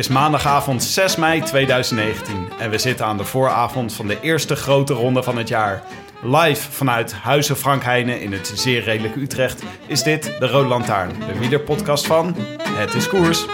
Is maandagavond 6 mei 2019 en we zitten aan de vooravond van de eerste grote ronde van het jaar. Live vanuit Huizen Frank Heijnen in het zeer redelijke Utrecht is dit de Rode Lantaarn, de wielerpodcast van Het is Koers.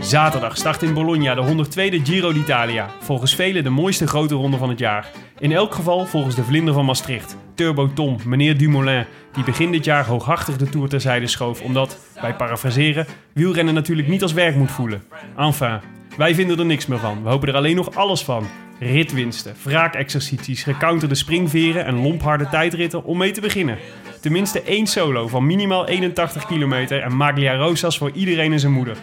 Zaterdag start in Bologna de 102e Giro d'Italia. Volgens velen de mooiste grote ronde van het jaar. In elk geval volgens de vlinder van Maastricht, Turbo Tom, meneer Dumoulin, die begin dit jaar hooghartig de Tour terzijde schoof omdat, bij parafraseren, wielrennen natuurlijk niet als werk moet voelen. Enfin, wij vinden er niks meer van. We hopen er alleen nog alles van. Ritwinsten, wraakexercities, gecounterde springveren en lompharde tijdritten om mee te beginnen. Tenminste één solo van minimaal 81 kilometer en Maglia Rosas voor iedereen en zijn moeder.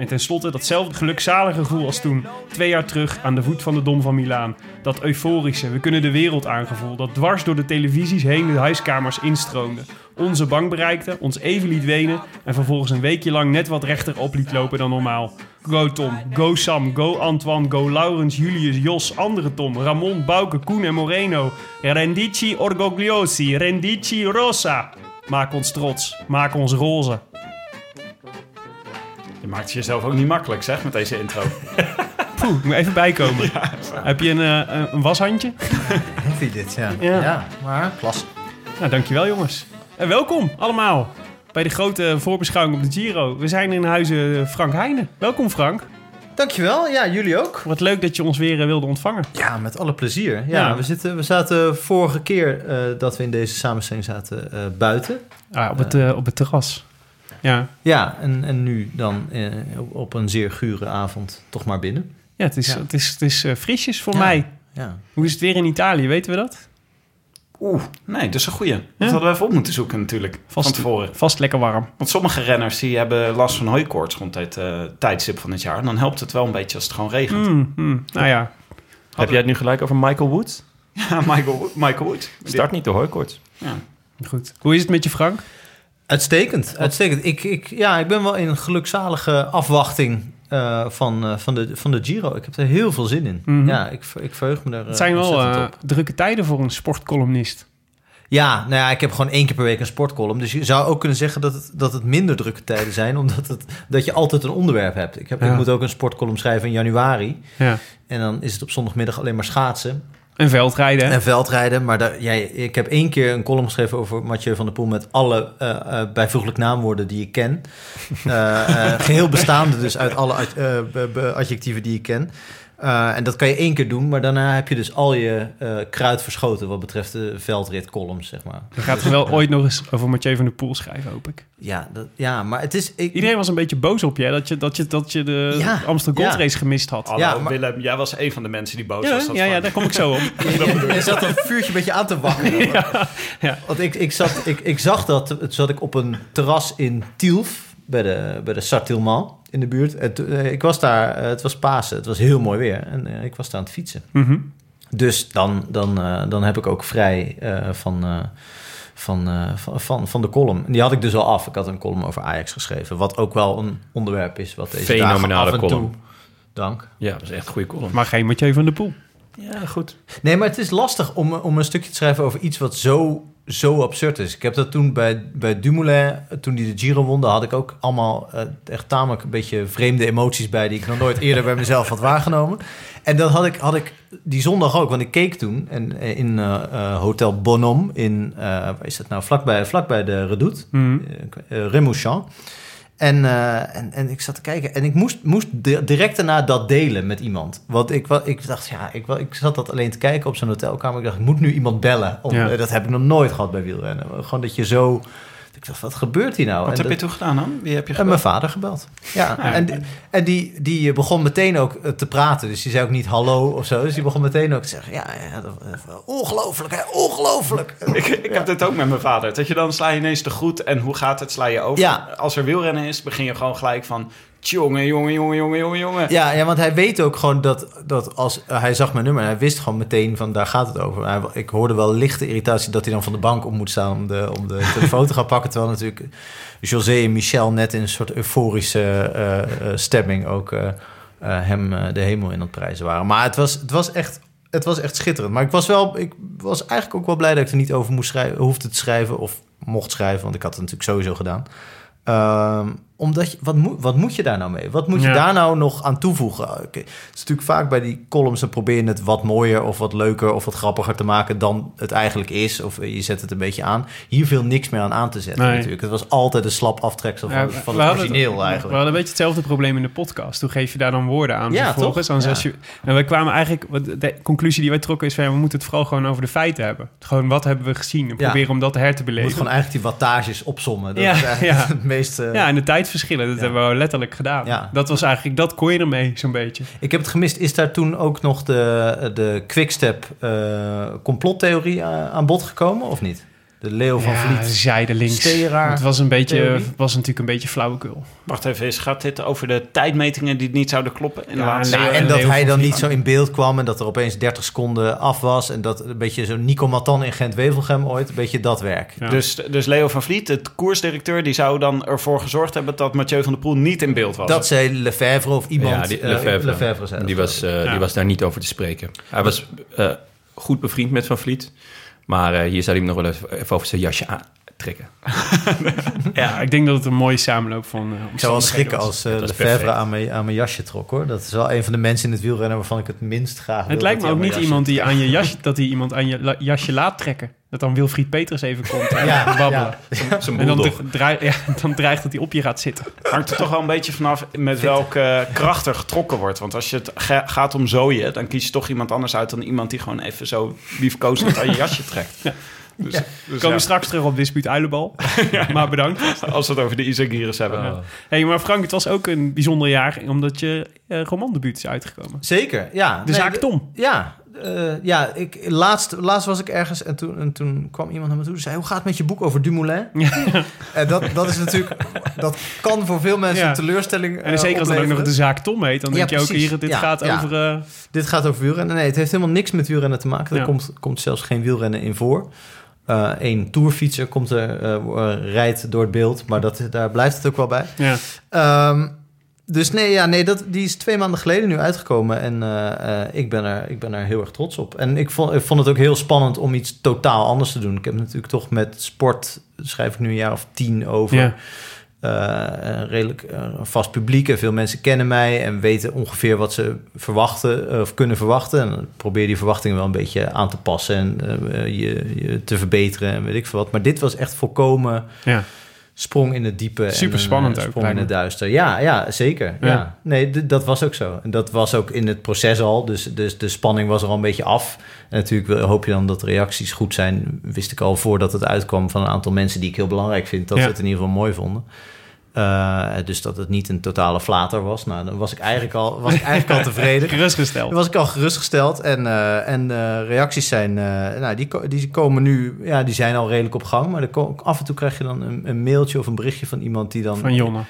En tenslotte datzelfde gelukzalige gevoel als toen, twee jaar terug aan de voet van de Dom van Milaan. Dat euforische, we kunnen de wereld aangevoel, dat dwars door de televisies heen de huiskamers instroomde. Onze bank bereikte, ons even liet wenen en vervolgens een weekje lang net wat rechter op liet lopen dan normaal. Go Tom, go Sam, go Antoine, go Laurens, Julius, Jos, andere Tom, Ramon, Bouke, Koen en Moreno. Rendici orgogliosi, rendici rosa. Maak ons trots, maak ons roze. Je maakt het jezelf ook niet makkelijk zeg met deze intro. Poeh, ik moet even bijkomen. Heb je een, eh, een washandje? Heavy dit, ja. Ja. Ja, maar klas. Nou, dankjewel jongens. En welkom allemaal bij de grote voorbeschouwing op de Giro. We zijn in huizen Frank Heijnen. Welkom Frank. Dankjewel. Ja, jullie ook. Wat leuk dat je ons weer eh, wilde ontvangen. Ja, met alle plezier. Ja, Ja. We, zitten, we zaten vorige keer eh, dat we in deze samenstelling zaten eh, buiten. Ah, op, het, eh, op het terras. Ja. Ja, en, en nu dan eh, op, op een zeer gure avond toch maar binnen. Ja, het is, Ja. Het is, het is eh, frisjes voor Ja. mij. Ja. Hoe is het weer in Italië? Weten we dat? Oeh, nee, dat is een goeie. Dat hadden we even op moeten zoeken natuurlijk, van tevoren. Vast lekker warm. Want sommige renners die hebben last van hooikoorts rond dit eh, tijdstip van het jaar. En dan helpt het wel een beetje als het gewoon regent. Mm, mm. Nou ja, Heb jij het nu gelijk over Michael Woods? Ja, Michael, Michael Wood. Start niet de hooikoorts. Ja. goed. Hoe is het met je Frank? Uitstekend, uitstekend. Ik, ik, ja, ik ben wel in gelukzalige afwachting eh, van, eh, van, de, van de Giro. Ik heb er heel veel zin in. Mhm. Ja, ik, ik verheug me er Het zijn eh, wel eh, op. drukke tijden voor een sportcolumnist. Ja, nou ja, ik heb gewoon één keer per week een sportcolumn. Dus je zou ook kunnen zeggen dat het, dat het minder drukke tijden zijn... omdat het, dat je altijd een onderwerp hebt. Ik, heb, Ja. ik moet ook een sportcolumn schrijven in januari. Ja. En dan is het op zondagmiddag alleen maar schaatsen En veldrijden. en veldrijden. Maar daar, jij, ik heb één keer een column geschreven over Mathieu van der Poel... met alle eh, bijvoeglijk naamwoorden die ik ken. Eh, eh, geheel bestaande dus uit alle adjectieven die ik ken. Eh, en dat kan je één keer doen, maar daarna heb je dus al je eh, kruid verschoten... wat betreft de veldritcolumns, zeg maar. Je gaat er wel ooit nog eens over Mathieu van der Poel schrijven, hoop ik. Ja, dat, ja maar het is... Ik, Iedereen was een beetje boos op je, dat je, dat je, dat je de Ja, Amsterdam Gold ja. Race gemist had. Hallo Ja, maar- Willem, jij was een van de mensen die boos Ja, was. Ja, ja, daar kom ik zo op. Je zat een vuurtje een beetje aan te wakkeren. ja. Want ik, ik, zat, ik, ik zag dat, het zat ik op een terras in Tielf, bij de, bij de Sartilman in de buurt. Eh, ik was daar, eh, het was Pasen, het was heel mooi weer. En eh, ik was daar aan het fietsen. Mhm. Dus dan, dan, eh, dan heb ik ook vrij eh, van, eh, van, eh, van, van, van de column. Die had ik dus al af. Ik had een column over Ajax geschreven. Wat ook wel een onderwerp is wat deze dagen Fenomenale af en toe... Dank. Ja, dat is echt een goede column. Maar geen Mathieu van der Poel. Ja, goed. Nee, maar het is lastig om, om een stukje te schrijven over iets wat zo, zo absurd is. Ik heb dat toen bij, bij Dumoulin, toen hij de Giro won, had ik ook allemaal eh, echt tamelijk een beetje vreemde emoties bij... die ik nog nooit eerder bij mezelf had waargenomen. En dat had ik, had ik die zondag ook, want ik keek toen en, eh, in eh, Hotel Bonhomme in, waar is dat nou, vlakbij, vlakbij de Redoute, eh, Remouchamp. En, eh, en, en ik zat te kijken en ik moest, moest di- direct daarna dat delen met iemand. Want ik, ik dacht, ja, ik, ik zat dat alleen te kijken op zo'n hotelkamer. Ik dacht, ik moet nu iemand bellen. Om, Ja. Dat heb ik nog nooit gehad bij wielrennen. Gewoon dat je zo, Ik dacht, wat gebeurt hier nou? Wat En heb je toen gedaan dan? Wie heb je en gebeld? mijn vader gebeld. Ja, en, die- en die, die begon meteen ook eh, te praten. Dus die zei ook niet hallo of zo. Dus die begon meteen ook te zeggen... Ja, ja ongelooflijk, hè, ongelooflijk. Ik, ik heb dit ook met mijn vader. Dat je dan sla je ineens te goed en hoe gaat het, sla je over. Ja. Als er wielrennen is, begin je gewoon gelijk van... Jongen, jongen, jongen, jongen, jongen, jongen. Ja, ja, want hij weet ook gewoon dat, dat als hij zag mijn nummer... hij wist gewoon meteen van daar gaat het over. Hij, ik hoorde wel lichte irritatie dat hij dan van de bank op moet staan... om de, om de telefoon te gaan pakken. Terwijl natuurlijk José en Michel net in een soort euforische eh, eh, stemming... ook eh, eh, hem eh, de hemel in het prijzen waren. Maar het was, het was echt... Het was echt schitterend. Maar ik was, wel, ik was eigenlijk ook wel blij dat ik er niet over moest schrijven, hoefde te schrijven. Of mocht schrijven, want ik had het natuurlijk sowieso gedaan. Ehm, omdat je, wat, moet, wat moet je daar nou mee? Wat moet je Ja. daar nou nog aan toevoegen? Oké, Het is natuurlijk vaak bij die columns... dan probeer je het wat mooier of wat leuker... of wat grappiger te maken dan het eigenlijk is. Of je zet het een beetje aan. Hier viel niks meer aan aan te zetten Nee. natuurlijk. Het was altijd een slap aftreksel van, Ja, van we het origineel We eigenlijk. hadden een beetje hetzelfde probleem in de podcast. Hoe geef je daar dan woorden aan Ja, vervolgens? toch? Zes je, en wij kwamen eigenlijk... wat De conclusie die wij trokken is van... ja, we moeten het vooral gewoon over de feiten hebben. Gewoon wat hebben we gezien? En proberen om dat her te Je moet beleven. gewoon eigenlijk die wattages opsommen. Dat Ja, is eigenlijk ja. het meeste... Ja, en de tijdverschillen, dat Ja. hebben we letterlijk gedaan. Ja. Dat was eigenlijk, dat kon je ermee zo'n beetje. Ik heb het gemist. Is daar toen ook nog de, de quickstep eh complottheorie aan aan bod gekomen of niet? De Leo van ja, Vliet. zijdelings. Steraar Het was, een beetje, theorie. het was natuurlijk een beetje flauwekul. Wacht even, eens, gaat dit over de tijdmetingen die niet zouden kloppen? In de Ja, laatste Nou, en dat hij dan Vliet. niet zo in beeld kwam en dat er opeens 30 seconden af was. En dat een beetje zo Nico Matan in Gent-Wevelgem ooit, een beetje dat werk. Ja. Dus, dus Leo van Vliet, de koersdirecteur, die zou dan ervoor gezorgd hebben dat Mathieu van der Poel niet in beeld was. Dat zei Lefebvre of iemand. ja, die, eh, Lefebvre zei die, was, eh, Ja. die was daar niet over te spreken. Hij was eh, goed bevriend met Van Vliet. Maar eh, hier zou hij nog wel even, over zijn jasje aantrekken. Ja, ik denk dat het een mooie samenloop van uh, Ik zou wel schrikken als uh, is Lefebvre perfect. aan mijn, aan mijn jasje trok hoor. Dat is wel een van de mensen in het wielrennen waarvan ik het minst graag wil Het lijkt me ook niet iemand die aan je jasje, dat hij iemand aan je la- jasje laat trekken. Dat dan Wilfried Peters even komt en Ja, babbelen. Zijn En dan, ja, dan dreigt dat hij op je gaat zitten. hangt er toch wel een beetje vanaf met welke kracht er getrokken wordt. Want als je het ga- gaat om zooien, dan kies je toch iemand anders uit dan iemand die gewoon even zo liefkozend aan je jasje trekt. Dus, dus Komen ja, we straks terug op dispuut Uilenbal. Maar bedankt. als we het over de Isagiris hebben. Oh. Hey, maar Frank, het was ook een bijzonder jaar omdat je eh romandebuut is uitgekomen. Zeker, ja. De Nee, zaak de- Tom. Ja, eh, ja ik, laatst, laatst was ik ergens en toen, en toen kwam iemand naar me toe en zei... hoe gaat het met je boek over Dumoulin? En dat, dat is natuurlijk... Dat kan voor veel mensen Ja. een teleurstelling En zeker als het ook nog de zaak Tom heet, dan Ja, denk je ook hier, dit Ja, gaat ja. over... eh, Dit gaat over wielrennen. Nee, het heeft helemaal niks met wielrennen te maken. Er komt, komt zelfs geen wielrennen in voor. Eén tourfietser komt er, eh, eh, rijdt door het beeld. Maar dat, daar blijft het ook wel bij. ja. Ehm, dus nee, ja, nee dat, die is twee maanden geleden nu uitgekomen. En eh, eh, ik, ben er, ik ben er heel erg trots op. En ik vond, ik vond het ook heel spannend om iets totaal anders te doen. Ik heb natuurlijk toch met sport, schrijf ik nu een jaar of tien over. Ja. Eh, een redelijk eh, vast publiek en veel mensen kennen mij en weten ongeveer wat ze verwachten eh, of kunnen verwachten. En probeer die verwachtingen wel een beetje aan te passen en je, je te verbeteren en weet ik veel wat. Maar dit was echt volkomen ja. Sprong in het diepe. Super spannend eh, ook, Sprong in het duister. Ja, ja zeker. Ja. Ja. Nee, dat was ook zo. En dat was ook in het proces al. Dus, dus de spanning was er al een beetje af. En natuurlijk hoop je dan dat de reacties goed zijn. Wist ik al voordat het uitkwam van een aantal mensen die ik heel belangrijk vind. Dat Ja. ze het in ieder geval mooi vonden. Eh, dus dat het niet een totale flater was. Nou, dan was ik eigenlijk al, was ik eigenlijk al tevreden. Dan Gerustgesteld. was ik al gerustgesteld. En, eh, en eh, reacties zijn, nou, die, die komen nu, ja, die zijn al redelijk op gang. Maar er af en toe krijg je dan een, een mailtje of een berichtje van iemand die dan. Van Jonne.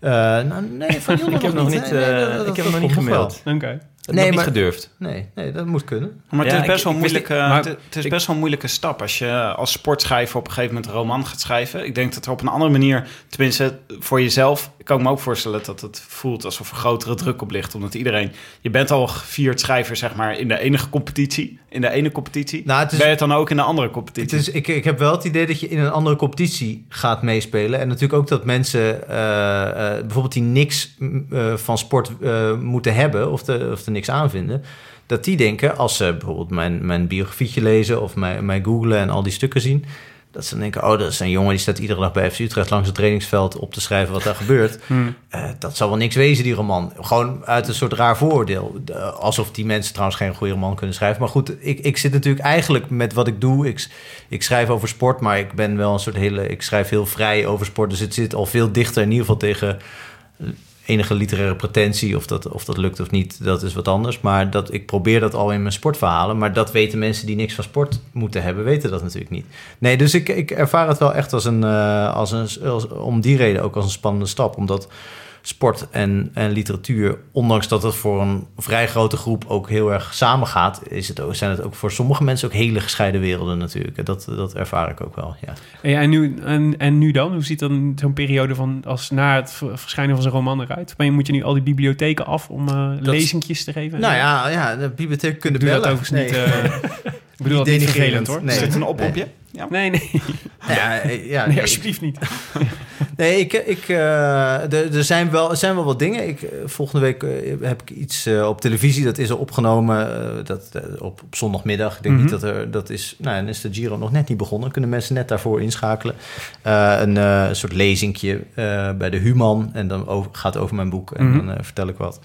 Nou, nee, van Jonne Ik heb nog niet, Nee, nee, dat- dat- ik heb nog niet gemaild. Oké. Nee, nog niet maar- gedurfd. Nee, nee, dat moet kunnen. Maar het Ja, is best ik- wel moeilijke, maar- het, het is ik- best wel een moeilijke stap als je als sportschrijver op een gegeven moment een roman gaat schrijven. Ik denk dat er op een andere manier, tenminste voor jezelf, kan ik me ook voorstellen dat het voelt alsof er grotere druk op ligt. Omdat iedereen, je bent al gevierd schrijver zeg maar in de enige competitie, in de ene competitie. Nou, het is- ben je het dan ook in de andere Het competitie? is, ik, ik heb wel het idee dat je in een andere competitie gaat meespelen. En natuurlijk ook dat mensen eh, eh, bijvoorbeeld die niks mm, eh, van sport eh, moeten hebben of, de, of er niks aan vinden. Dat die denken, als ze bijvoorbeeld mijn, mijn biografietje lezen of mij, mij googlen en al die stukken zien, Dat ze dan denken, oh, dat is een jongen die staat iedere dag bij FC Utrecht langs het trainingsveld op te schrijven wat daar gebeurt. Hmm. Eh, dat zal wel niks wezen, die roman. Gewoon uit een soort raar vooroordeel. De- alsof die mensen trouwens geen goede roman kunnen schrijven. Maar goed, ik, ik zit natuurlijk eigenlijk met wat ik doe. Ik, ik schrijf over sport, maar ik ben wel een soort hele... Ik schrijf heel vrij over sport. Dus het zit al veel dichter in ieder geval tegen enige literaire pretentie. Of dat, of dat lukt of niet, dat is wat anders. Maar dat, ik probeer dat al in mijn sportverhalen. Maar dat weten mensen die niks van sport moeten hebben, weten dat natuurlijk niet. Nee, dus ik, ik ervaar het wel echt als een, eh, als een... Als, om die reden ook als een spannende stap. Omdat sport en, en literatuur, ondanks dat het voor een vrij grote groep ook heel erg samengaat, is het ook, zijn het ook voor sommige mensen ook hele gescheiden werelden natuurlijk. Dat, dat ervaar ik ook wel, ja. En, ja, en, nu, en, en nu dan? Hoe ziet dan zo'n periode van als na het verschijnen van zijn roman eruit? Ben je, moet je nu al die bibliotheken af om eh lezingjes te geven? Nou ja, ja de bibliotheek kunnen Ik doe dat bellen. overigens Nee. niet. eh, ik bedoel dat niet denigrerend. vervelend hoor. Nee. Is dit een oproepje? Nee, nee, Ja, eh, ja, nee, nee, alsjeblieft niet. Nee, ik, ik, eh, er, er, zijn wel, er zijn wel wat dingen. Ik, eh, volgende week heb ik iets eh, op televisie. Dat is al opgenomen eh, dat, op, op zondagmiddag. Ik denk Mhm. niet dat er... Dat is, nou, dan is de Giro nog net niet begonnen. Kunnen mensen net daarvoor inschakelen. Eh, een eh, soort lezingje eh, bij de Human. En dan over, gaat het over mijn boek. En Mhm. dan vertel ik wat.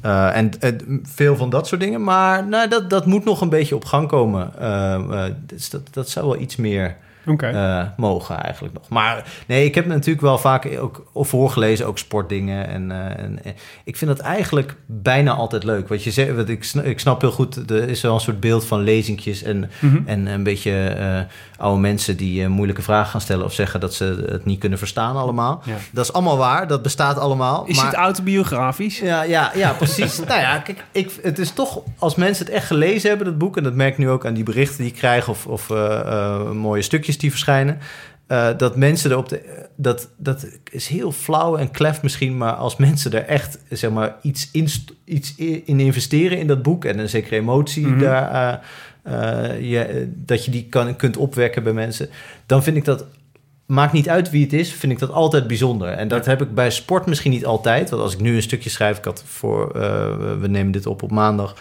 Eh, en eh, veel van dat soort dingen. Maar nou, dat, dat moet nog een beetje op gang komen. Eh, dus dat, dat zou wel iets meer Eh, mogen eigenlijk nog. Maar nee, ik heb natuurlijk wel vaak ook voorgelezen, ook sportdingen. En, eh, en, en ik vind dat eigenlijk bijna altijd leuk. Wat je zegt, wat ik, ik snap heel goed, er is wel een soort beeld van lezingjes en, Mhm. en een beetje eh, oude mensen die eh, moeilijke vragen gaan stellen of zeggen dat ze het niet kunnen verstaan allemaal. Ja. Dat is allemaal waar, dat bestaat allemaal. Is maar... het autobiografisch? Ja, ja, ja precies. nou ja, kijk, ik, het is toch, als mensen het echt gelezen hebben, dat boek, en dat merk ik nu ook aan die berichten die ik krijg of, of eh, eh, mooie stukjes die verschijnen, eh, dat mensen erop de, dat, dat is heel flauw en klef misschien, maar als mensen er echt, zeg maar, iets in, iets in investeren in dat boek en een zekere emotie Mhm. daar, eh, eh, je, dat je die kan, kunt opwekken bij mensen, dan vind ik dat maakt niet uit wie het is, vind ik dat altijd bijzonder. En dat heb ik bij sport misschien niet altijd. Want als ik nu een stukje schrijf, ik had voor, we nemen dit op op maandag.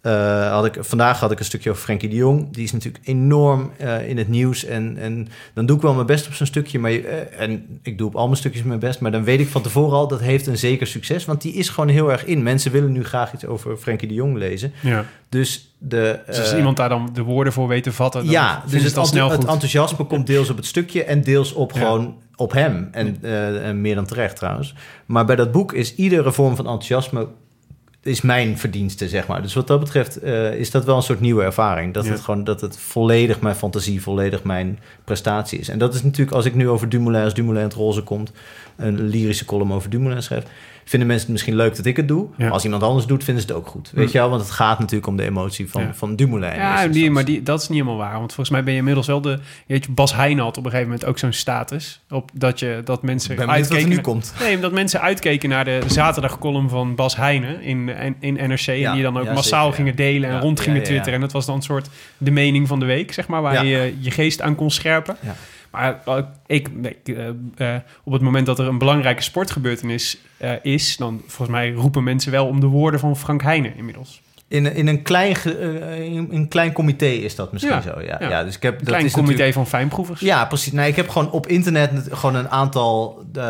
Eh, had ik, vandaag had ik een stukje over Frenkie de Jong. Die is natuurlijk enorm eh, in het nieuws. En, en dan doe ik wel mijn best op zo'n stukje. Maar, eh, en ik doe op al mijn stukjes mijn best. Maar dan weet ik van tevoren al, dat heeft een zeker succes. Want die is gewoon heel erg in. Mensen willen nu graag iets over Frenkie de Jong lezen. Ja. Dus de... Dus als iemand daar dan de woorden voor weet te vatten, dan ja, dus het, snel enthousiasme komt deels op het stukje en deels op Ja. gewoon op hem. En, en meer dan terecht trouwens. Maar bij dat boek is iedere vorm van enthousiasme is mijn verdienste, zeg maar. Dus wat dat betreft eh, is dat wel een soort nieuwe ervaring. Dat Ja. het gewoon dat het volledig mijn fantasie, volledig mijn prestatie is. En dat is natuurlijk als ik nu over Dumoulin, als Dumoulin in het roze komt, een lyrische column over Dumoulin schrijf, vinden mensen het misschien leuk dat ik het doe. Ja. Maar als iemand anders doet, vinden ze het ook goed. Weet Hm. je wel? Want het gaat natuurlijk om de emotie van, Ja. van Dumoulin. in Ja, eerste die, maar die, dat is niet helemaal waar. Want volgens mij ben je inmiddels wel de... Weet je, Bas Heijnen had op een gegeven moment ook zo'n status. Op dat, je, dat mensen ben wat er uitkeken... nu komt. Nee, omdat mensen uitkeken naar de zaterdagcolumn van Bas Heijnen in, in, in NRC. Ja, en die dan ook ja, massaal zeker, ja. gingen delen en Ja, rond ja, gingen ja, ja. twitteren. En dat was dan een soort de mening van de week, zeg maar. Waar Ja. je je geest aan kon scherpen. Ja. Maar eh, ik, eh, eh, op het moment dat er een belangrijke sportgebeurtenis is... dan volgens mij roepen mensen wel om de woorden van Frank Heijnen inmiddels. In, in, een klein, eh, in een klein comité is dat misschien Ja, zo. Ja, ja. ja. dus ik heb, Een dat klein is comité van fijnproevers. Ja, precies. Nee, ik heb gewoon op internet net- gewoon een aantal... eh,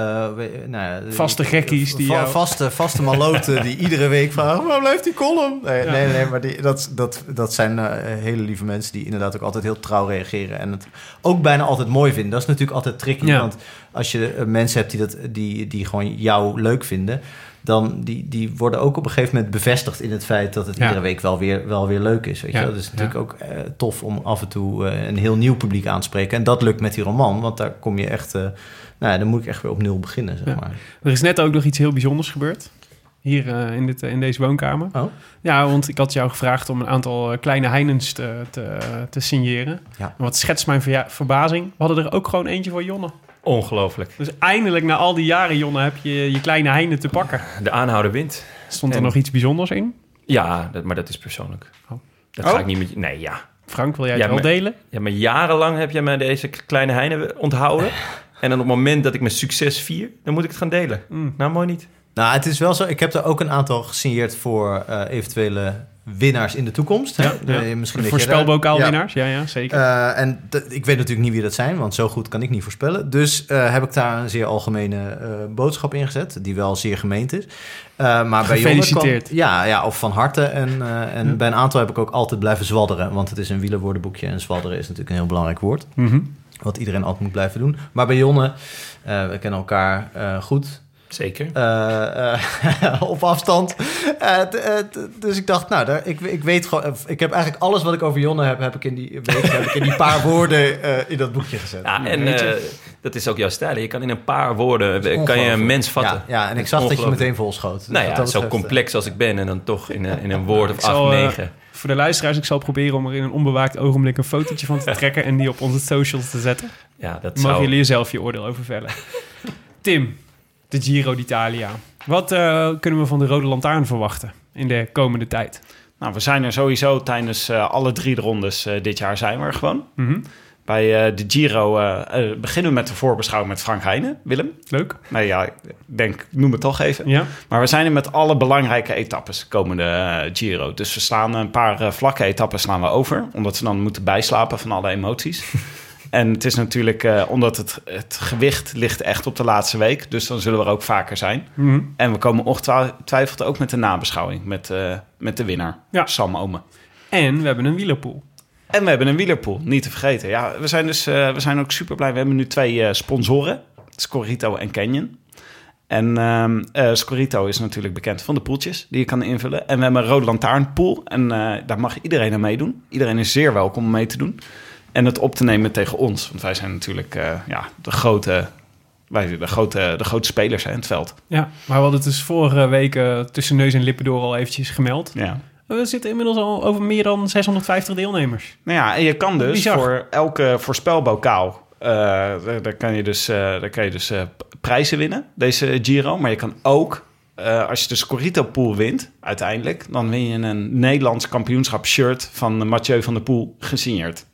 nou Vaste gekkies die va- Vaste, vaste maloten die iedere week vragen... Waar blijft die column? Nee, nee, nee, maar die, dat, dat, dat zijn eh, hele lieve mensen... die inderdaad ook altijd heel trouw reageren... en het ook bijna altijd mooi vinden. Dat is natuurlijk altijd tricky. Want als je mensen hebt die, dat, die, die gewoon jou leuk vinden... dan die, die worden ook op een gegeven moment bevestigd in het feit... dat het Ja. iedere week wel weer, wel weer leuk is. Weet je? wel? Dus is natuurlijk Ja. ook eh, tof om af en toe eh, een heel nieuw publiek aan te spreken. En dat lukt met die roman, want daar kom je echt... eh, nou ja, dan moet ik echt weer op nul beginnen, zeg maar. Er is net ook nog iets heel bijzonders gebeurd. Hier in, dit, in deze woonkamer. Oh. Ja, want ik had jou gevraagd om een aantal kleine Heinens te, te, te signeren. En wat schetst mijn verbazing. We hadden er ook gewoon eentje voor Jonne. Ongelooflijk. Dus eindelijk na al die jaren, Jonne, heb je je kleine Heine te pakken. De aanhouder wint. Stond er En- nog iets bijzonders in? Ja, dat, maar dat is persoonlijk. Oh. Dat Oh? ga ik niet met je... Nee, ja. Frank, wil jij Ja, het wel maar- delen? Ja, maar jarenlang heb jij mij deze kleine heine onthouden. En dan op het moment dat ik mijn succes vier, dan moet ik het gaan delen. Mm. Nou, mooi niet. Nou, het is wel zo. Ik heb er ook een aantal gesigneerd voor eh, eventuele winnaars in de toekomst. Ja, ja. Misschien Voor weet jij daar- spelbokaalwinnaars, ja, ja, zeker. Eh, en ik weet natuurlijk niet wie dat zijn, want zo goed kan ik niet voorspellen. Dus eh, heb ik daar een zeer algemene eh, boodschap in gezet, die wel zeer gemeend is. Maar bij Gefeliciteerd. kwam- ja, ja, of van harte. En, en Ja. bij een aantal heb ik ook altijd blijven zwadderen, want het is een wielerwoordenboekje en zwadderen is natuurlijk een heel belangrijk woord. Mhm. Wat iedereen altijd moet blijven doen. Maar bij Jonne, we kennen elkaar goed. Zeker. eh, eh, op afstand. Eh, t- t- dus ik dacht, nou, daar, ik, ik weet gewoon... Ik heb eigenlijk alles wat ik over Jonne heb, heb ik in die, week, heb ik in die paar woorden eh, in dat boekje gezet. Ja, en eh, dat is ook jouw stijl. Je kan in een paar woorden kan je een mens vatten. Ja, ja en ik zag dat je meteen vol schoot. Dus Nou ja, dat zo complex als ik ben en dan toch in een, in een woord of acht, negen. Voor de luisteraars, ik zal proberen om er in een onbewaakt ogenblik een fotootje van te trekken en die op onze socials te zetten. Ja, dat Mogen zou... jullie zelf je oordeel over vellen. Tim, de Giro d'Italia. Wat eh, kunnen we van de Rode Lantaarn verwachten in de komende tijd? Nou, we zijn er sowieso tijdens eh, alle drie de rondes eh, dit jaar zijn we er gewoon. Mhm. Bij de Giro beginnen we met de voorbeschouwing met Frank Heijnen. Willem? Leuk. Nee, ja, ik denk, noem het toch even. Ja. Maar we zijn er met alle belangrijke etappes komende Giro. Dus we slaan een paar vlakke etappes slaan we over. Omdat we dan moeten bijslapen van alle emoties. en het is natuurlijk, eh, omdat het, het gewicht ligt echt op de laatste week. Dus dan zullen we er ook vaker zijn. Mhm. En we komen ongetwijfeld ook met de nabeschouwing. Met, eh, met de winnaar, Ja. Sam Omen. En we hebben een wielerpool. En we hebben een wielerpool, niet te vergeten. Ja, we zijn dus eh, we zijn ook super blij. We hebben nu twee sponsoren, Scorito en Canyon. En ehm eh, Scorito is natuurlijk bekend van de poeltjes die je kan invullen. En we hebben een Rode Lantaarnpool en daar mag iedereen aan meedoen. Iedereen is zeer welkom om mee te doen. En het op te nemen tegen ons. Want wij zijn natuurlijk eh, ja, de, grote, wij, de, grote, de grote spelers hè, in het veld. Ja, maar we hadden het dus vorige week eh, tussen neus en lippen door al eventjes gemeld. Ja. We zitten inmiddels al over meer dan 650 deelnemers. Nou ja, en je kan dus Bizar. voor elke voorspelbokaal... eh, daar, daar kan je dus, daar kan je dus prijzen winnen, deze Giro. Maar je kan ook, als je de Scorito Pool wint, uiteindelijk... dan win je een Nederlands kampioenschap shirt van Mathieu van der Poel gesigneerd.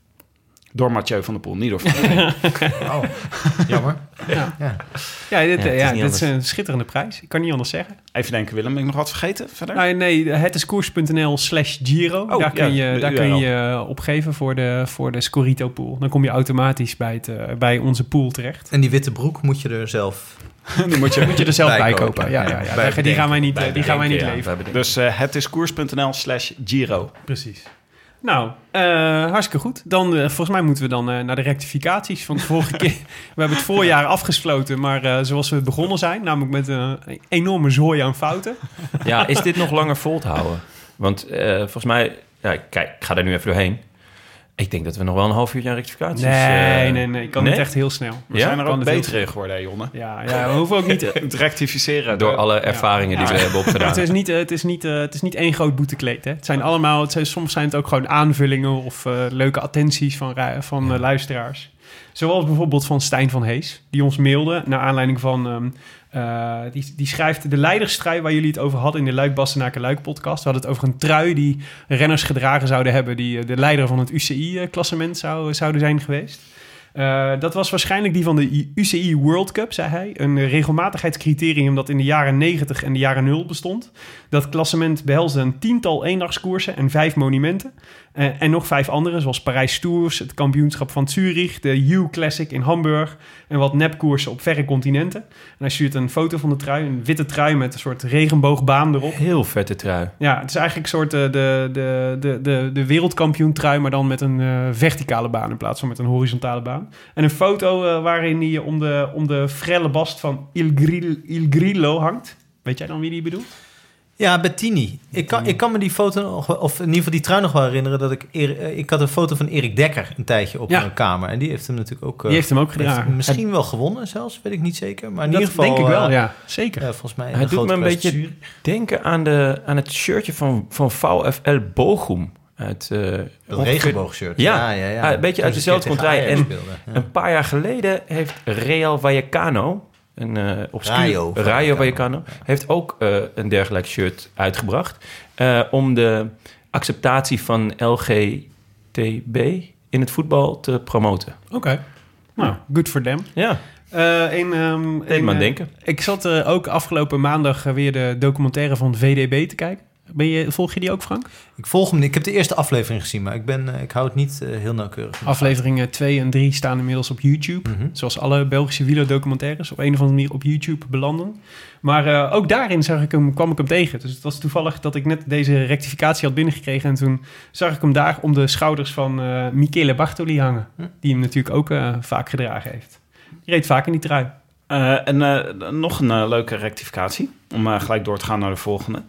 Door Mathieu van der Poel, niet door Van der Poel. Oh, jammer. Ja, Ja. ja, dit, Ja, niet dit is een schitterende prijs. Ik kan niet anders zeggen. Even denken, Willem, ben ik nog wat vergeten verder? Nou, nee, het is koers.nl slash Giro. Oh, daar kun ja, je, daar kun je opgeven voor de, voor de Scorito pool. Dan kom je automatisch bij, het, eh, bij onze pool terecht. En die witte broek moet je er zelf... Die moet je... Moet je er zelf bij kopen. Ja, ja, ja. Bij Die, gaan wij niet, die gaan wij niet leveren. Dus eh, het is koers.nl slash Giro. Precies. Nou, eh, hartstikke goed. Dan, eh, volgens mij moeten we dan eh, naar de rectificaties van de vorige keer. We hebben het voorjaar afgesloten, maar zoals we begonnen zijn, namelijk met een enorme zooi aan fouten. Ja, is dit nog langer vol te houden? Want volgens mij... Ja, kijk, ik ga daar nu even doorheen. Ik denk dat we nog wel een half uurtje aan rectificaties... Nee, eh, nee, nee. Ik kan nee? niet echt heel snel. We Ja? zijn er Kan ook beter in geworden, hè, Jonne. Ja, ja, we hoeven ook niet... Het rectificeren. Door alle ervaringen die Ja. we hebben opgedaan. Het is, niet, eh, het, is niet, eh, het is niet één groot boetekleed. Hè? Het zijn allemaal, het zijn, soms zijn het ook gewoon aanvullingen of eh, leuke attenties van, van eh, luisteraars. Zoals bijvoorbeeld van Stijn van Hees, die ons mailde naar aanleiding van. ehm, eh, die, die schrijft de leiderstrui waar jullie het over hadden in de Luik Bastenaken Luik podcast. We hadden het over een trui die renners gedragen zouden hebben die eh, de leider van het UCI-klassement zou, zouden zijn geweest. Eh, dat was waarschijnlijk die van de UCI World Cup, zei hij. Een regelmatigheidscriterium dat in de jaren 90 en de jaren 0 bestond. Dat klassement behelsde een tiental eendagskoersen en vijf monumenten. Eh, en nog vijf andere, zoals Parijs Tours, het kampioenschap van Zurich, de U Classic in Hamburg en wat nepkoersen op verre continenten. En hij stuurt een foto van de trui, een witte trui met een soort regenboogbaan erop. Heel vette trui. Ja, het is eigenlijk een soort eh, de, de, de, de, de wereldkampioen trui, maar dan met een eh, verticale baan in plaats van met een horizontale baan. En een foto eh, waarin hij om de, om de frelle bast van Il Grillo hangt. Weet jij dan wie die bedoelt? Ja, Bettini. Ik kan, ik kan me die foto nog, wel- of in ieder geval die trui nog wel herinneren dat ik, eh, ik had een foto van Erik Dekker een tijdje op Ja. mijn kamer. En die heeft hem natuurlijk ook, eh, Die heeft hem ook heeft gedragen. misschien wel gewonnen zelfs, weet ik niet zeker. Maar in dat ieder geval, denk ik wel, eh, ja. Zeker. ja, volgens mij Hij een doet grote me een beetje Zurich. denken aan, de, aan het shirtje van, van VfL Bochum. Uit, eh, Dat ongeveer- regenboogshirt. Ja. ja, ja, Ah, een beetje uit dezelfde contraille. En ja. Een paar jaar geleden heeft Real Vallecano, een eh obscuur, Rayo Rayo Vallecano. Heeft ook eh, een dergelijk shirt uitgebracht. eh, om de acceptatie van LGTB in het voetbal te promoten. Oké. Nou, good for them. Ja, Eh in, ehm, deed in, me aan eh, denken. Ik zat eh, ook afgelopen maandag weer de documentaire van VDB te kijken. Ben je, volg je die ook, Frank? Ik volg hem niet. Ik heb de eerste aflevering gezien, maar ik, ben, eh, ik hou het niet eh, heel nauwkeurig. Afleveringen 2 en 3 staan inmiddels op YouTube. Mhm. Zoals alle Belgische wielerdocumentaires op een of andere manier op YouTube belanden. Maar eh, ook daarin zag ik hem, kwam ik hem tegen. Dus het was toevallig dat ik net deze rectificatie had binnengekregen. En toen zag ik hem daar om de schouders van eh Michele Bartoli hangen. Hm. Die hem natuurlijk ook eh, vaak gedragen heeft. Die reed vaak in die trui. Eh, en eh, nog een leuke rectificatie, om gelijk door te gaan naar de volgende.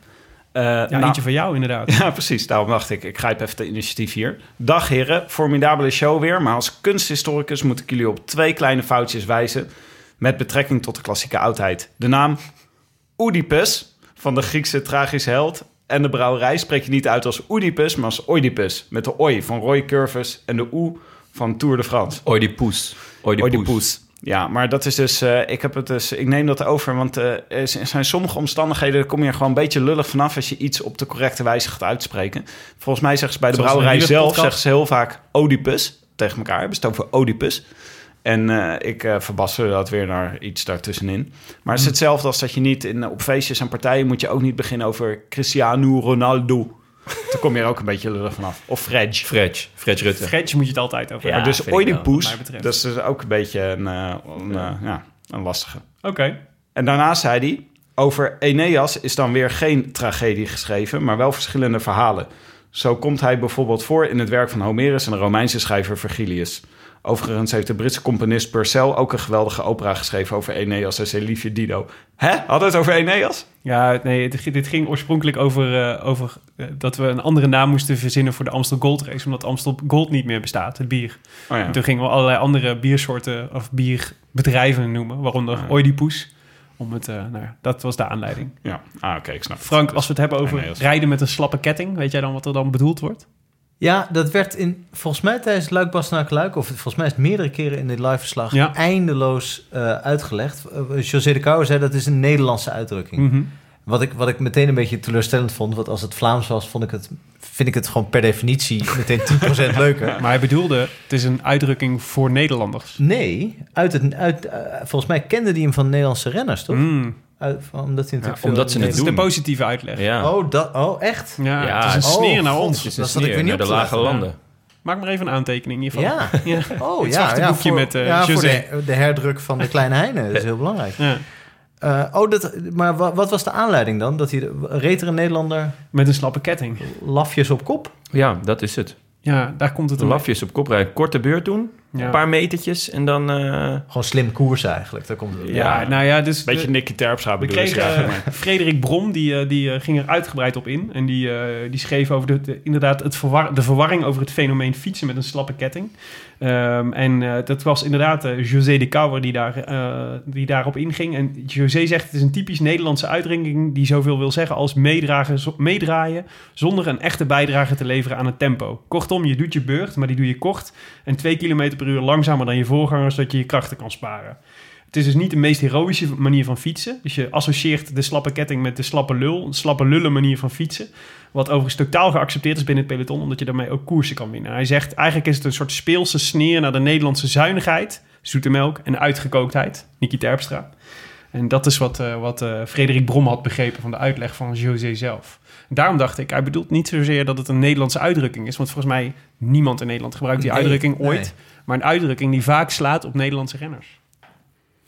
Eh, Ja, nou- eentje van jou inderdaad. Ja, precies. Daarom dacht ik, ik grijp even de initiatief hier. Dag heren, formidabele show weer. Maar als kunsthistoricus moet ik jullie op twee kleine foutjes wijzen... met betrekking tot de klassieke oudheid. De naam Oedipus, van de Griekse tragische held... en de brouwerij spreek je niet uit als Oedipus, maar als Oedipus. Met de oi van Roy Curvus en de oe van Tour de France. Oedipus. Oedipus. Oedipus. Ja, maar dat is dus, eh, ik heb het dus, ik neem dat over, want eh, er zijn sommige omstandigheden, daar kom je er gewoon een beetje lullig vanaf als je iets op de correcte wijze gaat uitspreken. Volgens mij zeggen ze bij de Zoals brouwerij zelf, zeggen ze heel vaak Oedipus tegen elkaar, hebben ze het over Oedipus. En eh, ik uh, verbaster dat weer naar iets daartussenin. Maar het is hetzelfde als dat je niet in, op feestjes en partijen moet je ook niet beginnen over Cristiano Ronaldo. Dan kom je er ook een beetje lullig vanaf. Of Fred. Fred. Fred Rutte. Fredje moet je het altijd over Ja, maar dus wel, wat Oedipus, dat is dus ook een beetje een, eh, een, eh, ja, een lastige. Oké. En daarnaast zei hij... Over Aeneas is dan weer geen tragedie geschreven... maar wel verschillende verhalen. Zo komt hij bijvoorbeeld voor in het werk van Homerus... en de Romeinse schrijver Virgilius. Overigens heeft de Britse componist Purcell... ook een geweldige opera geschreven over Aeneas en zijn liefje Dido. Hè? Had het over Aeneas? Ja, nee, dit, dit ging oorspronkelijk over, eh, over eh, dat we een andere naam moesten verzinnen voor de Amstel Gold Race, omdat Amstel Gold niet meer bestaat, het bier. Oh ja. En toen gingen we allerlei andere biersoorten of bierbedrijven noemen, waaronder Ja. Oedipus. Om het, eh, nou, ja, dat was de aanleiding. ja. Ah, oké, ik snap het. Frank, als we het hebben over rijden met een slappe ketting, weet jij dan wat er dan bedoeld wordt? Ja, dat werd in, volgens mij tijdens Luik Bastenaak Luik, of volgens mij is het meerdere keren in dit live-verslag, Ja. eindeloos eh, uitgelegd. Eh, José de Kouwer zei dat is een Nederlandse uitdrukking. Mhm. Wat, ik, wat ik meteen een beetje teleurstellend vond, want als het Vlaams was, vond ik het, vind ik het gewoon per definitie meteen 10% leuker. Maar hij bedoelde, het is een uitdrukking voor Nederlanders. Nee, uit het, uit, eh, volgens mij kende die hem van Nederlandse renners, toch? Mm. Uit, omdat hij natuurlijk Ja, omdat veel- ze Dat is de doen. positieve uitleg. Ja. Oh, dat, oh, echt? Ja, Ja, het is een oh, sneer naar ons. Het is een dat zat ik sneer weer niet naar de lage landen. Maak maar even een aantekening hiervan. Ja. Ja. Oh, Het ja, zwarte ja, boekje voor, met, eh, ja, voor de, de herdruk van de Kleine Heine. Dat is heel belangrijk. Ja. Eh, oh, dat, maar wa- wat was de aanleiding dan? Dat hij reed er een Nederlander Met een slappe ketting. lafjes op kop? Ja, dat is het. Ja, daar komt het lafjes op kop rijden. Korte beurt doen. Ja. Een paar metertjes. En dan... eh, Gewoon slim koersen eigenlijk. Daar komt het. Ja, nou ja, dus... Beetje de- Nicky Terpstra bedoel ik. eh, Frederik Brom, die, eh, die eh, ging er uitgebreid op in. En die, die schreef over de, de- inderdaad het verwar, de verwarring over het fenomeen fietsen met een slappe ketting. Ehm, en eh, dat was inderdaad eh, José de Kouwer die, daar, eh, die daarop inging. En José zegt het is een typisch Nederlandse uitdrukking die zoveel wil zeggen als meedragen, zo- meedraaien zonder een echte bijdrage te leveren aan het tempo. Kortom, je doet je beurt, maar die doe je kort en twee kilometer per uur langzamer dan je voorgangers, zodat je je krachten kan sparen. Het is dus niet de meest heroïsche manier van fietsen. Dus je associeert de slappe ketting met de slappe lul, een slappe lullen manier van fietsen. Wat overigens totaal geaccepteerd is binnen het peloton, omdat je daarmee ook koersen kan winnen. Hij zegt eigenlijk is het een soort speelse sneer naar de Nederlandse zuinigheid, zoete melk en uitgekooktheid. Niki Terpstra. En dat is wat, eh, wat eh, Frederik Brom had begrepen van de uitleg van José zelf. Daarom dacht ik, hij bedoelt niet zozeer dat het een Nederlandse uitdrukking is. Want volgens mij niemand in Nederland gebruikt die Nee, uitdrukking ooit. nee. Maar een uitdrukking die vaak slaat op Nederlandse renners.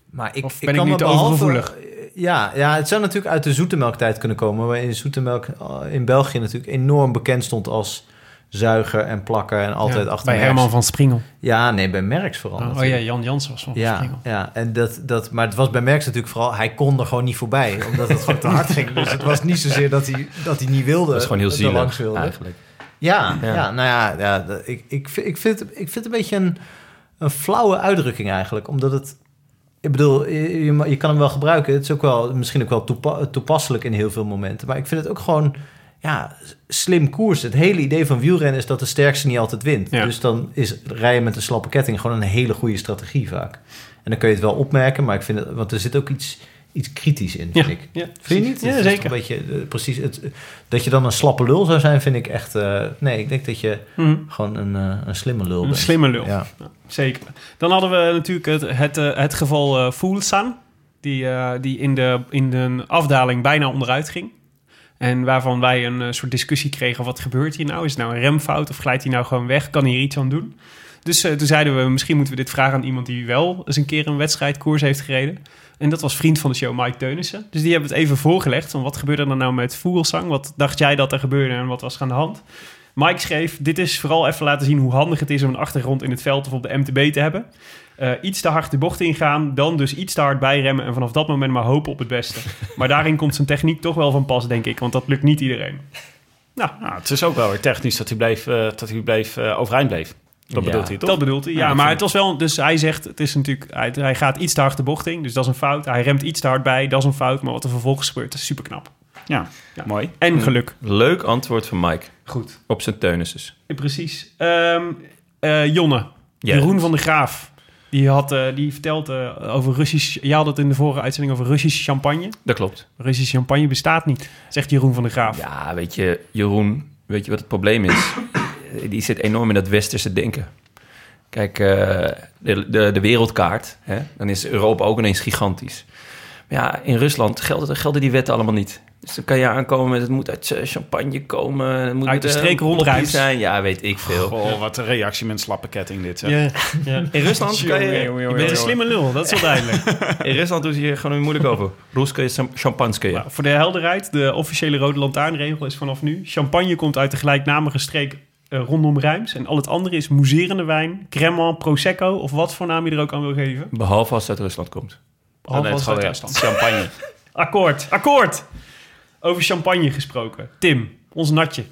Maar ik, Of ben ik kan me te behalve- overgevoelig? Ja, ja, het zou natuurlijk uit de zoetemelktijd kunnen komen. Waar in zoetemelk eh, in België natuurlijk enorm bekend stond als zuiger en plakker en altijd Ja, achter Bij. Herman van Springel. Ja, nee, bij Merckx vooral. Oh, oh ja. Jan Jansen was van Ja, Springel. ja, en dat, dat, maar het was bij Merckx natuurlijk vooral... hij kon er gewoon niet voorbij, omdat het gewoon te hard ging. Dus het was niet zozeer dat hij, dat hij niet wilde. dat is gewoon heel er langs zielig wilde. eigenlijk. Ja, ja. Ja. nou ja, ja ik, ik, vind- ik, vind, het- ik vind het een beetje een, een flauwe uitdrukking eigenlijk. Omdat het... Ik bedoel, je, je, je kan hem wel gebruiken. Het is ook wel, misschien ook wel toepa- toepasselijk in heel veel momenten. Maar ik vind het ook gewoon ja, slim koers. Het hele idee van wielrennen is dat de sterkste niet altijd wint. Ja. Dus dan is rijden met een slappe ketting gewoon een hele goede strategie vaak. En dan kun je het wel opmerken, maar ik vind het... Want er zit ook iets, iets kritisch in, vind Ja, ik. ja, Vind je niet? Ja, zeker. Een beetje, eh, precies, het, dat je dan een slappe lul zou zijn, vind ik echt... eh, nee, ik denk dat je Mhm. gewoon een, eh, een slimme lul Een bent. slimme lul. Ja. Zeker. Dan hadden we natuurlijk het, het, eh, het geval eh Fulsan, die, eh, die in, de, in de afdaling bijna onderuit ging. En waarvan wij een eh, soort discussie kregen, wat gebeurt hier nou? Is het nou een remfout of glijdt hij nou gewoon weg? Kan hier iets aan doen? Dus eh, toen zeiden we, misschien moeten we dit vragen aan iemand die wel eens een keer een wedstrijdkoers heeft gereden. En dat was vriend van de show Mike Teunissen. Dus die hebben het even voorgelegd van wat gebeurde er nou met Vogelsang? Wat dacht jij dat er gebeurde en wat was er aan de hand? Mike schreef, dit is vooral even laten zien hoe handig het is om een achtergrond in het veld of op de MTB te hebben. Eh, iets te hard de bocht ingaan, dan dus iets te hard bijremmen en vanaf dat moment maar hopen op het beste. Maar daarin komt zijn techniek toch wel van pas, denk ik, want dat lukt niet iedereen. Nou, Nou, het is ook wel weer technisch dat hij, bleef, eh, dat hij bleef, eh, overeind bleef. Dat Ja. bedoelt hij toch? dat bedoelt hij. Ja, maar het was wel, dus hij zegt, het is natuurlijk, hij, hij gaat iets te hard de bocht in, dus dat is een fout. Hij remt iets te hard bij, dat is een fout, maar wat er vervolgens gebeurt, is super knap. Ja, Ja. mooi. En geluk. Leuk antwoord van Mike Goed. op zijn teunisses. Precies. Ehm, eh, Jonne. Jeroen van der Graaf. Die, had, eh, die vertelt eh, over Russisch... Je had het in de vorige uitzending over Russische champagne. Dat klopt. Russische champagne bestaat niet, zegt Jeroen van der Graaf. Ja, weet je, Jeroen, weet je wat het probleem is? Die zit enorm in dat westerse denken. Kijk, eh, de, de, de wereldkaart, hè, dan is Europa ook ineens gigantisch. Maar ja, in Rusland gelden, gelden die wetten allemaal niet. Dus dan kan je aankomen met het moet uit eh, champagne komen. Het moet Uit de eh, streek zijn. Ja, weet ik veel. Goh, wat een reactie met een slappe ketting dit. zeg. Ja, ja. In Rusland kan je... Je bent een slimme lul, dat is wel duidelijk. In Rusland doen ze hier gewoon moeilijk over. Ruske champagne. Nou, voor de helderheid, de officiële rode lantaarnregel is vanaf nu... champagne komt uit de gelijknamige streek eh, rondom Rijms... en al het andere is mousserende wijn, cremant, prosecco... of wat voor naam je er ook aan wil geven. Behalve als het uit Rusland komt. Oh, nee, het gewoon, ja, champagne. Akkoord, akkoord! Over champagne gesproken. Tim, ons natje.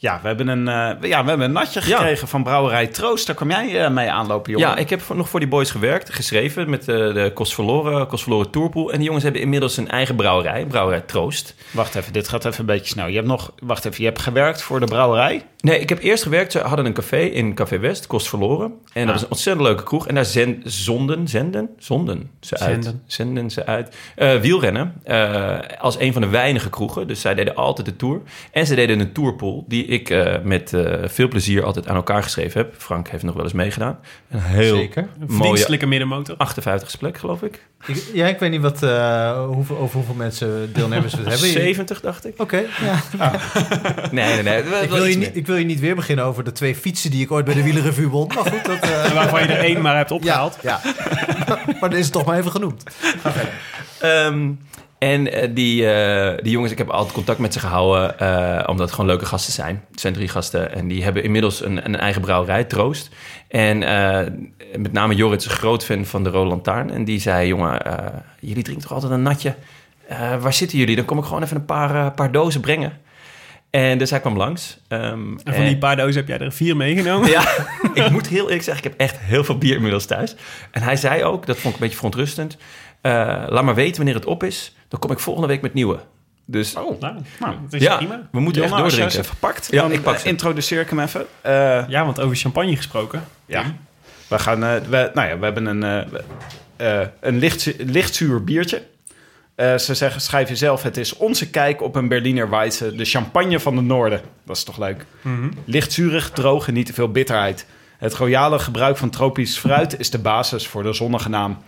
Ja, we hebben een, eh, ja, we hebben een natje Ja. gekregen van Brouwerij Troost. Daar kwam jij eh, mee aanlopen, jongen. Ja, ik heb voor- nog voor die boys gewerkt, geschreven met eh, de Kost Verloren, Kost Verloren Tourpool. En die jongens hebben inmiddels een eigen brouwerij, Brouwerij Troost. Wacht even, dit gaat even een beetje snel. Je hebt nog, wacht even, je hebt gewerkt voor de brouwerij. Nee, ik heb eerst gewerkt, ze hadden een café in Café West, Kost Verloren. En dat Ah. is een ontzettend leuke kroeg. En daar zonden, zenden, zonden ze uit. Zenden. Zenden ze uit. Wielrennen, als een van de weinige kroegen. Dus zij deden altijd de tour. En ze deden een tourpool, die ik eh, met eh, veel plezier altijd aan elkaar geschreven heb. Frank heeft nog wel eens meegedaan. Een heel Zeker. Een mooie middenmotor. 58 plek, geloof ik. Ik, ja, ik weet niet wat, eh, hoeveel, over hoeveel mensen deelnemers we het hebben. 70, dacht ik. Oké, ja. Nee, nee, nee. Ik wil, je niet, ik wil je niet weer beginnen over de twee fietsen die ik ooit bij de wielerrevue won. Maar goed, dat... eh, Waarvan je er één maar hebt opgehaald. ja. maar dat is het toch maar even genoemd. Ehm, en eh, die, eh, die jongens, ik heb altijd contact met ze gehouden, eh, omdat het gewoon leuke gasten zijn. Het zijn drie gasten en die hebben inmiddels een, een eigen brouwerij, Troost. En met name Jorrit is een groot fan van de Roland Taarn. En die zei, jongen, jullie drinken toch altijd een natje? Waar zitten jullie? Dan kom ik gewoon even een paar, paar dozen brengen. En dus hij kwam langs. Ehm, En van die paar dozen heb jij er vier meegenomen. ja, ik moet heel eerlijk zeggen, ik heb echt heel veel bier inmiddels thuis. En hij zei ook, dat vond ik een beetje verontrustend... laat maar weten wanneer het op is, dan kom ik volgende week met nieuwe. Dus Oh, Nou, Nou, dat is ja, prima. we moeten Jonne, echt doordrinken. even pakt, Ja, dan ik pak eh, ze. introduceer ik hem even. Eh, Ja, want over champagne gesproken. ja, we gaan, eh, we, nou ja, we hebben een, een licht, lichtzuur biertje. Eh, ze zeggen, schrijf jezelf, het is onze kijk op een Berliner Weisse, de champagne van het noorden. Dat is toch leuk? Mhm. Lichtzurig, droog en niet te veel bitterheid. Het royale gebruik van tropisch fruit is de basis voor de zonnige naam.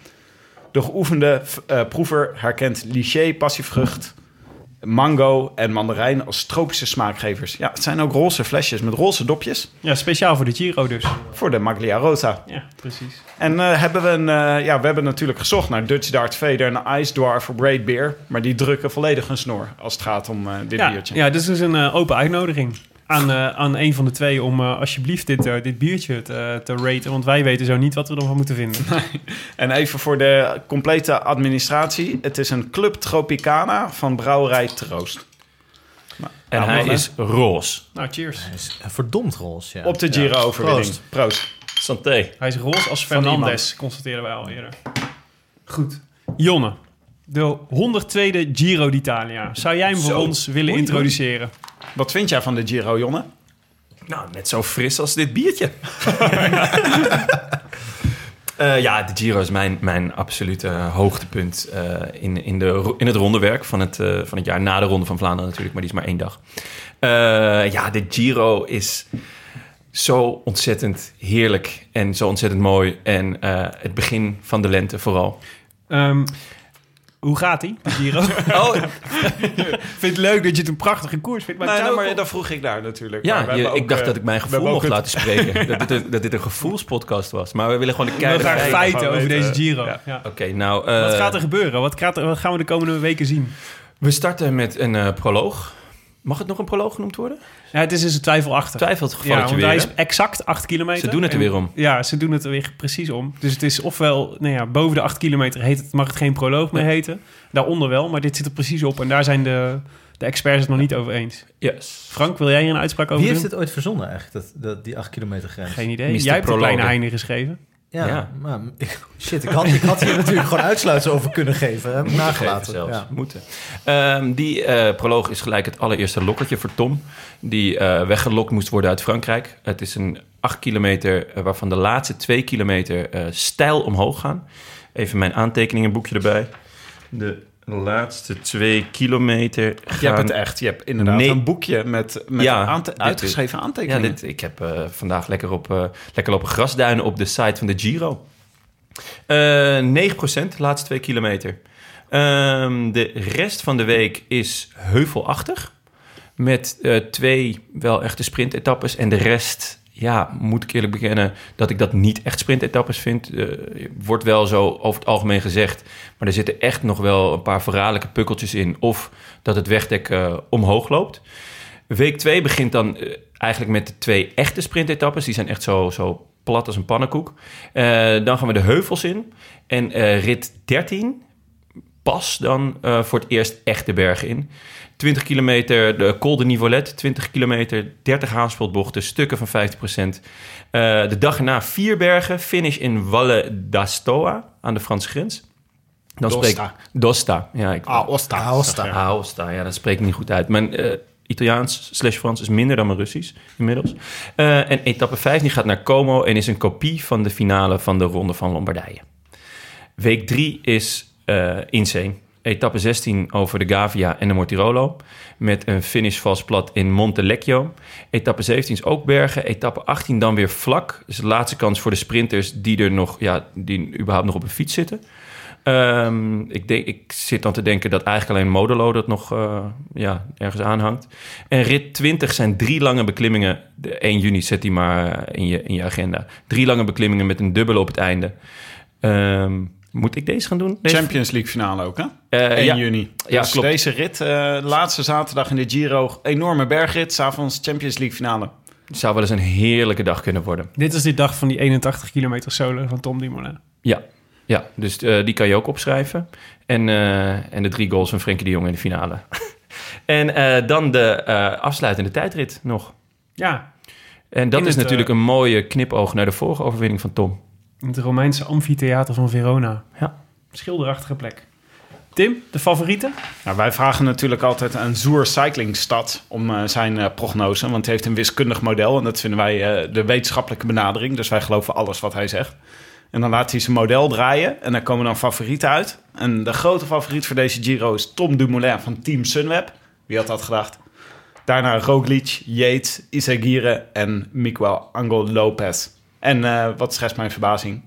De geoefende eh, proever herkent liché, passievrucht, mango en mandarijn als tropische smaakgevers. Ja, het zijn ook roze flesjes met roze dopjes Ja, speciaal voor de Giro dus. voor de Maglia Rosa. Ja, precies. En eh, hebben we, een, eh, ja, we hebben natuurlijk gezocht naar Dutch Dart Vader en Ice Dwarf voor Braid Beer. Maar die drukken volledig een snor als het gaat om dit Ja, biertje. ja, dit is dus een open uitnodiging aan, eh, aan een van de twee om eh, alsjeblieft dit, eh, dit biertje te, te raten. Want wij weten zo niet wat we ervan moeten vinden. En even voor de complete administratie. Het is een Club Tropicana van Brouwerij Troost. En Nou, hij mannen. is roze. nou, cheers. Hij is verdomd roze, ja. Op de Giro-overwinning. Proost. Proost. Santé. Hij is roze als. Fernandes, constateerden wij al eerder. Goed. Jonne, de 102e Giro d'Italia. Zou jij hem voor Zo. ons willen Oei, introduceren? Wat vind jij van de Giro, Jonne? Nou, net zo fris als dit biertje. Eh, ja, de Giro is mijn, mijn absolute hoogtepunt eh, in, in, de, in het rondewerk van het, eh, van het jaar. Na de Ronde van Vlaanderen natuurlijk, maar die is maar één dag. Eh, ja, de Giro is zo ontzettend heerlijk en zo ontzettend mooi. En eh, het begin van de lente vooral. Ehm, Hoe gaat hij, de Giro? Oh, vind het leuk dat je het een prachtige koers vindt. Maar, Nee, nou, maar dat vroeg ik daar natuurlijk. Ja, je- ik dacht eh, dat ik mijn gevoel mocht laten spreken. dat, dit een, dat dit een gevoelspodcast was. Maar we willen gewoon de keiharde graag feiten. feiten over weten, deze Giro. ja. Ja. Oké, nou... eh, Wat gaat er gebeuren? Wat, gaat er, wat gaan we de komende weken zien? We starten met een eh, proloog. Mag het nog een proloog genoemd worden? Ja, het is dus een twijfelachtig. Twijfelt Ja, want weer. hij hè? is exact 8 kilometer. Ze doen het er En- weer om. Ja, ze doen het er weer precies om. Dus het is ofwel, nou ja, boven de 8 kilometer heet het, mag het geen proloog meer heten. Daaronder wel, maar dit zit er precies op. En daar zijn de, de experts het nog niet over eens. Yes. Frank, wil jij hier een uitspraak over Wie heeft doen? dit ooit verzonnen eigenlijk, dat, dat, die 8 kilometer grens? Geen idee. Mr. Jij hebt de kleine Heine geschreven. Ja, Ja. maar shit, ik had, ik had hier natuurlijk gewoon uitsluitsel over kunnen geven. Nagelaten. zelfs. Ja. Moeten. Ehm, die eh, proloog is gelijk het allereerste lokkertje voor Tom. Die eh, weggelokt moest worden uit Frankrijk. Het is een 8 kilometer eh, waarvan de laatste 2 kilometer stijl omhoog gaan. Even mijn aantekeningenboekje erbij. De laatste 2 kilometer gaan... Je hebt het echt. Je hebt inderdaad Nee. een boekje met, met Ja, aante- uitgeschreven Ja, aantekeningen. dit, ik heb eh, vandaag lekker, op, eh, lekker lopen grasduinen op de site van de Giro. Eh 9% de laatste twee kilometer. Ehm, de rest van de week is heuvelachtig. Met twee wel echte sprintetappes. En de rest, ja, moet ik eerlijk bekennen... dat ik dat niet echt sprintetappes vind. Eh, wordt wel zo over het algemeen gezegd. Maar er zitten echt nog wel een paar verraderlijke pukkeltjes in. Of dat het wegdek eh, omhoog loopt. Week 2 begint dan eh, eigenlijk met de twee echte sprintetappes. Die zijn echt zo, zo plat als een pannenkoek. Dan gaan we de heuvels in. En rit 13 pas dan voor het eerst echt de bergen in. 20 kilometer de Col de Nivolet, 20 kilometer, 30 haanspeldbochten, stukken van 50% Eh, de dag erna vier bergen, finish in Valle d'Astoa aan de Franse grens. Dan Dosta. spreek- Dosta. Ja, ik, Aosta. Aosta. Aosta, ja, dat spreek ik niet goed uit. Mijn eh, Italiaans slash Frans is minder dan mijn Russisch inmiddels. Eh, en etappe 15 gaat naar Como en is een kopie van de finale van de Ronde van Lombardije. Week 3 is eh insane. Etappe 16 over de Gavia en de Mortirolo. Met een finish vast plat in Montelecchio. Etappe 17 is ook bergen. Etappe 18 dan weer vlak. Dus de laatste kans voor de sprinters die er nog, ja, die überhaupt nog op een fiets zitten. Ehm, ik, denk, ik zit dan te denken dat eigenlijk alleen Modelo dat nog eh, ja, ergens aanhangt. En rit 20 zijn drie lange beklimmingen. De 1 juni zet die maar in je, in je agenda. Drie lange beklimmingen met een dubbele op het einde. Ehm, moet ik deze gaan doen? Deze? Champions League finale ook, hè? Eh, 1 ja. juni. Ja, dus klopt. deze rit, eh, laatste zaterdag in de Giro, enorme bergrit. S'avonds Champions League finale. Zou wel eens een heerlijke dag kunnen worden. Dit is die dag van die 81 kilometer solo van Tom Dumoulin. Ja, ja dus eh, die kan je ook opschrijven. En, eh, en de drie goals van Frenkie de Jong in de finale. en eh, dan de eh, afsluitende tijdrit nog. Ja, En dat In is het, natuurlijk een mooie knipoog naar de vorige overwinning van Tom. In het Romeinse amfitheater van Verona. Ja. Schilderachtige plek. Tim, de favorieten? Nou, wij vragen natuurlijk altijd aan Zoer Cyclingstad om eh, zijn eh, prognose. Want hij heeft een wiskundig model en dat vinden wij eh, de wetenschappelijke benadering. Dus wij geloven alles wat hij zegt. En dan laat hij zijn model draaien en daar komen dan favorieten uit. En de grote favoriet voor deze Giro is Tom Dumoulin van Team Sunweb. Wie had dat gedacht? Daarna Roglic, Yates, Isagire en Miguel Angel Lopez. En eh, wat schetst mijn verbazing?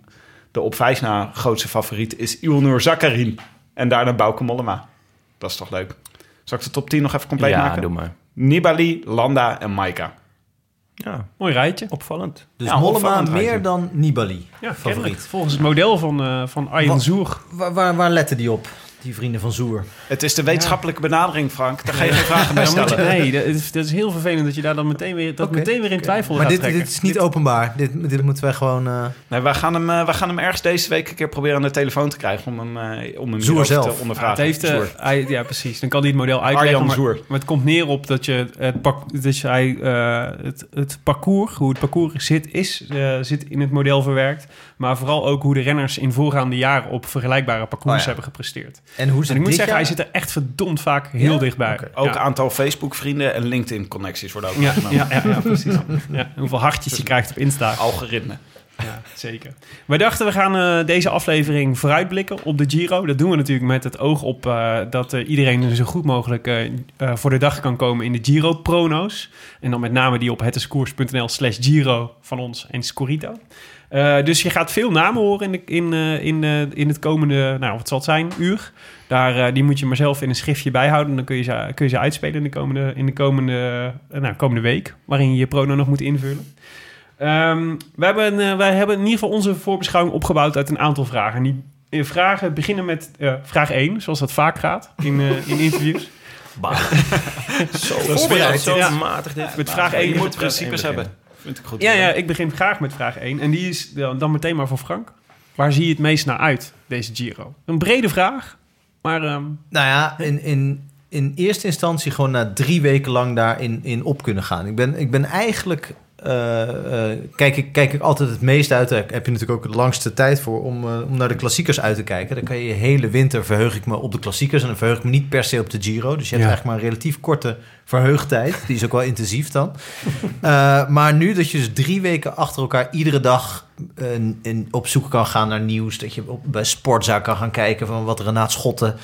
De op vijf na grootste favoriet is Ilnur Zakarin. En daarna Bauke Mollema. Dat is toch leuk? Zal ik de top 10 nog even compleet ja, maken? doe maar. Nibali, Landa en Maika. Ja, Mooi rijtje. opvallend. Dus Ja, Mollema opvallend meer rijtje. dan Nibali. Ja, favoriet. kennelijk. Volgens het model van, eh van Arjen Zoer. Waar, waar, waar letten die op, die vrienden van Zoer? Het is de wetenschappelijke benadering, Frank. Daar ga je geen vragen bij stellen. nee, dat is, dat is heel vervelend dat je daar dan meteen weer, dat meteen weer in twijfel Maar gaat dit, dit is niet openbaar. Dit, dit moeten wij gewoon... eh, Nee, wij, gaan hem, eh, wij gaan hem ergens deze week een keer proberen aan de telefoon te krijgen... om hem, eh, om hem Zoer zelf. te ondervragen. het heeft, hij, ja, precies. Dan kan hij het model uitleggen. Arjan maar, Zoer. maar het komt neer op dat je het, pak, dus hij, eh, het, het parcours, hoe het parcours zit, is, eh, zit in het model verwerkt. Maar vooral ook hoe de renners in voorgaande jaren op vergelijkbare parcours Oh ja. hebben gepresteerd. En hoe ze En ik moet zeggen, jaar- hij zit er echt verdomd vaak heel Ja? dichtbij. Oké. Ook ja. aantal Facebook-vrienden en LinkedIn-connecties worden ook Ja, ja, ja, ja, precies. Hoeveel hartjes je krijgt op Insta. Algoritme. Ja, zeker. Wij dachten we gaan eh, deze aflevering vooruitblikken op de Giro. Dat doen we natuurlijk met het oog op eh, dat eh, iedereen zo goed mogelijk voor de dag kan komen in de Giro-prono's. En dan met name die op hetdescours.nl slash Giro van ons en Scorito. Eh, dus je gaat veel namen horen in, de, in, eh, in, eh, in het komende, nou wat zal het zijn, uur. Daar, eh, die moet je maar zelf in een schriftje bijhouden. Dan kun je ze, kun je ze uitspelen in de komende, in de komende, nou, komende week. Waarin je je prono nog moet invullen. Ehm, wij, hebben, wij hebben in ieder geval onze voorbeschouwing opgebouwd uit een aantal vragen. Die vragen beginnen met eh, vraag 1, zoals dat vaak gaat in, eh, in interviews. Bah. zo voorbereid, zo ja. matig dit. Met vraag 1 Je moet principes hebben. Vind ik goed. Ja, ja, ik begin graag met vraag 1. En die is dan meteen maar voor Frank. Waar zie je het meest naar uit, deze Giro? Een brede vraag, maar ehm, Nou ja, in, in, in eerste instantie gewoon na drie weken lang daarin in op kunnen gaan. Ik ben, ik ben eigenlijk... eh, eh, kijk, ik, kijk ik altijd het meest uit. Daar heb je natuurlijk ook de langste tijd voor om, eh, om naar de klassiekers uit te kijken. Dan kan je je hele winter verheug ik me op de klassiekers. En dan verheug ik me niet per se op de Giro. Dus je hebt Ja. eigenlijk maar een relatief korte verheugtijd. Die is ook wel intensief dan. Eh, maar nu dat je dus drie weken achter elkaar iedere dag eh, in, op zoek kan gaan naar nieuws. Dat je op, bij Sportzaak kan gaan kijken van wat Renaat Schotten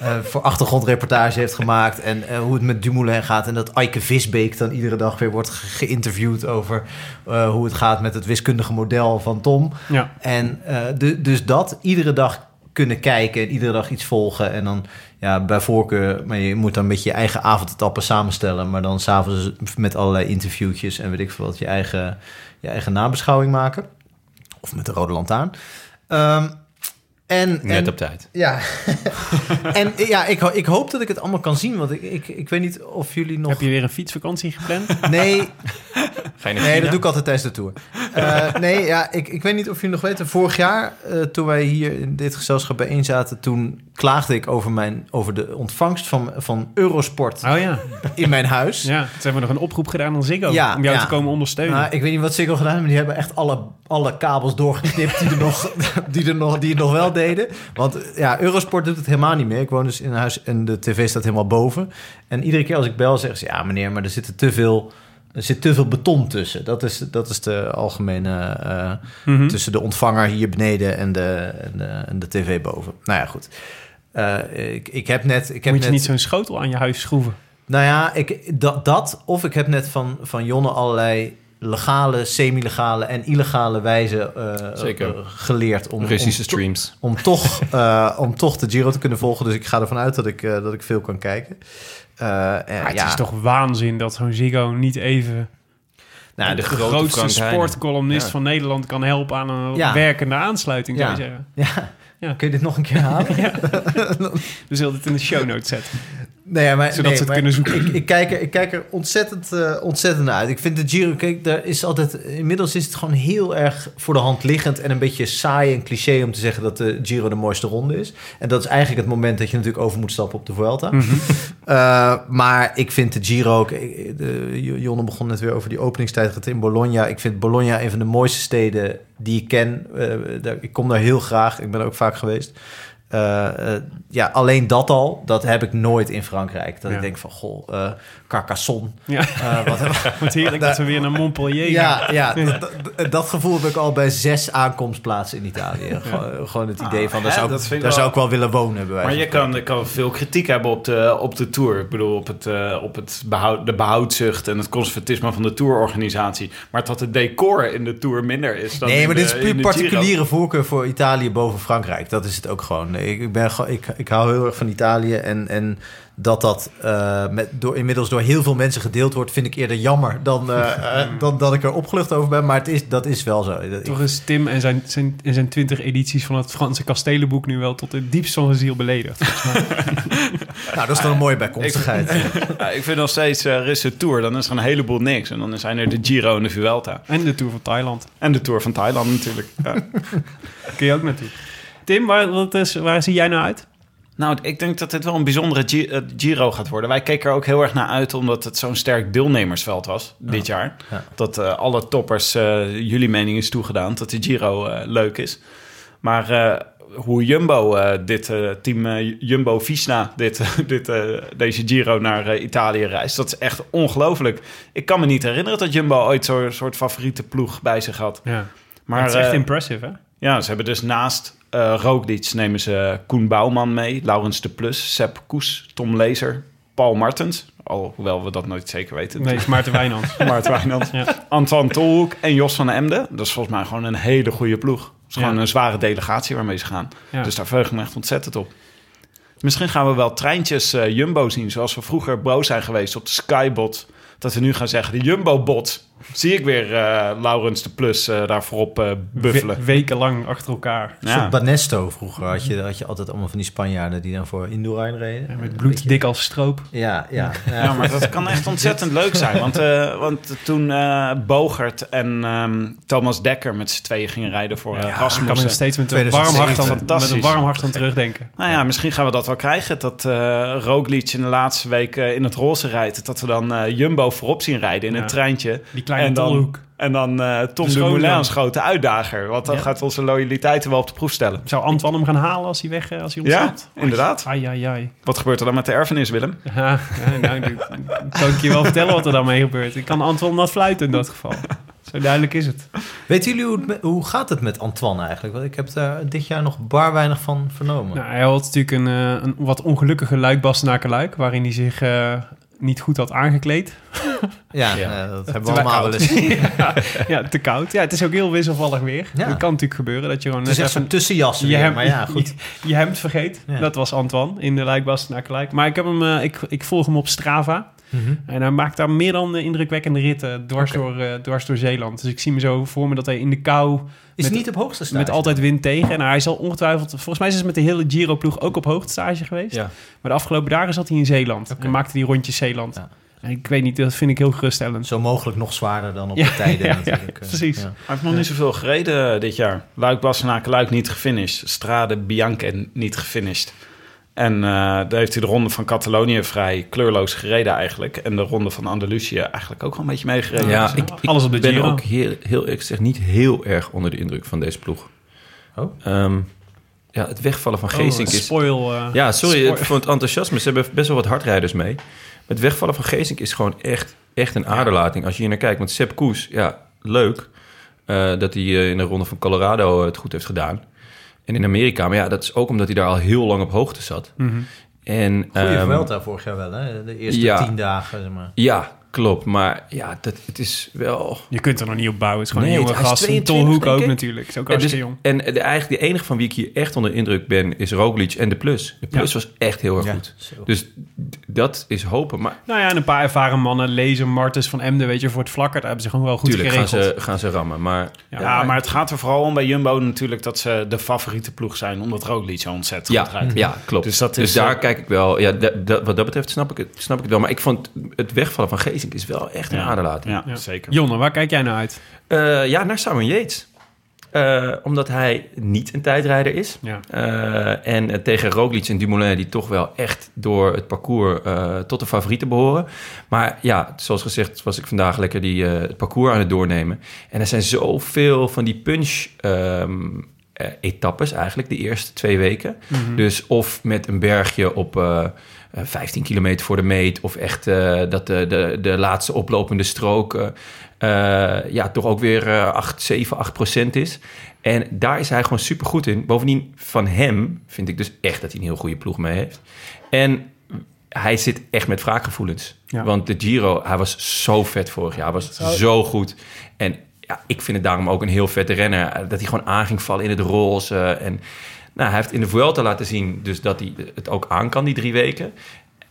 eh, voor achtergrondreportage heeft gemaakt. En hoe het met Dumoulin gaat. En dat Eike Visbeek dan iedere dag weer wordt ge- geïnterviewd over hoe het gaat met het wiskundige model van Tom. ja. En de, dus dat iedere dag kunnen kijken en iedere dag iets volgen. En dan ja, bij voorkeur, maar je moet dan een beetje je eigen avondetappen samenstellen. Maar dan s'avonds met allerlei interviewtjes en weet ik veel wat, je eigen, je eigen nabeschouwing maken. Of met de rode lantaarn. Ehm, en, Net en, op tijd. ja. en ja, ik, ik hoop dat ik het allemaal kan zien. Want ik, ik, ik weet niet of jullie nog... Heb je weer een fietsvakantie gepland? Nee, naar Nee, dat doe ik altijd tijdens de tour. Eh, nee, ja, ik, ik weet niet of jullie nog weten. Vorig jaar, eh, toen wij hier in dit gezelschap bijeen zaten... toen klaagde ik over, mijn, over de ontvangst van, van Eurosport Oh ja. in mijn huis. ja. Toen hebben we nog een oproep gedaan aan Ziggo Ja, om jou ja. te komen ondersteunen. Nou, ik weet niet wat Ziggo gedaan hebben, maar die hebben echt alle, alle kabels doorgeknipt die er, nog, die, er nog, die het nog wel deden. Want ja, Eurosport doet het helemaal niet meer. Ik woon dus in een huis en de tv staat helemaal boven. En iedere keer als ik bel, zeggen ze... ja meneer, maar er zit te veel... Er zit te veel beton tussen. Dat is, dat is de algemene... eh, Mhm. tussen de ontvanger hier beneden en de, en de, en de tv boven. Nou ja, goed. Eh, ik, ik heb net... Ik heb Moet je net niet zo'n schotel aan je huis schroeven? nou ja, ik, dat, dat of ik heb net van, van Jonne allerlei legale, semi-legale en illegale wijzen eh, Zeker. eh, geleerd om, Russische om, streams. om, toch, eh, om toch de Giro te kunnen volgen. Dus ik ga ervan uit dat ik, eh, dat ik veel kan kijken. Eh, en Maar het ja, is toch waanzin dat zo'n Ziggo niet even nou, de, de, grote grootste sportcolumnist Ja. van Nederland kan helpen aan een Ja. werkende aansluiting, zou Ja. je zeggen. ja, Ja. Kun je dit nog een keer halen? We zullen het in de show notes zetten. Nee, maar, Zodat nee, ze het maar kunnen zoeken. Ik, ik, kijk er, ik kijk er ontzettend, eh, ontzettend naar uit. Ik vind de Giro, kijk, daar is altijd... Inmiddels is het gewoon heel erg voor de hand liggend... en een beetje saai en cliché om te zeggen dat de Giro de mooiste ronde is. En dat is eigenlijk het moment dat je natuurlijk over moet stappen op de Vuelta. Mhm. Eh, maar ik vind de Giro... ook- ik- de, Jonne begon net weer over die openingstijd in Bologna. Ik vind Bologna een van de mooiste steden die ik ken. Eh, daar, ik kom daar heel graag. Ik ben er ook vaak geweest. Eh, eh, ja, alleen dat al, dat heb ik nooit in Frankrijk. Dat Ja. ik denk van, goh, eh Carcassonne. Ja, eh, wat, wat heerlijk dat we weer naar Montpellier gaan. ja, ja dat, gevoel heb ik al bij zes aankomstplaatsen in Italië. Gewoon, gewoon het idee van, daar, hè, zou, ik daar wel- zou ik wel willen wonen. bij Maar je kan, kan veel kritiek hebben op de, op de Tour. Ik bedoel, op, het, op het behoud, de behoudzucht en het conservatisme van de Tourorganisatie. Maar dat het decor in de Tour minder is dan Nee, maar de- dit is puur particuliere voorkeur voor Italië boven Frankrijk. Dat is het ook gewoon. Ik, ik, ben, ik, ik hou heel erg van Italië. En, en dat dat eh, met, door, inmiddels door heel veel mensen gedeeld wordt... vind ik eerder jammer dan, eh, eh, dan dat ik er opgelucht over ben. Maar het is, dat is wel zo. Toch is Tim en zijn, zijn, en zijn 20 edities van het Franse kastelenboek nu wel tot het diepst van zijn ziel beledigd. nou, dat is dan een mooie bijkomstigheid. Ja, ik vind nog steeds, is de Tour, dan is er een heleboel niks. En dan zijn er de Giro en de Vuelta. En de Tour van Thailand. En de Tour van Thailand natuurlijk. Ja. Kun je ook naartoe. Tim, waar, wat is, waar zie jij nou uit? Nou, ik denk dat dit wel een bijzondere eh, Giro gaat worden. Wij keken er ook heel erg naar uit, omdat het zo'n sterk deelnemersveld was dit jaar. Ja. Dat eh, alle toppers, eh, jullie mening is toegedaan, dat de Giro eh, leuk is. Maar eh, hoe Jumbo, eh, dit eh, team eh, Jumbo-Visma, dit, dit, eh, deze Giro naar Italië reist, dat is echt ongelooflijk. Ik kan me niet herinneren dat Jumbo ooit zo'n soort favoriete ploeg bij zich had. Ja. Maar het is echt impressive, hè? ja, ze hebben dus naast eh Roglic nemen ze Koen Bouwman mee, Laurens de Plus, Sepp Koes, Tom Lezer, Paul Martens. Alhoewel we dat nooit zeker weten. Nee, is Maarten Wijnands. Maarten Wijnand, Ja. Antoine Tolhoek en Jos van Emden. Dat is volgens mij gewoon een hele goede ploeg. Het is gewoon Ja. een zware delegatie waarmee ze gaan. Ja. Dus daar verheug ik me echt ontzettend op. Misschien gaan we wel treintjes eh, Jumbo zien, zoals we vroeger boos zijn geweest op de Skybot. Dat we nu gaan zeggen, de Jumbo-bot. Zie ik weer eh, Laurens de Plus eh, daar voorop eh, buffelen. We- wekenlang achter elkaar. Een Ja. soort Banesto vroeger had je, had je altijd allemaal van die Spanjaarden die dan voor Indurain reden. Ja, met bloed dik als stroop. Ja, ja. ja. Ja, maar dat kan echt ontzettend leuk zijn. Want, eh, want toen eh, Bogert en ehm, Thomas Dekker met z'n tweeën gingen rijden voor uh, Ik kan er nog Rasmussen. steeds met een, warm 2007. hart aan, met een warm hart aan terugdenken. Nou ja, misschien gaan we dat wel krijgen. Dat eh Roglic in de laatste week in het roze rijdt. Dat we dan eh, Jumbo voorop zien rijden in Ja. een treintje. Die kleine en dan, tolhoek. en dan eh, Tom De als grote uitdager. Want dan Ja. gaat onze loyaliteiten wel op de proef stellen. Zou Antoine hem gaan halen als hij weg eh, als hij Ja, ontsnapt? inderdaad. Ai, ai, ai. Wat gebeurt er dan met de erfenis, Willem? Ja, ja, nou, ik kan ik je wel vertellen wat er dan mee gebeurt. Ik kan Antoine nat fluiten in dat geval. Zo duidelijk is het. Weten jullie hoe, het hoe gaat het met Antoine eigenlijk? Want ik heb daar dit jaar nog bar weinig van vernomen. Nou, hij had natuurlijk een, eh, een wat ongelukkige luik-Bastenaken-luik... waarin hij zich eh, niet goed had aangekleed. ja, Ja. eh, dat hebben we Te allemaal wel koud. eens. ja, ja, te koud. Ja, het is ook heel wisselvallig weer. Ja. Dat kan natuurlijk gebeuren dat je gewoon Het is echt even zo'n tussenjas je, weer, hemd, maar ja, goed. je, je hemd vergeet. Ja. Dat was Antoine in de luik-Bastenaken-luik. Maar ik, heb hem, eh, ik, ik volg hem op Strava... Mhm. En hij maakt daar meer dan eh, indrukwekkende ritten dwars, door, eh, dwars door Zeeland. Dus ik zie me zo voor me dat hij in de kou Is Met- niet op hoogste stage. met altijd wind tegen. En hij zal ongetwijfeld... Volgens mij is het met de hele Giro-ploeg ook op hoogtestage geweest. Ja. Maar de afgelopen dagen zat hij in Zeeland. En maakte die rondjes Zeeland. Ja. En ik weet niet, dat vind ik heel geruststellend. Zo mogelijk nog zwaarder dan op Ja, de tijden ja, ja, natuurlijk. eh, precies. ja. Hij heeft nog niet zoveel gereden dit jaar. Luik, Bastenaken, Luik niet gefinished. Strade, Bianca niet gefinished. En eh, daar heeft hij de ronde van Catalonië vrij kleurloos gereden eigenlijk. En de ronde van Andalusië eigenlijk ook wel een beetje meegereden. Ja, Dus, ik, ik Alles op de ben Giro. ook heel, heel ik zeg niet heel erg onder de indruk van deze ploeg. Oh. Ehm, ja, het wegvallen van Geesink Oh, is... spoil. eh, Ja, sorry spoil- voor het enthousiasme. Ze hebben best wel wat hardrijders mee. Maar het wegvallen van Geesink is gewoon echt, echt een aderlating. Als je hier naar kijkt. Want Sepp Koes, ja, leuk eh, dat hij eh, in de ronde van Colorado het goed heeft gedaan. En in Amerika, maar ja, dat is ook omdat hij daar al heel lang op hoogte zat. Mhm. En, Goeie Vuelta vorig jaar wel, hè? De eerste ja. tien dagen, zeg maar. Ja, klopt. Maar ja, dat, het is wel... Je kunt er nog niet op bouwen. Het is gewoon Nee, een jonge gast. Een 22, Tolhoek ook ik. natuurlijk. Is ook En, dus, hartstikke jong. en de, eigenlijk de enige van wie ik hier echt onder de indruk ben, is Roglic en de Plus. De Plus was echt heel erg Ja, goed. zo. Dus dat is hopen. Maar Nou ja, en een paar ervaren mannen. Lezen, Martens van Emden, weet je, voor het vlakker. Daar hebben ze gewoon wel goed tuurlijk gaan geregeld. ze, gaan ze rammen. Maar Ja, Ja, maar het gaat er vooral om bij Jumbo natuurlijk dat ze de favoriete ploeg zijn. Omdat Roglic zo ontzettend ja, goed rijdt. ja, klopt. Dus Dus, dat is, daar eh, kijk ik wel. Ja, wat dat betreft snap ik, het, snap ik het wel. Maar ik vond het wegvallen van Is wel echt een Ja. aderlating. Ja, Ja. zeker. Jonne, waar kijk jij naar uit? Eh, ja, naar Simon Yates. Eh, omdat hij niet een tijdrijder is. Ja. Eh, en tegen Roglic en Dumoulin, die toch wel echt door het parcours eh, tot de favorieten behoren. Maar ja, zoals gezegd was ik vandaag lekker die, eh, het parcours aan het doornemen. En er zijn zoveel van die punch... ehm, eh, etappes eigenlijk, de eerste twee weken. Mhm. Dus of met een bergje op eh, eh, 15 kilometer voor de meet... of echt eh, dat de, de, de laatste oplopende strook... eh, ja, toch ook weer eh 8, 7, 8 procent is. En daar is hij gewoon super goed in. Bovendien van hem vind ik dus echt dat hij een heel goede ploeg mee heeft. En hij zit echt met wraakgevoelens. Ja. Want de Giro, hij was zo vet vorig jaar. Hij was zo goed. En ja, ik vind het daarom ook een heel vette renner. Dat hij gewoon aan ging vallen in het roze. En nou, hij heeft in de Vuelta laten zien dus dat hij het ook aan kan, die drie weken.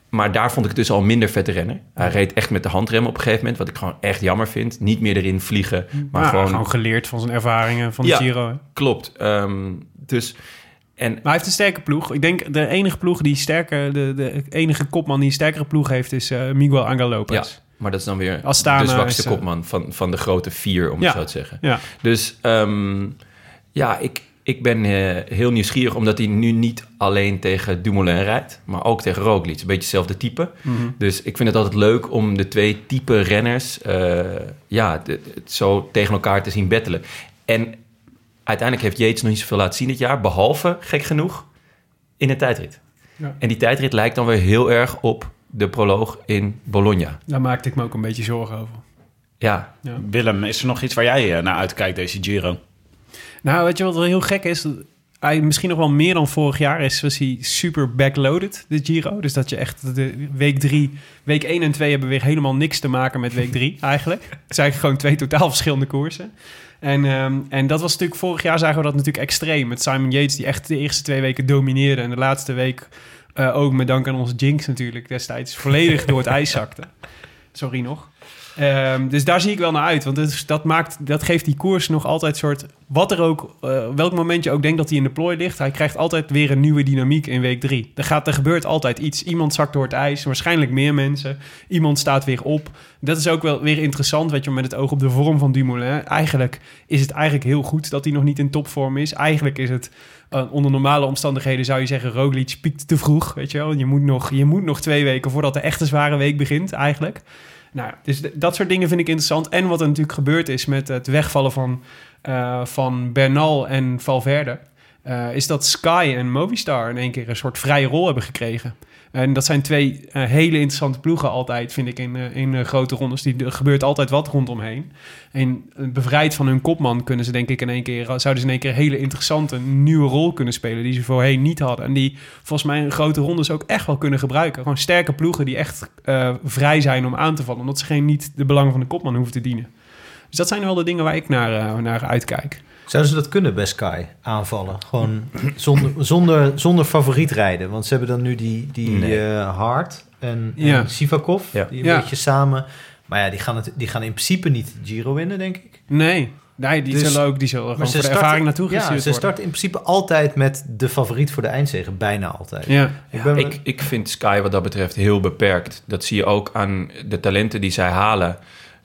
Maar daar vond ik het dus al minder vette renner. Hij reed echt met de handrem op een gegeven moment. Wat ik gewoon echt jammer vind. Niet meer erin vliegen. Maar Ja, gewoon, gewoon geleerd van zijn ervaringen van de Ja. Giro. hè. Klopt. Ehm, dus... En Maar hij heeft een sterke ploeg. Ik denk de enige ploeg die sterker, de, de enige kopman die een sterkere ploeg heeft, is eh, Miguel Angel Lopez. Ja, maar dat is dan weer Astana de zwakste is, eh, kopman van, van de grote vier, om Ja. het zo te zeggen. Ja. Dus ehm, ja, ik, ik ben eh, heel nieuwsgierig, omdat hij nu niet alleen tegen Dumoulin rijdt, maar ook tegen Roglic. Een beetje hetzelfde type. Mhm. Dus ik vind het altijd leuk om de twee type renners eh, ja, de- het zo tegen elkaar te zien battelen. En uiteindelijk heeft Yates nog niet zoveel laten zien dit jaar, behalve, gek genoeg, in een tijdrit. Ja. En die tijdrit lijkt dan weer heel erg op de proloog in Bologna. Daar maakte ik me ook een beetje zorgen over. Ja, Ja. Willem, is er nog iets waar jij eh, naar uitkijkt deze Giro? Nou, weet je wat wel heel gek is? Hij, misschien nog wel meer dan vorig jaar is, was hij super backloaded, de Giro. Dus dat je echt de week drie, week 1 en 2 hebben weer helemaal niks te maken met week 3 eigenlijk. Het zijn gewoon twee totaal verschillende koersen. En, ehm, en dat was natuurlijk, vorig jaar zagen we dat natuurlijk extreem. Met Simon Yates, die echt de eerste twee weken domineerde. En de laatste week eh, ook met dank aan onze Jinx natuurlijk destijds volledig door het ijs zakte. Sorry nog. Ehm, dus daar zie ik wel naar uit. Want dat, maakt, dat geeft die koers nog altijd soort... Wat er ook, eh, welk moment je ook denkt dat hij in de plooi ligt... hij krijgt altijd weer een nieuwe dynamiek in week drie. Er, gaat, er gebeurt altijd iets. Iemand zakt door het ijs, waarschijnlijk meer mensen. Iemand staat weer op. Dat is ook wel weer interessant, weet je, met het oog op de vorm van Dumoulin. Eigenlijk is het eigenlijk heel goed dat hij nog niet in topvorm is. Eigenlijk is het... eh, onder normale omstandigheden zou je zeggen... Roglic piekt te vroeg, weet je wel. Je moet nog, je moet nog twee weken voordat de echte zware week begint, eigenlijk. Nou, dus dat soort dingen vind ik interessant. En wat er natuurlijk gebeurd is met het wegvallen van, eh, van Bernal en Valverde... eh, is dat Sky en Movistar in één keer een soort vrije rol hebben gekregen. En dat zijn twee eh, hele interessante ploegen altijd, vind ik, in, eh, in eh, grote rondes. Die, er gebeurt altijd wat rondomheen. En bevrijd van hun kopman kunnen ze denk ik in één keer... zouden ze in één keer een hele interessante nieuwe rol kunnen spelen... die ze voorheen niet hadden. En die volgens mij in grote rondes ook echt wel kunnen gebruiken. Gewoon sterke ploegen die echt vrij zijn om aan te vallen... omdat ze geen niet de belangen van de kopman hoeven te dienen. Dus dat zijn wel de dingen waar ik naar, naar uitkijk. Zouden ze dat kunnen bij Sky aanvallen? Gewoon zonder, zonder, zonder favoriet rijden. Want ze hebben dan nu die, die Nee. eh, Hart en, Ja. en Sivakov. Ja. Die een Ja. beetje samen. Maar ja, die gaan, het, die gaan in principe niet Giro winnen, denk ik. Nee, nee die Dus- zullen ook die zullen gewoon voor de starten- ervaring naartoe Ja, gestuurd ze worden. starten in principe altijd met de favoriet voor de eindzege. Bijna altijd. Ja, Ik Ja, ben- ik, ik vind Sky wat dat betreft heel beperkt. Dat zie je ook aan de talenten die zij halen.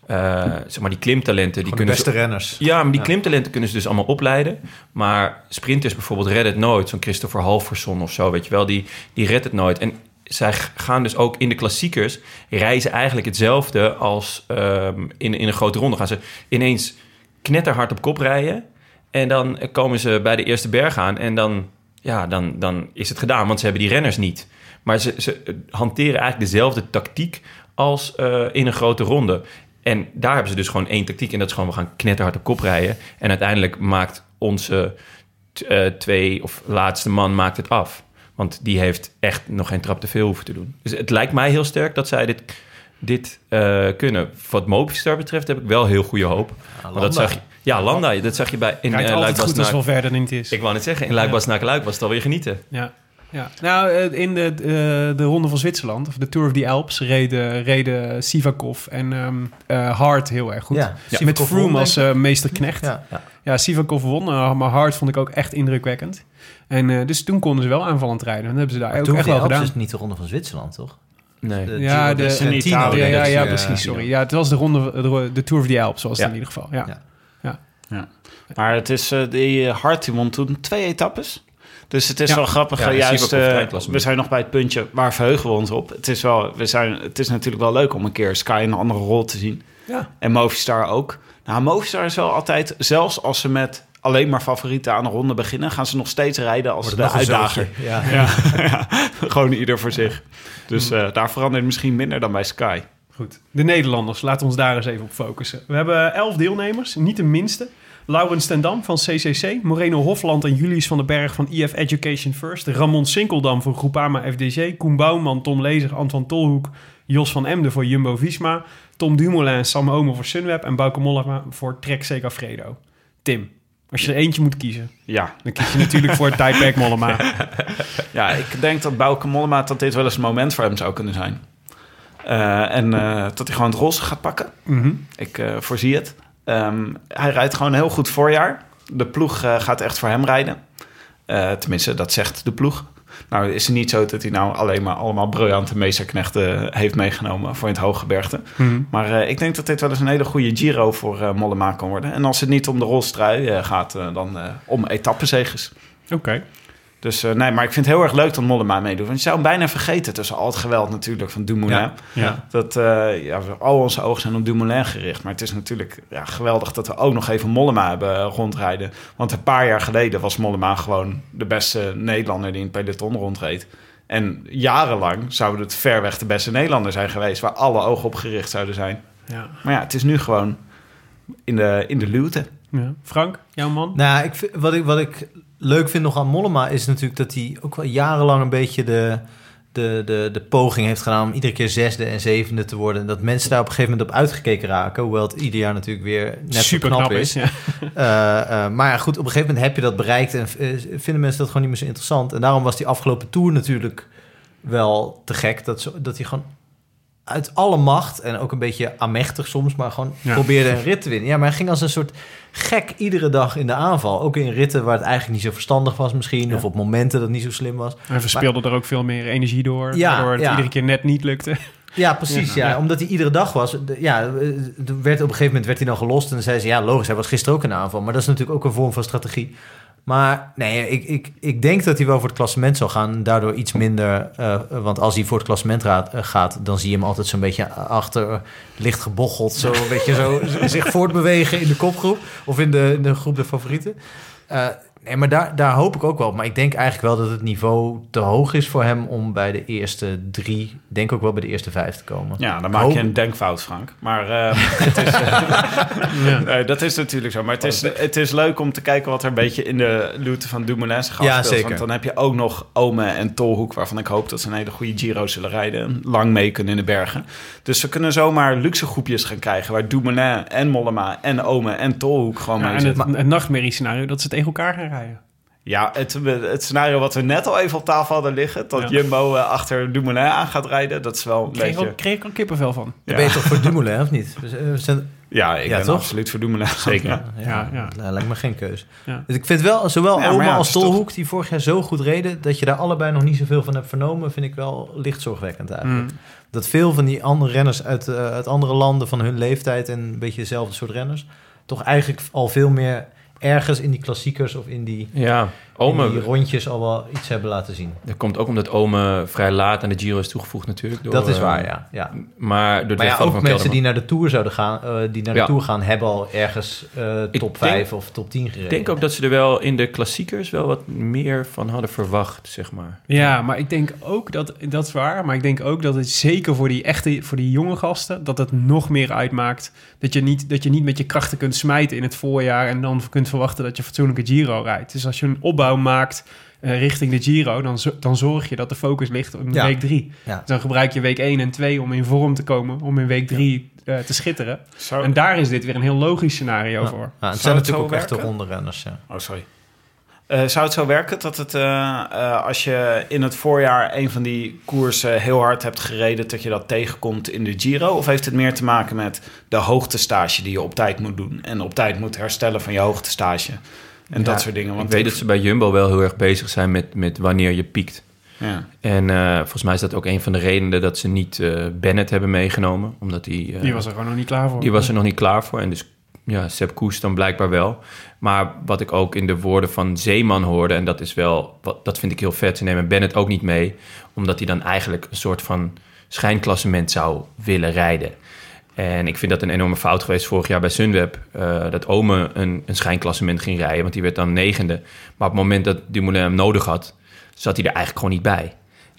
Eh, zeg maar die klimtalenten. Die Gewoon de kunnen beste ze, renners. ja, maar die Ja. klimtalenten kunnen ze dus allemaal opleiden. Maar sprinters bijvoorbeeld redden het nooit. Zo'n Christopher Halverson of zo, weet je wel. Die, die redt het nooit. En zij gaan dus ook in de klassiekers... reizen eigenlijk hetzelfde als ehm, in, in een grote ronde. Gaan ze ineens knetterhard op kop rijden... En dan komen ze bij de eerste berg aan en dan, ja, dan, dan is het gedaan, want ze hebben die renners niet. Maar ze, ze hanteren eigenlijk dezelfde tactiek als eh, in een grote ronde. En daar hebben ze dus gewoon één tactiek en dat is gewoon we gaan knetterhard op kop rijden. En uiteindelijk maakt onze t- eh, twee of laatste man maakt het af. Want die heeft echt nog geen trap te veel hoeven te doen. Dus het lijkt mij heel sterk dat zij dit, dit eh, kunnen. Wat Movistar betreft heb ik wel heel goede hoop. Want dat zag je, ja, Landa, dat zag je bij in uh, altijd goed als Luik wel verder niet is. Ik wou net zeggen, in Luik was Luik was het alweer genieten. Ja. Ja. Nou, eh, in de, eh, de Ronde van Zwitserland, of de Tour of the Alps, reden, reden Sivakov en ehm eh, Hart heel erg goed. Ja, Met Sivakov Froome won, als meesterknecht. Ja. Ja. ja, Sivakov won, maar Hart vond ik ook echt indrukwekkend. En eh, dus toen konden ze wel aanvallend rijden. En dat hebben ze daar ook Toen echt wel gedaan. is niet de ronde van Zwitserland, toch? Nee. De Ja, de- Italië, ja, ja, ja, precies, ja. sorry. Ja, het was de ronde, de, de Tour of the Alps, zoals Ja. het in ieder geval. Ja. Ja. Maar het is, eh, die Hart die won toen twee etappes. Dus het is Ja. wel grappig. Ja, juist, eh, we zijn nog bij het puntje waar verheugen we ons op. Het is, wel, we zijn, het is natuurlijk wel leuk om een keer Sky in een andere rol te zien. Ja. En Movistar ook. Nou, Movistar is wel altijd, zelfs als ze met alleen maar favorieten aan de ronde beginnen, gaan ze nog steeds rijden als de uitdager. Ja, ja, gewoon ieder voor zich. Dus eh, daar verandert misschien minder dan bij Sky. Goed. De Nederlanders, laten we ons daar eens even op focussen. We hebben elf deelnemers, niet de minste. Laurens ten Dam van CCC, Moreno Hofland en Julius van den Berg van IF Education First, Ramon Sinkeldam voor Groupama FDG, Koen Bouwman, Tom Lezer, Antoine Tolhoek, Jos van Emden voor Jumbo-Visma, Tom Dumoulin, Sam Omer voor Sunweb en Bauke Mollema voor Trek Segafredo. Tim, als je er eentje moet kiezen, Ja, dan kies je natuurlijk voor Typex Mollema. Ja, ik denk dat Bauke Mollema dat dit wel eens een moment voor hem zou kunnen zijn. Eh, en eh, dat hij gewoon het roze gaat pakken. Mhm. Ik eh, voorzie het. Ehm, hij rijdt gewoon een heel goed voorjaar. De ploeg eh, gaat echt voor hem rijden. Eh, tenminste, dat zegt de ploeg. Nou, is het niet zo dat hij nou alleen maar allemaal briljante meesterknechten heeft meegenomen voor in het Hooggebergte. Mhm. Maar eh, ik denk dat dit wel eens een hele goede Giro voor eh, Mollema kan worden. En als het niet om de rolstrui gaat, dan om etappenzegers. Oké. Dus eh, nee, maar ik vind het heel erg leuk dat Mollema meedoet. Want je zou hem bijna vergeten tussen al het geweld natuurlijk van Dumoulin. Ja. Ja. Dat eh, ja, we- al onze ogen zijn op Dumoulin gericht. Maar het is natuurlijk ja, geweldig dat we ook nog even Mollema hebben eh, rondrijden. Want een paar jaar geleden was Mollema gewoon de beste Nederlander die in het peloton rondreed. En jarenlang zou het ver weg de beste Nederlander zijn geweest... waar alle ogen op gericht zouden zijn. Ja. Maar ja, het is nu gewoon in de, in de luwte. Ja. Frank, jouw man? Nou, ik, vind- wat, ik, wat ik leuk vind nog aan Mollema is natuurlijk dat hij ook wel jarenlang een beetje de, de, de, de poging heeft gedaan om iedere keer zesde en zevende te worden. En dat mensen daar op een gegeven moment op uitgekeken raken. Hoewel het ieder jaar natuurlijk weer net Super knap, knap is. is. Ja. Eh, eh, maar ja, goed, op een gegeven moment heb je dat bereikt en eh, vinden mensen dat gewoon niet meer zo interessant. En daarom was die afgelopen tour natuurlijk wel te gek. Dat, zo, dat hij gewoon uit alle macht en ook een beetje amechtig soms, maar gewoon Ja. probeerde een rit te winnen. Ja, maar hij ging als een soort gek iedere dag in de aanval. Ook in ritten waar het eigenlijk niet zo verstandig was misschien, Ja. of op momenten dat het niet zo slim was. Hij verspeelde er ook veel meer energie door, Ja, waardoor het iedere keer net niet lukte. Ja, precies. Ja. Omdat hij iedere dag was. Ja, eh, er werd op een gegeven moment werd hij dan gelost. En dan zei ze, ja, logisch, hij was gisteren ook in de aanval. Maar dat is natuurlijk ook een vorm van strategie. Maar nee, ik, ik, ik denk dat hij wel voor het klassement zal gaan. Daardoor iets minder. eh, want als hij voor het klassement raad- eh, gaat, dan zie je hem altijd zo'n beetje achter, eh, licht gebocheld. Zo een beetje zo zich voortbewegen in de kopgroep. Of in de, in de groep de favorieten. Nee, maar daar, daar hoop ik ook wel. op. Maar ik denk eigenlijk wel dat het niveau te hoog is voor hem om bij de eerste drie, denk ook wel bij de eerste vijf te komen. Ja, dan Ik maak je een denkfout, Frank. Maar eh, het is, eh, nee, dat is natuurlijk zo. Maar het is, het is leuk om te kijken wat er een beetje in de looten van Dumoulin zich Ja. Want dan heb je ook nog Ome en Tolhoek... waarvan ik hoop dat ze een hele goede Giro zullen rijden... en lang mee kunnen in de bergen. Dus ze kunnen zomaar luxe groepjes gaan krijgen... waar Dumoulin en Mollema en Ome en Tolhoek gewoon Ja, mee en zitten. het, het nachtmerriescenario dat ze tegen elkaar gaan rijden. Ja, het, het scenario wat we net al even op tafel hadden liggen... dat Ja. Jumbo eh, achter Dumoulin aan gaat rijden... dat is wel een Ik kreeg, beetje... ook, kreeg ik ook kippenvel van. Dan ben je toch voor Dumoulin, of niet? We zijn, Ja, ik Ja, ben toch? absoluut voor Dumoulin. Zeker. ja, Ja, ja. lijkt me geen keus. Ja. Dus ik vind wel, zowel Ja, Oma ja, als toch- Tolhoek, die vorig jaar zo goed reden... dat je daar allebei nog niet zoveel van hebt vernomen... vind ik wel licht zorgwekkend eigenlijk. Mm. Dat veel van die andere renners uit, eh, uit andere landen... van hun leeftijd en een beetje dezelfde soort renners... toch eigenlijk al veel meer ergens in die klassiekers... of in die, Ja, Ome, die rondjes al wel iets hebben laten zien. dat komt ook omdat Ome vrij laat aan de Giro is toegevoegd natuurlijk. Door, dat is eh, waar, ja. ja. Maar door de Maar ja, ook van mensen die naar de Tour zouden gaan, eh, die naar de Ja. Tour gaan, hebben al ergens eh, top denk- 5 of top 10 gereden. Ik denk ook dat ze er wel in de klassiekers wel wat meer van hadden verwacht, zeg maar. Ja, maar ik denk ook dat, dat is waar, maar ik denk ook dat het zeker voor die echte, voor die jonge gasten, dat het nog meer uitmaakt. Dat je niet, dat je niet met je krachten kunt smijten in het voorjaar en dan kunt verwachten dat je fatsoenlijke Giro rijdt. Dus als je een opbouw maakt eh, richting de Giro, dan, dan zorg je dat de focus ligt op Ja. week drie. Ja. Dan gebruik je week 1 en 2 om in vorm te komen, om in week 3 te schitteren. Zou- En daar is dit weer een heel logisch scenario Ja. voor. Ja, het zijn natuurlijk ook echte werken? ronde renners. Ja. Oh, sorry. Eh, zou het zo werken dat het, eh, eh, als je in het voorjaar een van die koersen heel hard hebt gereden, dat je dat tegenkomt in de Giro? Of heeft het meer te maken met de hoogtestage die je op tijd moet doen en op tijd moet herstellen van je hoogtestage en Ja, dat soort dingen? Want ik weet dat ze bij Jumbo wel heel erg bezig zijn met, met wanneer je piekt. ja. En eh, volgens mij is dat ook een van de redenen dat ze niet eh, Bennett hebben meegenomen. Omdat die, eh, Die was er gewoon nog niet klaar voor. die was er nog niet klaar voor. En dus ja, Sepp Koes dan blijkbaar wel. Maar wat ik ook in de woorden van Zeeman hoorde... en dat is wel, wat, dat vind ik heel vet. Ze nemen Bennett ook niet mee. Omdat hij dan eigenlijk een soort van schijnklassement zou willen rijden. En ik vind dat een enorme fout geweest vorig jaar bij Sunweb. eh, dat Ome een, een schijnklassement ging rijden. Want die werd dan negende. Maar op het moment dat Dumoulin hem nodig had... zat hij er eigenlijk gewoon niet bij.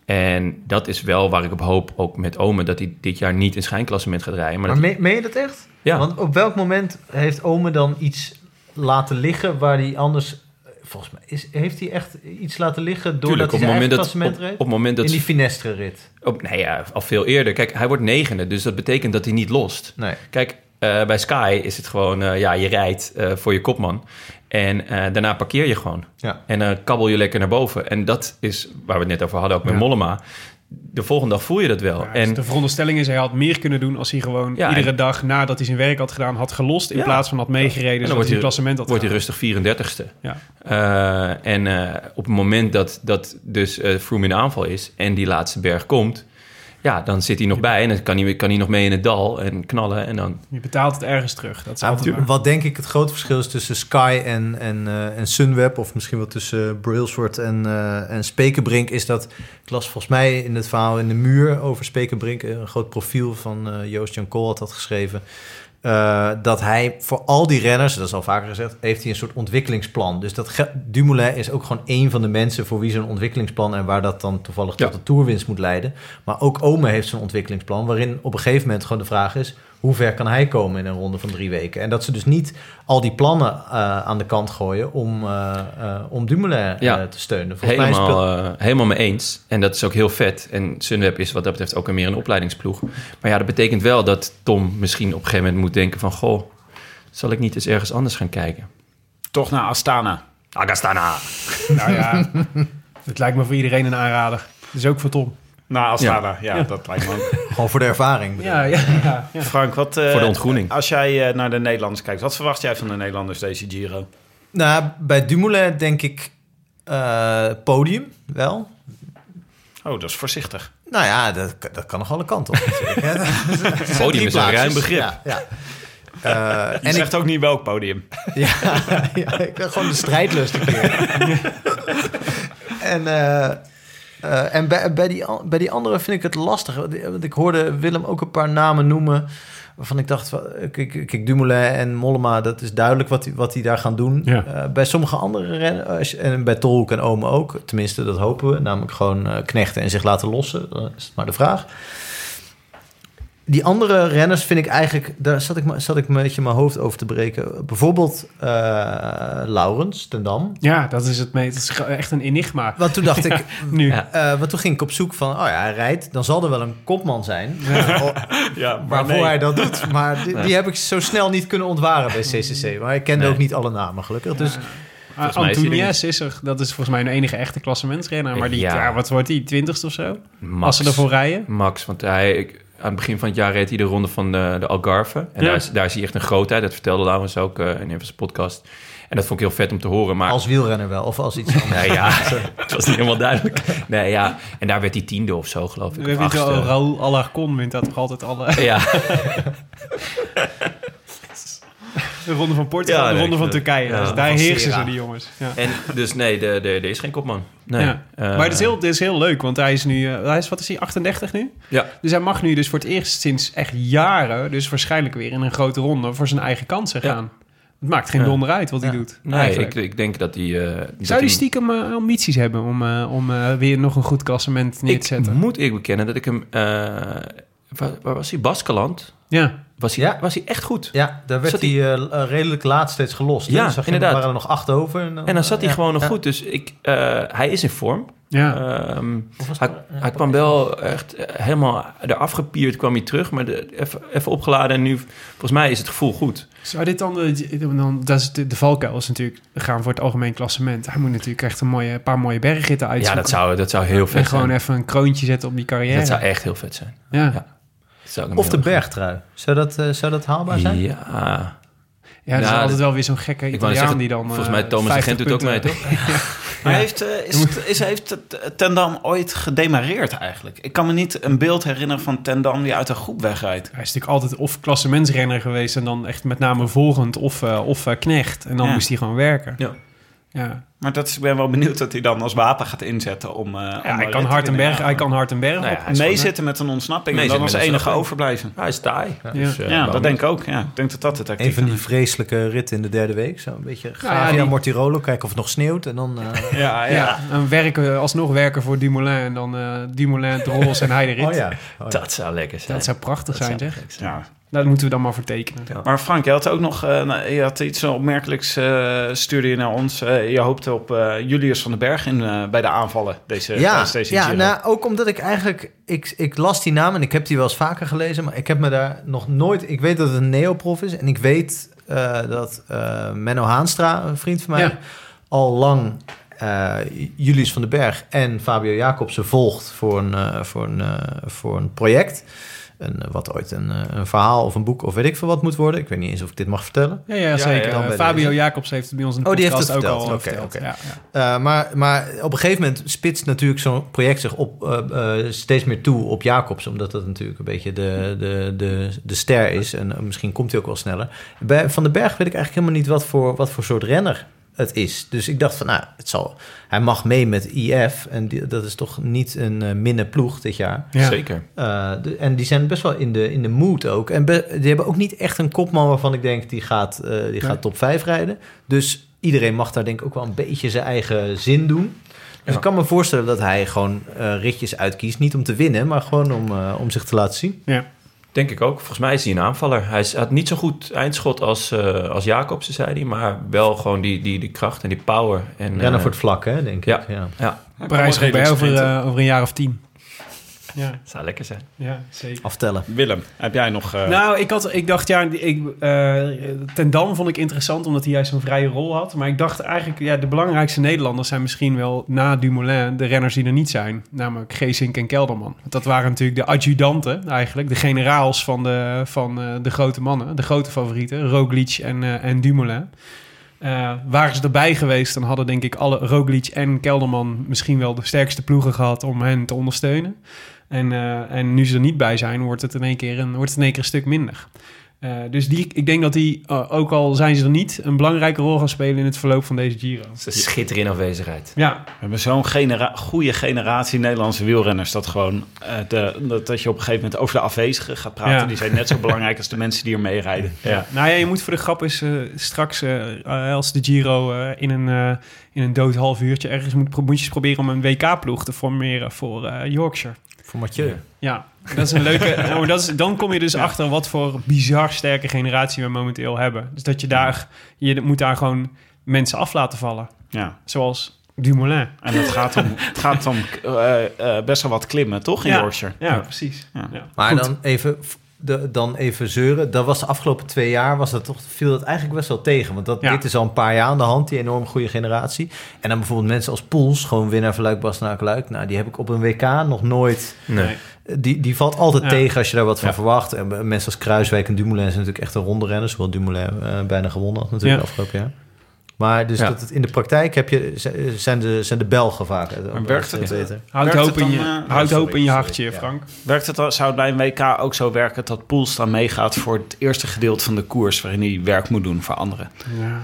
En dat is wel waar ik op hoop, ook met Ome... dat hij dit jaar niet een schijnklassement gaat rijden. Maar, Maar meen je dat echt? Ja. Want op welk moment heeft Ome dan iets laten liggen waar hij anders... Volgens mij is, heeft hij echt iets laten liggen doordat Tuurlijk, hij zijn eigen dat, klassement op, reed? op het moment dat in die ze- Finestre rit. op, nee, ja, al veel eerder. Kijk, hij wordt negende, dus dat betekent dat hij niet lost. Nee. Kijk, eh, bij Sky is het gewoon, eh, ja, je rijdt eh, voor je kopman. En daarna parkeer je gewoon. Ja. En dan kabbel je lekker naar boven. En dat is waar we het net over hadden, ook met Ja. Mollema. De volgende dag voel je dat wel. Ja, dus en de veronderstelling is, hij had meer kunnen doen als hij gewoon Ja, iedere en- dag nadat hij zijn werk had gedaan, had gelost. In Ja. plaats van had meegereden, dan wordt hij klassement had wordt hij rustig 34ste. Ja. Eh, en eh, op het moment dat, dat dus eh Froome in de aanval is en die laatste berg komt... Ja, dan zit hij nog bij en dan kan hij, kan hij nog mee in het dal en knallen. En dan Je betaalt het ergens terug. Dat is altijd waar. wat denk ik het grote verschil is tussen Sky en, en, eh, en Sunweb... of misschien wel tussen Brailsford en, eh en Spekerbrink... is dat, ik las volgens mij in het verhaal in de muur over Spekerbrink... een groot profiel van eh, Joost Jan Kool had dat geschreven... eh, dat hij voor al die renners, dat is al vaker gezegd... heeft hij een soort ontwikkelingsplan. Dus dat Dumoulin is ook gewoon één van de mensen... voor wie zo'n ontwikkelingsplan... en waar dat dan toevallig tot de toerwinst moet leiden. Maar ook Ome heeft zo'n ontwikkelingsplan... waarin op een gegeven moment gewoon de vraag is... hoe ver kan hij komen in een ronde van drie weken. En dat ze dus niet al die plannen eh, aan de kant gooien om, eh, eh, om Dumoulin Ja. eh, te steunen. Volgens mij Helemaal, speelt- helemaal mee eens. En dat is ook heel vet. En Sunweb is wat dat betreft ook meer een opleidingsploeg. Maar ja, dat betekent wel dat Tom misschien op een gegeven moment moet denken van... Goh, zal ik niet eens ergens anders gaan kijken? Toch naar Astana. Agastana! Nou ja, het lijkt me voor iedereen een aanrader. Dus ook voor Tom. Naar Astana, ja, dat lijkt me ook. Gewoon voor de ervaring. Ja, ja, ja. ja. Frank, wat... eh, Voor de ontgroening. Als jij eh, naar de Nederlanders kijkt, wat verwacht jij van de Nederlanders deze Giro? Nou, bij Dumoulin denk ik eh, podium wel. Oh, dat is voorzichtig. Nou ja, dat, dat kan nog alle kanten op. natuurlijk, hè. Podium is een ruim begrip. Ja, ja. Eh, Je en ik, zegt ook niet welk podium. ja, ja, ik wil gewoon de strijdlust een keer. en eh, eh, en bij, bij, die, bij die andere vind ik het lastig. Want ik hoorde Willem ook een paar namen noemen... waarvan ik dacht, eh, kijk, kijk Dumoulin en Mollema... dat is duidelijk wat die, wat die daar gaan doen. Ja. Eh, bij sommige andere renners, en bij Tolhoek en Ome ook... tenminste, dat hopen we, namelijk gewoon eh, knechten en zich laten lossen. Dat is maar de vraag. Die andere renners vind ik eigenlijk... daar zat ik, me- zat ik een beetje mijn hoofd over te breken. Bijvoorbeeld eh Laurens ten Dam. ja, dat is het mee. Het is echt een enigma. Want toen dacht ik... Nu. Ja. eh, want toen ging ik op zoek van... oh ja, hij rijdt, dan zal er wel een kopman zijn... Oh, Ja, waarvoor hij dat doet. Maar die, die heb ik zo snel niet kunnen ontwaren bij CCC. Maar ik kende Nee. ook niet alle namen, gelukkig. Dus Uh, er is er. Dat is volgens mij een enige echte klassementsrenner. Maar die, ja. Ja. wat wordt die? Twintigste of zo? Max. Als ze ervoor rijden? Max, want hij, ik- aan het begin van het jaar reed hij de ronde van de, de Algarve. En Ja. daar, is, daar is hij echt een grootheid. Dat vertelde Laurens ook eh, in een van zijn podcast. En dat vond ik heel vet om te horen. Maar als wielrenner wel, of als iets anders. Nee, ja, het was niet helemaal duidelijk. Nee, ja. En daar werd hij tiende of zo, geloof ik. We weten. Raoul Alarcon wint dat toch altijd alle... Ja, De ronde van Portugal, Ja, de ronde ik van Turkije. ja, dus daar heersen ze, die jongens. Ja. en dus nee, de, de, er is geen kopman. Nee. Eh, maar het is, heel, het is heel leuk, want hij is nu... eh, hij is, wat is hij, 38 nu? Ja, Dus hij mag nu dus voor het eerst sinds echt jaren... dus waarschijnlijk weer in een grote ronde... voor zijn eigen kansen gaan. Het maakt geen donder uit wat hij doet. nee, ik, ik denk dat hij... eh, dat Zou hij- die stiekem ambities hebben om, om weer nog een goed klassement neer te Ik zetten? moet ik bekennen dat ik hem... waar, waar was hij? Baskeland? Ja, Was hij, Ja. was hij echt goed. Ja, daar werd Zat hij eh, eh, redelijk laat steeds gelost. Ja, inderdaad. Er waren er nog acht over. En dan, En dan zat hij ja, gewoon nog ja. goed. Dus ik, eh, hij is in vorm. ja. Ehm, hij, ja, hij kwam wel echt eh, helemaal eraf gepierd, kwam hij terug. Maar de- even, even opgeladen en nu, volgens mij is het gevoel goed. Zou dit dan, de, dan dat is de, de valkuil is natuurlijk gaan voor het algemeen klassement. Hij moet natuurlijk echt een, mooie, een paar mooie bergritten Ja, uitzoeken. dat zou, dat zou heel en vet gewoon zijn. even een kroontje zetten op die carrière. Dat zou echt heel vet zijn. ja. Of de bergtrui. Zou dat, eh, zou dat haalbaar zijn? Ja. dat is altijd wel weer zo'n gekke Italiaan zeggen, die dan... volgens eh, mij Thomas de 50 Gent doet ook mee, toch? Maar heeft, eh, is, is, heeft het Tendam ooit gedemareerd eigenlijk? Ik kan me niet een beeld herinneren van Tendam die uit een groep wegrijdt. Hij is natuurlijk altijd of klassementsrenner geweest... en dan echt met name volgend of, eh, of knecht. En dan Ja. moest hij gewoon werken. Ja. Ja. Maar dat is, ik ben wel benieuwd dat hij dan als wapen gaat inzetten om... eh, om Ja, een hij, rit kan te hard en winnen. berg, hij kan hard en berg Nou ja, Meezitten met een ontsnapping en Meezitten dan als enige overblijven. Hij is taai. Ja. Dus, eh, dat denk ik ook. Ja. Ik denk dat dat het tactiek Een van die vreselijke ritten in de derde week. Zo een beetje Gavia, die- Mortirolo, kijken of het nog sneeuwt. En dan... eh, Ja, ja. Ja, en werken, alsnog werken voor Dumoulin. En dan eh Dumoulin, Drols en hij de rit. oh ja. Oh ja. Dat zou lekker zijn. Dat zou prachtig Dat zijn, zou zeg. zijn. Ja. Daar moeten we dan maar voor tekenen. Ja. Maar Frank, je had ook nog eh, nou, je had iets opmerkelijks uh, stuurde je naar ons. Eh, je hoopte op eh, Julius van den Berg in, eh, bij de aanvallen deze, Ja, deze ja nou, ook omdat ik eigenlijk... Ik, ik las die naam en ik heb die wel eens vaker gelezen... maar ik heb me daar nog nooit... Ik weet dat het een neoprof is... en ik weet eh, dat eh, Menno Haanstra, een vriend van mij... Ja. al lang eh, Julius van den Berg en Fabio Jacobsen volgt... voor een, voor een, eh, voor een project... Een, eh, wat ooit een, eh, een verhaal of een boek of weet ik veel wat moet worden. Ik weet niet eens of ik dit mag vertellen. Ja, ja zeker. dan Eh, Fabio deze. Jacobs heeft het bij ons in de Oh, die heeft het ook al verteld. Oké, verteld. oké. Ja, ja. Uh, maar, maar op een gegeven moment spitst natuurlijk zo'n project zich op, uh, uh, steeds meer toe op Jacobs. Omdat dat natuurlijk een beetje de, de, de, de ster is. En misschien komt hij ook wel sneller. Bij Van den Berg weet ik eigenlijk helemaal niet wat voor, wat voor soort renner het is. Dus ik dacht van, nou, het zal, hij mag mee met IF. En die, dat is toch niet een uh, minne ploeg dit jaar. Ja. Zeker. Uh, de, en die zijn best wel in de, in de mood ook. En be, die hebben ook niet echt een kopman waarvan ik denk, die gaat, uh, die gaat top 5 rijden. Dus iedereen mag daar denk ik ook wel een beetje zijn eigen zin doen. Dus Ja. ik kan me voorstellen dat hij gewoon uh, ritjes uitkiest. Niet om te winnen, maar gewoon om, uh, om zich te laten zien. Ja. Denk ik ook. Volgens mij is hij een aanvaller. Hij is- had niet zo goed eindschot als, eh als Jacobsen, zei hij. Maar wel gewoon die, die, die kracht en die power. En, Rennen eh, voor het vlak, hè, denk ja. ik. Ja. Ja, redelijk bij over, eh, over een jaar of tien. Ja, het zou lekker zijn. ja zeker. Aftellen. Willem, heb jij nog... eh, Nou, ik, had, ik dacht, ja, ik, eh, Ten Dam vond ik interessant omdat hij juist een vrije rol had. Maar ik dacht eigenlijk, ja, de belangrijkste Nederlanders zijn misschien wel na Dumoulin de renners die er niet zijn. Namelijk Geesink en Kelderman. Want Dat waren natuurlijk de adjudanten eigenlijk, de generaals van de, van, eh, de grote mannen. De grote favorieten, Roglic en, eh, en Dumoulin. Eh, waren ze erbij geweest, dan hadden denk ik alle Roglic en Kelderman misschien wel de sterkste ploegen gehad om hen te ondersteunen. En, eh, en nu ze er niet bij zijn, wordt het in één keer een, wordt het in één keer een stuk minder. Eh, dus die, ik denk dat die, eh, ook al zijn ze er niet, een belangrijke rol gaan spelen in het verloop van deze Giro. Ze schitteren in afwezigheid. Ja, We hebben zo'n genera goede generatie Nederlandse wielrenners... dat, gewoon, eh, de, dat, dat je op een gegeven moment over de afwezigen gaat praten. Ja. Die zijn net zo belangrijk als de mensen die er mee rijden. Ja. nou ja, je moet voor de grap eens eh, straks, als de Giro eh, in, een, in een dood half uurtje ergens moet, moet je eens proberen om een WK-ploeg te formeren voor eh, Yorkshire. Voor Mathieu. Ja, dat is een leuke. nou, dat is, dan kom je dus achter wat voor bizar sterke generatie we momenteel hebben. Dus dat je daar, je moet daar gewoon mensen af laten vallen. Ja. Zoals Dumoulin. En het gaat om, het gaat om eh, eh, best wel wat klimmen, toch, in Ja. Yorkshire? Ja, precies. Ja. Ja. Maar Goed. dan even, de, dan even zeuren. Dat was de afgelopen twee jaar, was dat toch, viel dat eigenlijk best wel tegen. Want dat, Ja. dit is al een paar jaar aan de hand, die enorm goede generatie. En dan bijvoorbeeld mensen als Poels, gewoon winnaar van Luik, Bastenaken, Luik. Nou, die heb ik op een WK nog nooit... Nee. Nee. Die, die valt altijd Ja. tegen als je daar wat van Ja. verwacht. En mensen als Kruiswijk en Dumoulin zijn natuurlijk echt een ronde renners. Hoewel Dumoulin eh, bijna gewonnen had natuurlijk afgelopen jaar. Maar dus Ja. dat het in de praktijk heb je, zijn, de, zijn de Belgen vaak. eh, Maar werkt het? beter. Houd hoop, het in je, eh, houd sorry, hoop in je sorry, hartje, ja. Frank. Werkt het, al- zou het bij een WK ook zo werken dat Poels dan meegaat voor het eerste gedeelte van de koers... waarin hij werk moet doen voor anderen? Ja.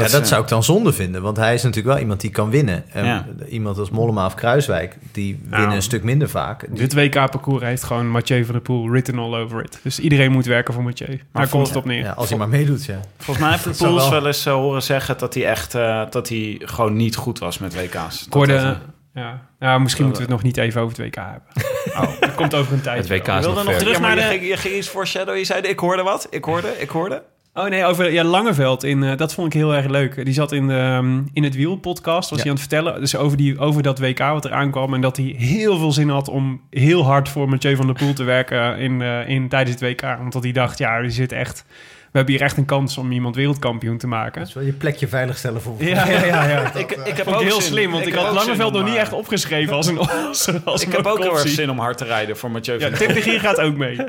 Ja, is, dat eh, zou ik dan zonde vinden. Want hij is natuurlijk wel iemand die kan winnen. En Ja. Iemand als Mollema of Kruiswijk, die winnen Nou, een stuk minder vaak. Dit WK-parcours heeft gewoon Mathieu van der Poel written all over it. Dus iedereen moet werken voor Mathieu. Daar komt het op neer. ja, als hij maar meedoet, ja. Volgens mij heeft Dat zou Poels wel- wel eens eh, horen zeggen dat hij echt eh, dat hij gewoon niet goed was met WK's. Ik hoorde... Dat dat, ja. ja, misschien moeten we het nog niet even over het WK hebben. Oh, dat komt over een tijd. Het WK wel. is wilde nog terug Ja, maar naar de... de- Je, je ging iets foreshadow, je zei ik hoorde wat, ik hoorde, ik hoorde. Oh nee, over ja, Langeveld. In, eh, dat vond ik heel erg leuk. Die zat in, de, ehm, in het Wiel podcast, was Ja. hij aan het vertellen. Dus over, die, over dat WK wat er aankwam. En dat hij heel veel zin had om heel hard voor Mathieu van der Poel te werken in, eh, in, tijdens het WK. Omdat hij dacht, ja, er zit echt, we hebben hier echt een kans om iemand wereldkampioen te maken. Dat is wel je plekje veiligstellen voor... Ja, ja, ja. ja. Ik, ik heb ook heel zin- slim, want ik, had Langeveld nog niet eh, echt opgeschreven als een als, Ik een heb ook heel erg zin om hard te rijden voor Mathieu Ja, van Tim de Gier gaat ook mee.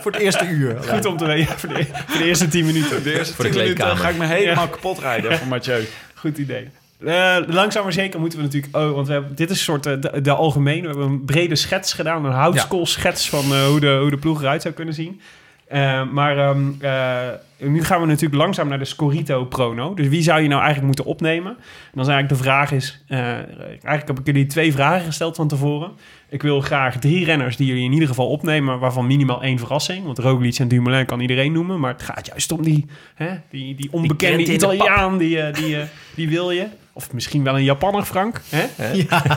Voor het eerste uur. Goed om te weten voor de, voor de eerste 10 minuten. De eerste Voor de 10 minuten ga ik me helemaal Ja. kapot rijden voor Mathieu. Goed idee. Eh, langzaam maar zeker moeten we natuurlijk... Oh, want we hebben, dit is een soort eh, de, de algemeen. We hebben een brede schets gedaan. Een houtskoolschets van eh, hoe, de, hoe de ploeg eruit zou kunnen zien. Eh, maar ehm, eh, nu gaan we natuurlijk langzaam naar de Scorito Prono. Dus wie zou je nou eigenlijk moeten opnemen? En dan is eigenlijk de vraag is... eh, eigenlijk heb ik jullie twee vragen gesteld van tevoren. Ik wil graag drie renners die jullie in ieder geval opnemen... waarvan minimaal één verrassing. Want Roglic en Dumoulin kan iedereen noemen. Maar het gaat juist om die, hè, die, die onbekende. Italiaan. Die, die, die wil je. Of misschien wel een Japanner, Frank. Hè?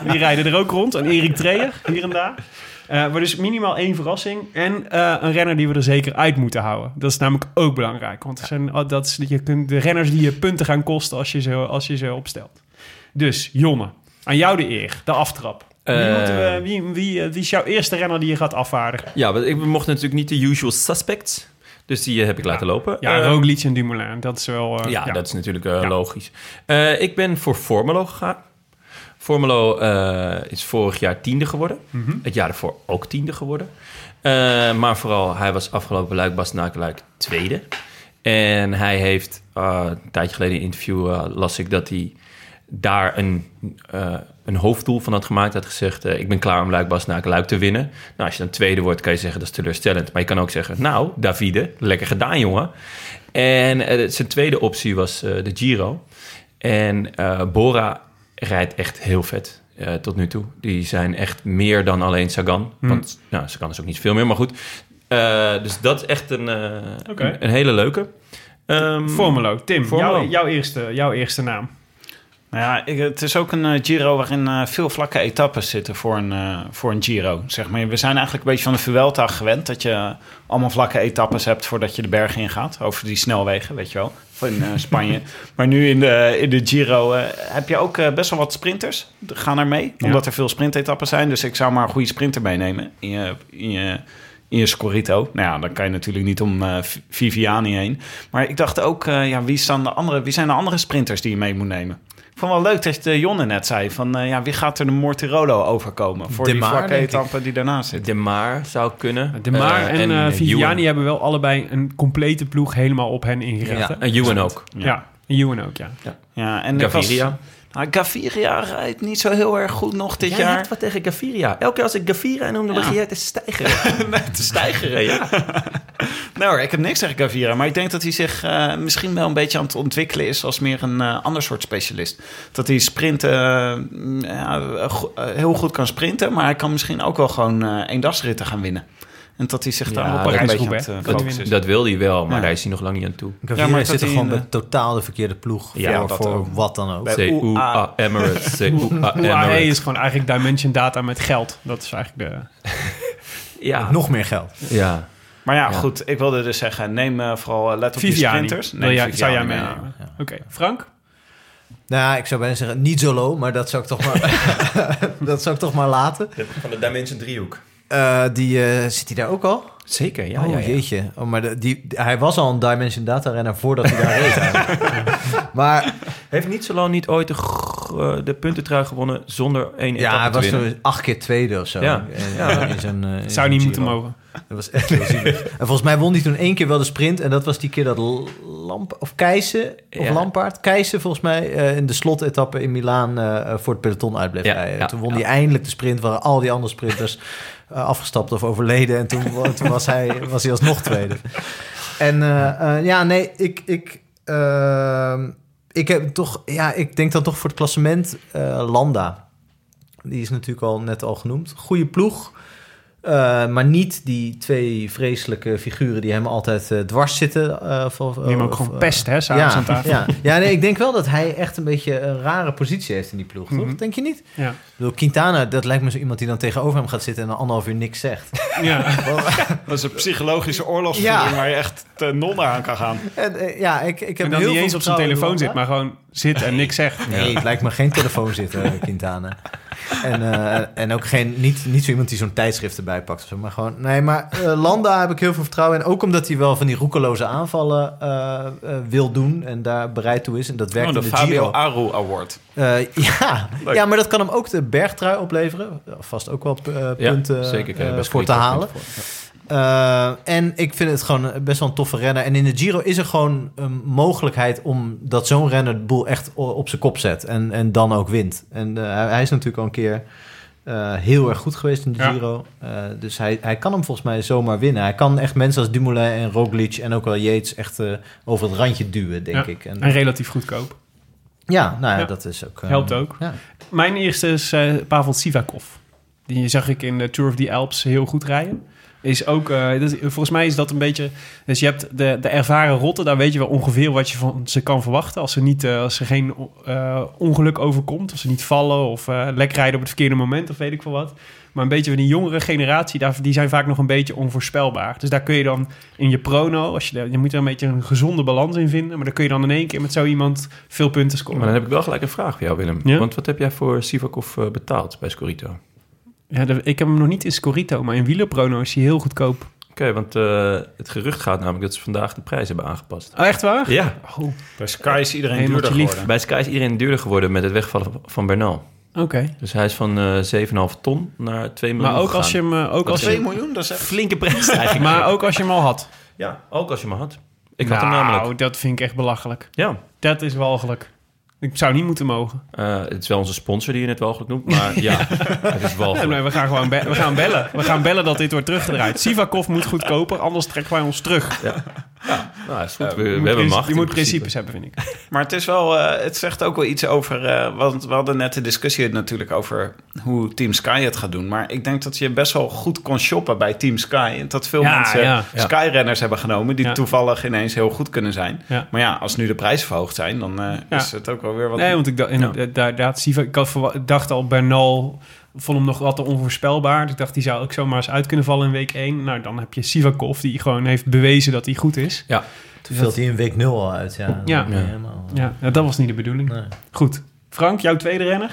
Die rijden er ook rond. Een Erik Treyer, hier en daar. Eh, maar dus minimaal één verrassing. En eh, een renner die we er zeker uit moeten houden. Dat is namelijk ook belangrijk. Want er zijn, dat is, je kunt de renners die je punten gaan kosten als je ze, als je ze opstelt. Dus Jonne, aan jou de eer, de aftrap. Wie, Eh. we, wie, wie, eh, wie is jouw eerste renner die je gaat afvaardigen? Ja, ik we mochten natuurlijk niet de usual suspects. Dus die eh, heb ik laten lopen. Ja, Eh, Roglic en Dumoulin. Dat is wel... eh, ja, dat is natuurlijk eh, Ja. logisch. Eh, ik ben voor Formelo gegaan. Formelo eh, is vorig jaar tiende geworden. Mhm. Het jaar ervoor ook tiende geworden. Eh, maar vooral, hij was afgelopen luik tweede. En hij heeft, eh, een tijdje geleden in een interview las ik dat hij daar een, een hoofddoel van had gemaakt. Had gezegd, ik ben klaar om luik Bastenaken-luik te winnen. Nou, als je dan tweede wordt, kan je zeggen dat is teleurstellend. Maar je kan ook zeggen, nou, Davide, lekker gedaan, jongen. En zijn tweede optie was de Giro. En Bora rijdt echt heel vet eh, tot nu toe. Die zijn echt meer dan alleen Sagan. Hmm. Want nou, Sagan is ook niet veel meer, maar goed. Eh, dus dat is echt een, eh, een, een hele leuke. Ehm, Formelo, Tim. Jouw, jouw, eerste, jouw eerste naam. Nou ja, ik- het is ook een eh, Giro waarin eh, veel vlakke etappes zitten voor een, eh, voor een Giro. Zeg maar. We zijn eigenlijk een beetje van de Vuelta gewend... dat je allemaal vlakke etappes hebt voordat je de bergen ingaat. Over die snelwegen, weet je wel, in Spanje. maar nu in de, in de Giro heb je ook best wel wat sprinters. Gaan er mee, Ja. omdat er veel sprintetappes zijn. Dus ik zou maar een goede sprinter meenemen in je... In je in je Scorito. Nou ja, dan kan je natuurlijk niet om Vi- Viviani heen. Maar ik dacht ook, ja, wie, staan de andere, wie zijn de andere sprinters die je mee moet nemen? Ik vond wel leuk dat uh, Jonne net zei van, eh, ja, wie gaat er de Mortirolo overkomen voor De die Maar, ik. etappe die daarnaast zit? De Maar zou kunnen. De Maar Eh, en, eh, Viviani Ewan. hebben wel allebei een complete ploeg helemaal op hen ingericht. Ja. hè? En Ewan ook. Ja, en Ewan ook, ja. Ja, en ik was- Gaviria. Nou, Gaviria rijdt niet zo heel erg goed nog dit Jij jaar. hebt wat tegen Gaviria. Elke keer als ik Gaviria noem, dan begin jij te stijgeren. te stijgeren, ja. Nou hoor, ik heb niks tegen Gaviria, maar ik denk dat hij zich eh, misschien wel een beetje aan het ontwikkelen is als meer een eh, ander soort specialist. Dat hij sprinten mm, eh, heel goed kan sprinten, maar hij kan misschien ook wel gewoon eh eendagsritten gaan winnen. En dat hij zich Ja, daar beetje aan Parijs-Roubaix. eh, Dat-. Dat wil hij wel, maar Ja. daar is hij nog lang niet aan toe. Ja, maar zit dat er hij gewoon bij totaal de verkeerde ploeg Ja, voor, dat voor ook. wat dan ook. CUA Emirates. UAE Emirates. is gewoon eigenlijk Dimension Data met geld. Dat is eigenlijk de... Ja. Nog meer geld. Ja. Maar ja, Ja. goed, ik wilde dus zeggen, neem eh, vooral eh, let op die Viviani. sprinters. Wil jij, Viviani zou jij mee. meenemen? Oké, Frank? Nou, ik zou bijna zeggen, niet solo, maar dat zou ik toch maar, dat zou ik toch maar laten. Van de Dimension driehoek. Eh, die, eh, zit hij daar ook al? Zeker, ja. oh, ja, ja. jeetje. Oh, maar de, die, hij was al een Dimension Data renner voordat hij daar reed. maar Heeft niet zo lang niet ooit de, eh, de puntentrui gewonnen zonder één ja, hij etappe was te winnen? toen acht keer tweede of zo. Ja. In, Ja. in zijn, in Zou niet moeten mogen. Dat was echt heel. En volgens mij won hij toen één keer wel de sprint. En dat was die keer dat Lamp of Keijsen of Ja. Lampaard. Keijsen volgens mij in de slotetappe in Milaan voor het peloton uit bleef Ja, toen won hij eindelijk de sprint waar al die andere sprinters afgestapt of overleden. En toen, toen was, hij, was hij alsnog tweede. En eh, eh, ja, nee, ik... ik ehm, ik heb toch, ja, ik denk dan toch voor het klassement eh, Landa. Die is natuurlijk al net al genoemd. Goede ploeg. Eh, maar niet die twee vreselijke figuren die hem altijd eh, dwars zitten. eh, Die hem ook of, gewoon pest, hè, s'avonds ja, aan tafel. ja. ja, nee, ik denk wel dat hij echt een beetje een rare positie heeft in die ploeg, toch? Mhm. Denk je niet? Ja. Ik bedoel, Quintana, dat lijkt me zo iemand die dan tegenover hem gaat zitten en dan anderhalf uur niks zegt. ja. Dat is een psychologische oorlogsvoering Ja. waar je echt ten non aan kan gaan. En, ja, ik, ik heb En dan heel niet veel eens op zijn telefoon zit, maar gewoon zit en niks zegt. Nee, het lijkt me geen telefoon zitten, Quintana. En, eh, en ook geen, niet, niet zo iemand die zo'n tijdschrift erbij pakt. Maar gewoon, nee, maar eh, Landa heb ik heel veel vertrouwen in. Ook omdat hij wel van die roekeloze aanvallen eh, wil doen en daar bereid toe is. En dat werkt Oh, de in de Fabio Giro. Aru Award. Eh, ja. Leuk. ja, maar dat kan hem ook de bergtrui opleveren. Vast ook wel Ja, punten zeker. voor te halen. voor. Eh, en ik vind het gewoon best wel een toffe renner. En in de Giro is er gewoon een mogelijkheid om dat zo'n renner de boel echt op zijn kop zet. En, en dan ook wint. En eh, hij- is natuurlijk al een keer eh, heel erg goed geweest in de Ja. Giro. Dus hij, hij kan hem volgens mij zomaar winnen. Hij kan echt mensen als Dumoulin en Roglic en ook wel Yates echt over het randje duwen, denk Ja. ik. En, En relatief goedkoop. ja, nou ja, Ja. dat is ook... Helpt ook. Mijn eerste is Pavel Sivakov. Die zag ik in de Tour of the Alps heel goed rijden. Is ook, eh, dat volgens mij is dat een beetje... Dus je hebt de, de ervaren rotten, daar weet je wel ongeveer wat je van ze kan verwachten. Als ze, niet, eh, als ze geen eh, ongeluk overkomt, als ze niet vallen of lek rijden op het verkeerde moment of weet ik veel wat. Maar een beetje van die jongere generatie, daar, die zijn vaak nog een beetje onvoorspelbaar. Dus daar kun je dan in je prono, als je, je moet er een beetje een gezonde balans in vinden. Maar dan kun je dan in één keer met zo iemand veel punten scoren. Maar dan heb ik wel gelijk een vraag voor jou, Willem. Ja? Want wat heb jij voor Sivakov betaald bij Scorito? Ja, de- ik heb hem nog niet in Scorito, maar in wielerprono is hij heel goedkoop. Oké, want eh, het gerucht gaat namelijk dat ze vandaag de prijs hebben aangepast. Oh, echt waar? Ja, Oh, Bij Sky is iedereen duurder geworden. bij Sky is iedereen duurder geworden met het wegvallen van Bernal. oké. Dus hij is van eh 7,5 ton naar 2 miljoen Maar ook als je hem, eh, ook als je, 2 miljoen, dat is echt... Flinke prijs eigenlijk. maar ook als je hem al had. Ja, ook als je hem had. Ik had hem nou, namelijk. dat vind ik echt belachelijk. Ja, Dat is walgelijk. Ik zou niet moeten mogen. eh, het is wel onze sponsor die je net wel goed noemt, maar ja, het is wel. Ja, nee, we gaan gewoon we gaan bellen. We gaan bellen dat dit wordt teruggedraaid. Sivakov moet goedkoper, anders trekken wij ons terug. Nou, is goed. Ja, we, we moet hebben macht. Je moet principe. principes hebben, vind ik. Maar het is wel, eh, het zegt ook wel iets over, eh, want we hadden net de discussie natuurlijk over hoe Team Sky het gaat doen. Maar ik denk dat je best wel goed kon shoppen bij Team Sky. En dat veel Ja, mensen ja. Sky-renners hebben genomen die Ja. toevallig ineens heel goed kunnen zijn. Ja. Maar ja, als nu de prijzen verhoogd zijn, dan eh, Ja. is het ook wel weer wat... Nee, want ik dacht, inderdaad, Siva, ik had dacht al, Bernal vond hem nog wat te onvoorspelbaar. Dus ik dacht, die zou ook zomaar eens uit kunnen vallen in week 1. Nou, dan heb je Sivakov, die gewoon heeft bewezen dat hij goed is. Ja, Toen viel hij in week 0 al uit. Ja, Ja. Ja. helemaal- Ja, nou, dat was niet de bedoeling. Nee. Goed. Frank, jouw tweede renner?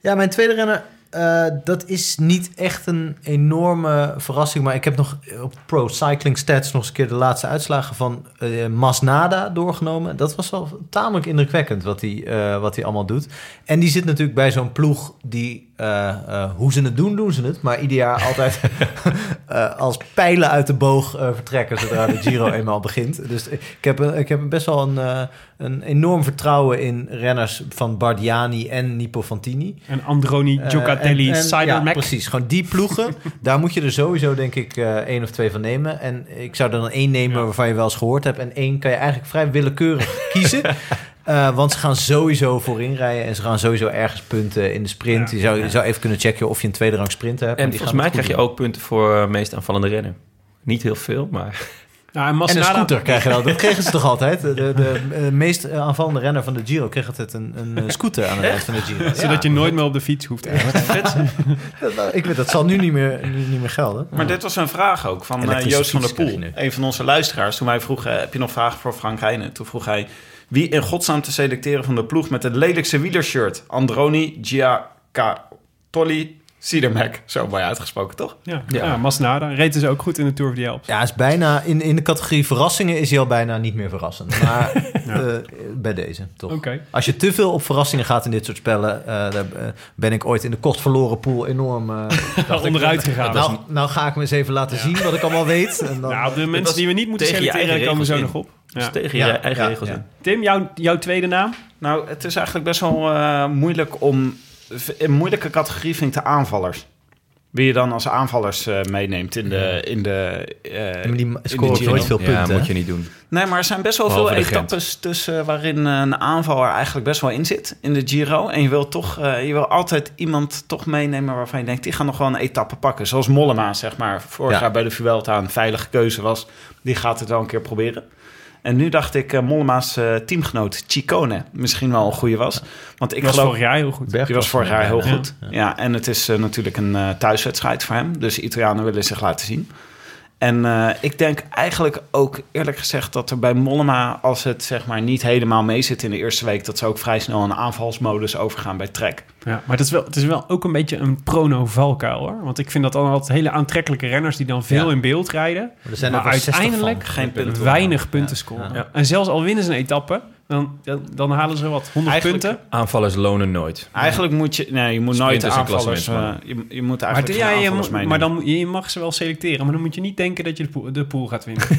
Ja, mijn tweede renner, eh, dat is niet echt een enorme verrassing. Maar ik heb nog op Pro Cycling Stats nog eens een keer de laatste uitslagen van eh, Masnada doorgenomen. Dat was wel tamelijk indrukwekkend wat hij, eh, wat hij allemaal doet. En die zit natuurlijk bij zo'n ploeg die, eh, eh, hoe ze het doen, doen ze het. Maar ieder jaar altijd eh, als pijlen uit de boog eh, vertrekken zodra de Giro eenmaal begint. Dus ik heb, ik heb best wel een, eh, een enorm vertrouwen in renners van Bardiani en Nipo Fantini. En Androni Eh, Gioccatelli, en- en- Cyber ja, precies. Gewoon die ploegen. daar moet je er sowieso, denk ik, eh één of twee van nemen. En ik zou er dan één nemen Ja. waarvan je wel eens gehoord hebt. En één kan je eigenlijk vrij willekeurig kiezen. Eh, want ze gaan sowieso voorin rijden. En ze gaan sowieso ergens punten in de sprint. Ja. je, zou, je zou even kunnen checken of je een tweede rang sprinter hebt. en volgens mij krijg je ook punten voor meest aanvallende renner. Niet heel veel, maar... Nou, en. En een scooter krijg je wel. Dat kregen ze toch altijd? De, de, de, eh, meest eh, aanvallende renner van de Giro kreeg altijd een, een eh, scooter aan het eind van de Giro. Zodat je nooit meer op de fiets hoeft. Ja, ik weet, dat zal nu niet meer, nu niet meer gelden. Maar dit was een vraag ook van eh, Joost van der Poel. Een van onze luisteraars. Toen wij vroegen, heb je nog vragen voor Frank Heijnen? Toen vroeg hij, wie in godsnaam te selecteren van de ploeg met het lelijkste wielershirt? Androni Giacattoli Sidermac. Zo mooi uitgesproken, toch? Ja, Ja. ja. Masnada. Reed dus ook goed in de Tour of the Alps. Ja, is bijna, in, in de categorie verrassingen is hij al bijna niet meer verrassend. Maar eh, bij deze, toch. Oké. Als je te veel op verrassingen gaat in dit soort spellen... eh, daar eh, ben ik ooit in de kost verloren pool enorm... eh, ik, Onderuit gegaan. Nou, nou ga ik me eens even laten zien wat ik allemaal weet. En dan, Nou, de mensen die we niet moeten selecteren, komen we zo nog op. Dus tegen Ja, je eigen ja, regels ja. in. Tim, jouw, jouw tweede naam? Nou, het is eigenlijk best wel eh, moeilijk om... Een moeilijke categorie vind ik de aanvallers. Wie je dan als aanvallers eh, meeneemt in de... In de eh, maar die in de scoren nooit veel punten. Ja, moet je niet doen. Nee, maar er zijn best wel Behalve veel Gent. etappes tussen waarin eh, een aanvaller eigenlijk best wel in zit in de Giro. En je wil toch, eh, je wil altijd iemand toch meenemen waarvan je denkt, die gaan nog wel een etappe pakken. Zoals Mollema, zeg maar, vorig Ja. jaar bij de Vuelta een veilige keuze was. Die gaat het wel een keer proberen. En nu dacht ik, eh, Mollema's eh, teamgenoot Chicone misschien wel een goede was. Want ik Die was geloof... vorig jaar heel goed. Die was vorig jaar heel Ja. goed. Ja, en het is eh, natuurlijk een eh, thuiswedstrijd voor hem. Dus de Italianen willen zich laten zien. En eh, ik denk eigenlijk ook eerlijk gezegd dat er bij Mollema, als het zeg maar niet helemaal mee zit in de eerste week, dat ze ook vrij snel een aanvalsmodus overgaan bij Trek. Ja, maar het is, wel, het is wel ook een beetje een prono-valkuil hoor. Want ik vind dat dan altijd hele aantrekkelijke renners die dan veel Ja. in beeld rijden. Er zijn maar er 60 uiteindelijk van. Geen punten. weinig punten scoren. Ja. Ja. En zelfs al winnen ze een etappe, dan, dan, dan halen ze wat, 100 Eigenlijk- punten. Aanvallers lonen nooit. Eigenlijk moet je, nee, je moet nooit de aanvallers, eh, klassementsmannen. je, je moet Maar, eigenlijk ja, geen je, maar dan, je mag ze wel selecteren, maar dan moet je niet denken dat je de pool, de pool gaat winnen.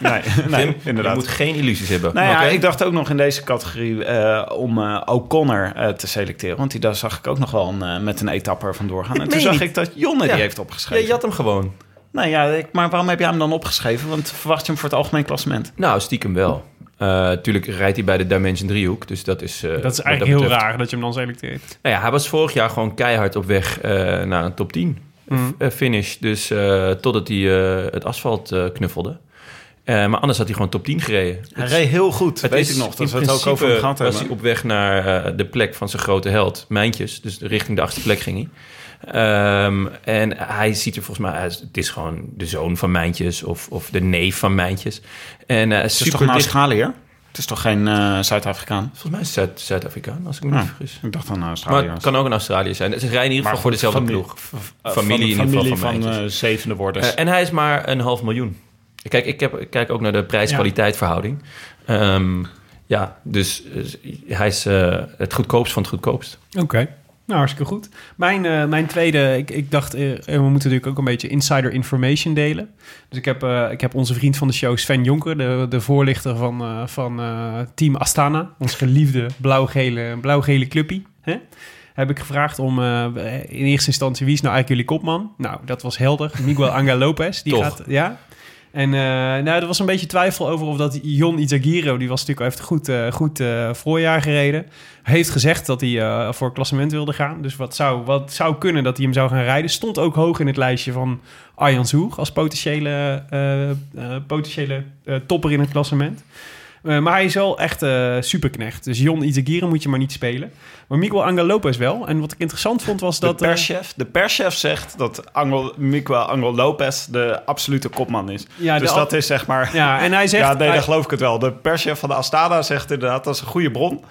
nee, nee, Tim, inderdaad. Je moet geen illusies hebben. Nou ja, Oké? ik dacht ook nog in deze categorie eh, om eh, O'Connor eh, te selecteren. Want die, daar zag ik ook nog wel een, met een etappe er vandoor gaan. En toen zag niet. ik dat Jonne Ja. die heeft Ja, opgeschreven. je had hem gewoon. Nou ja, ik, maar waarom heb jij hem dan opgeschreven? Want verwacht je hem voor het algemeen klassement? Nou, stiekem wel. Eh tuurlijk rijdt hij bij de Dimension driehoek, dus dat is... eh, dat is eigenlijk heel betreft- raar dat je hem dan selecteert. Nou ja, hij was vorig jaar gewoon keihard op weg eh, naar een top 10 Mhm. eh, finish. Dus eh, totdat hij eh, het asfalt eh, knuffelde. Eh, maar anders had hij gewoon top 10 gereden. Hij reed heel goed, Het weet is ik nog. Dat in we het ook over hem gehad was hebben. hij op weg naar eh, de plek van zijn grote held, Mijntjes. Dus richting de achtste plek ging hij. Ehm, en hij ziet er volgens mij uit... Het is gewoon de zoon van Mijntjes of, of de neef van Mijntjes. En eh Het is super toch een Australiër? Het is toch geen eh, Zuid-Afrikaan? Volgens mij is het Zuid- Zuid-Afrikaan, als ik me niet Ah, vergis. Ik dacht dan een Maar Australiër. het kan ook een Australiër zijn. Ze rijden in ieder Maar geval voor dezelfde familie- ploeg. Eh, familie van, in ieder geval familie van van Mijntjes. eh, zevende worders. Eh, en hij is maar een half miljoen. Kijk, ik, heb, ik kijk ook naar de prijs-kwaliteit verhouding. Ehm, ja, dus eh, hij is eh, het goedkoopst van het goedkoopst. Oké. Nou, hartstikke goed. Mijn, eh, mijn tweede, ik, ik dacht, eh, we moeten natuurlijk ook een beetje insider information delen. Dus ik heb, ik heb onze vriend van de show, Sven Jonker, de, de voorlichter van, van Team Astana, ons geliefde blauw-gele blauw-gele clubpie, hè? heb ik gevraagd om in eerste instantie wie is nou eigenlijk jullie kopman? Nou, dat was helder. Miguel Angel Lopez. Die Toch? gaat, ja. En eh, nou, er was een beetje twijfel over of dat Jon Izagiro, die was natuurlijk al een goed, eh, goed eh, voorjaar gereden, heeft gezegd dat hij voor klassement wilde gaan. Dus wat zou, wat zou kunnen dat hij hem zou gaan rijden. Stond ook hoog in het lijstje van Arjan Zoeg als potentiële, potentiële topper in het klassement. Eh, maar hij is wel echt eh, superknecht. Dus Jon Izagirre moet je maar niet spelen. Maar Miguel Angel Lopez wel. En wat ik interessant vond was dat... de, eh, perschef, de perschef zegt dat Angel, Miguel Angel Lopez de absolute kopman is. Ja, dus dat is zeg maar... ja, en hij zegt... ja, nee, dan geloof ik het wel. De perschef van de Astana zegt inderdaad, dat is een goede bron.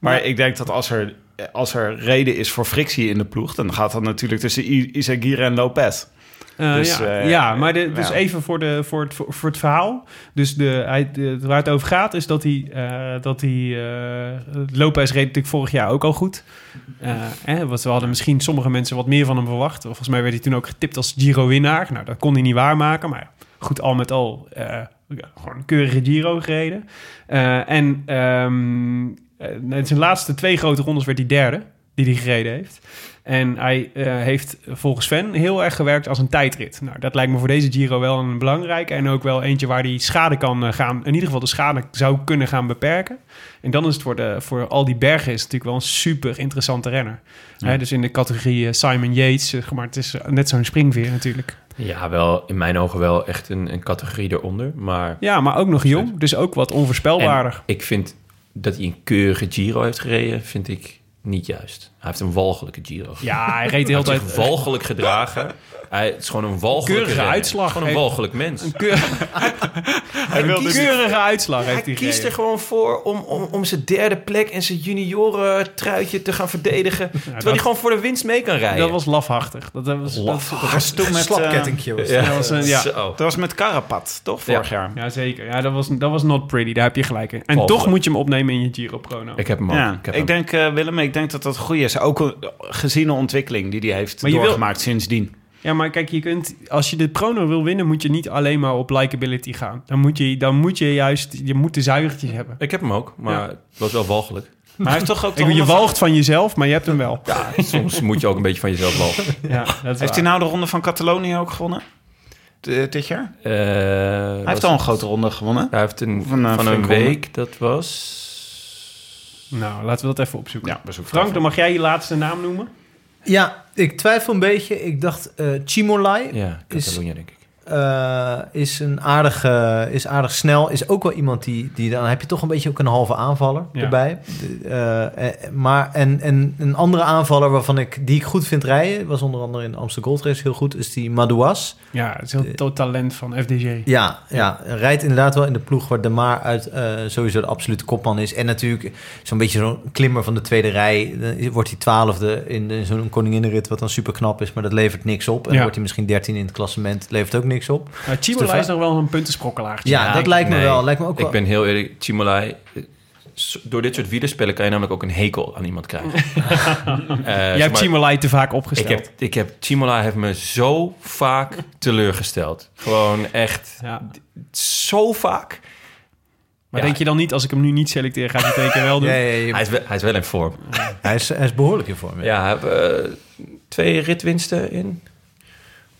Maar Ja. ik denk dat als er, als er reden is voor frictie in de ploeg... dan gaat dat natuurlijk tussen Izagirre en Lopez. Eh, Dus, ja, eh, ja, maar de, dus ja. even voor, de, voor, het, voor het verhaal. Dus de, hij, de- waar het over gaat is dat hij... eh, dat hij Lopez reed natuurlijk vorig jaar ook al goed. Eh, hè, we hadden misschien sommige mensen wat meer van hem verwacht. Volgens mij werd hij toen ook getipt als Giro-winnaar. Nou, dat kon hij niet waarmaken. Maar goed, al met al gewoon een keurige Giro gereden. En ehm, eh, in zijn laatste twee grote rondes werd hij derde. Die hij gereden heeft. En hij eh, heeft volgens Sven heel erg gewerkt als een tijdrit. Nou, dat lijkt me voor deze Giro wel een belangrijke. En ook wel eentje waar hij schade kan eh, gaan... in ieder geval de schade zou kunnen gaan beperken. En dan is het voor, de, voor al die bergen is natuurlijk wel een super interessante renner. Dus in de categorie eh, Simon Yates, zeg maar, het is net zo'n springveer natuurlijk. Ja, wel in mijn ogen wel echt een, een categorie eronder. Maar Ja, maar ook nog jong, dus ook wat onvoorspelbaarder. En ik vind dat hij een keurige Giro heeft gereden, vind ik niet juist. Hij heeft een walgelijke Giro. Ja, hij reed de Hij hele heeft tijd... zich walgelijk gedragen. Hij het is gewoon een walgelijke Keurige renner. uitslag Gewoon een heeft- walgelijk mens. Een keur- Hij een dus- keurige uitslag heeft Hij hij kiest er gewoon voor om, om, om zijn derde plek en zijn junioren truitje te gaan verdedigen. terwijl dat- hij gewoon voor de winst mee kan rijden. Dat was lafhartig. Dat was, dat, Laf. Dat was toen met... eh, Slapkettingje was ja, dat. dat was een- ja. Zo. dat was met Carapat, toch? Vorig jaar. Ja, zeker. Ja, dat was, dat was not pretty. Daar heb je gelijk in. En toch moet je hem opnemen in je Giro Prono. Ik heb hem ook. Ja, ik heb ik, hem. denk, eh, Willem, ik denk dat dat goed is. Ook eh, gezien de ontwikkeling die hij heeft Maar je wil- doorgemaakt sindsdien. Ja, maar kijk, je kunt, als je de Prono wil winnen, moet je niet alleen maar op likability gaan. Dan moet je, dan moet je juist, je moet de zuigertjes hebben. Ik heb hem ook, maar Ja. het was wel walgelijk. Maar hij heeft toch ook je walgt van jezelf, maar je hebt hem wel. Ja, soms moet je ook een beetje van jezelf walgen. Ja, dat is Heeft waar. hij nou de ronde van Catalonië ook gewonnen? D- dit jaar? Eh, Hij heeft al een grote ronde gewonnen. Hij heeft een, Van, van, eh, een ronde. week, dat was... Nou, laten we dat even opzoeken. Ja, bezoek Frank, dan mag jij je laatste naam noemen. Ja, ik twijfel een beetje. Ik dacht eh Chimolai Ja, Is- Catalonië, denk ik. Eh, is een aardige, is aardig snel. Is ook wel iemand die, die dan heb je toch een beetje ook een halve aanvaller Ja. erbij. De- eh, eh, maar en, en een andere aanvaller waarvan ik die ik goed vind rijden was onder andere in de Amsterdam Gold Race heel goed is die Madouas. Ja, het is heel tot talent van FDG. Ja, ja, rijdt inderdaad wel in de ploeg waar De Maar uit sowieso de absolute kopman is. En natuurlijk zo'n beetje zo'n klimmer van de tweede rij. Dan wordt hij twaalfde in, de- zo'n koninginnenrit, wat dan super knap is. Maar dat levert niks op. En Ja. wordt hij misschien dertien in het klassement, levert ook niks op. Nou, Chimola is nog wel een puntensprokkelaartje. Ja, Ja, dat ik- lijkt me nee. wel. Lijkt me ook wel. Ik ben heel eerlijk, Chimolai... Door dit soort wielerspellen kan je namelijk ook een hekel aan iemand krijgen. Eh, Jij hebt Chimolai te vaak ik opgesteld. heb, ik heb, Chimolai heeft me zo vaak teleurgesteld. Gewoon echt Ja. zo vaak. Maar Ja. denk je dan niet, als ik hem nu niet selecteer, gaat hij het keer wel doen? Ja, ja, ja, Hij is, wel, hij is wel in vorm. hij, is, hij is behoorlijk in vorm. Ja. Ja, hij heeft eh, twee ritwinsten in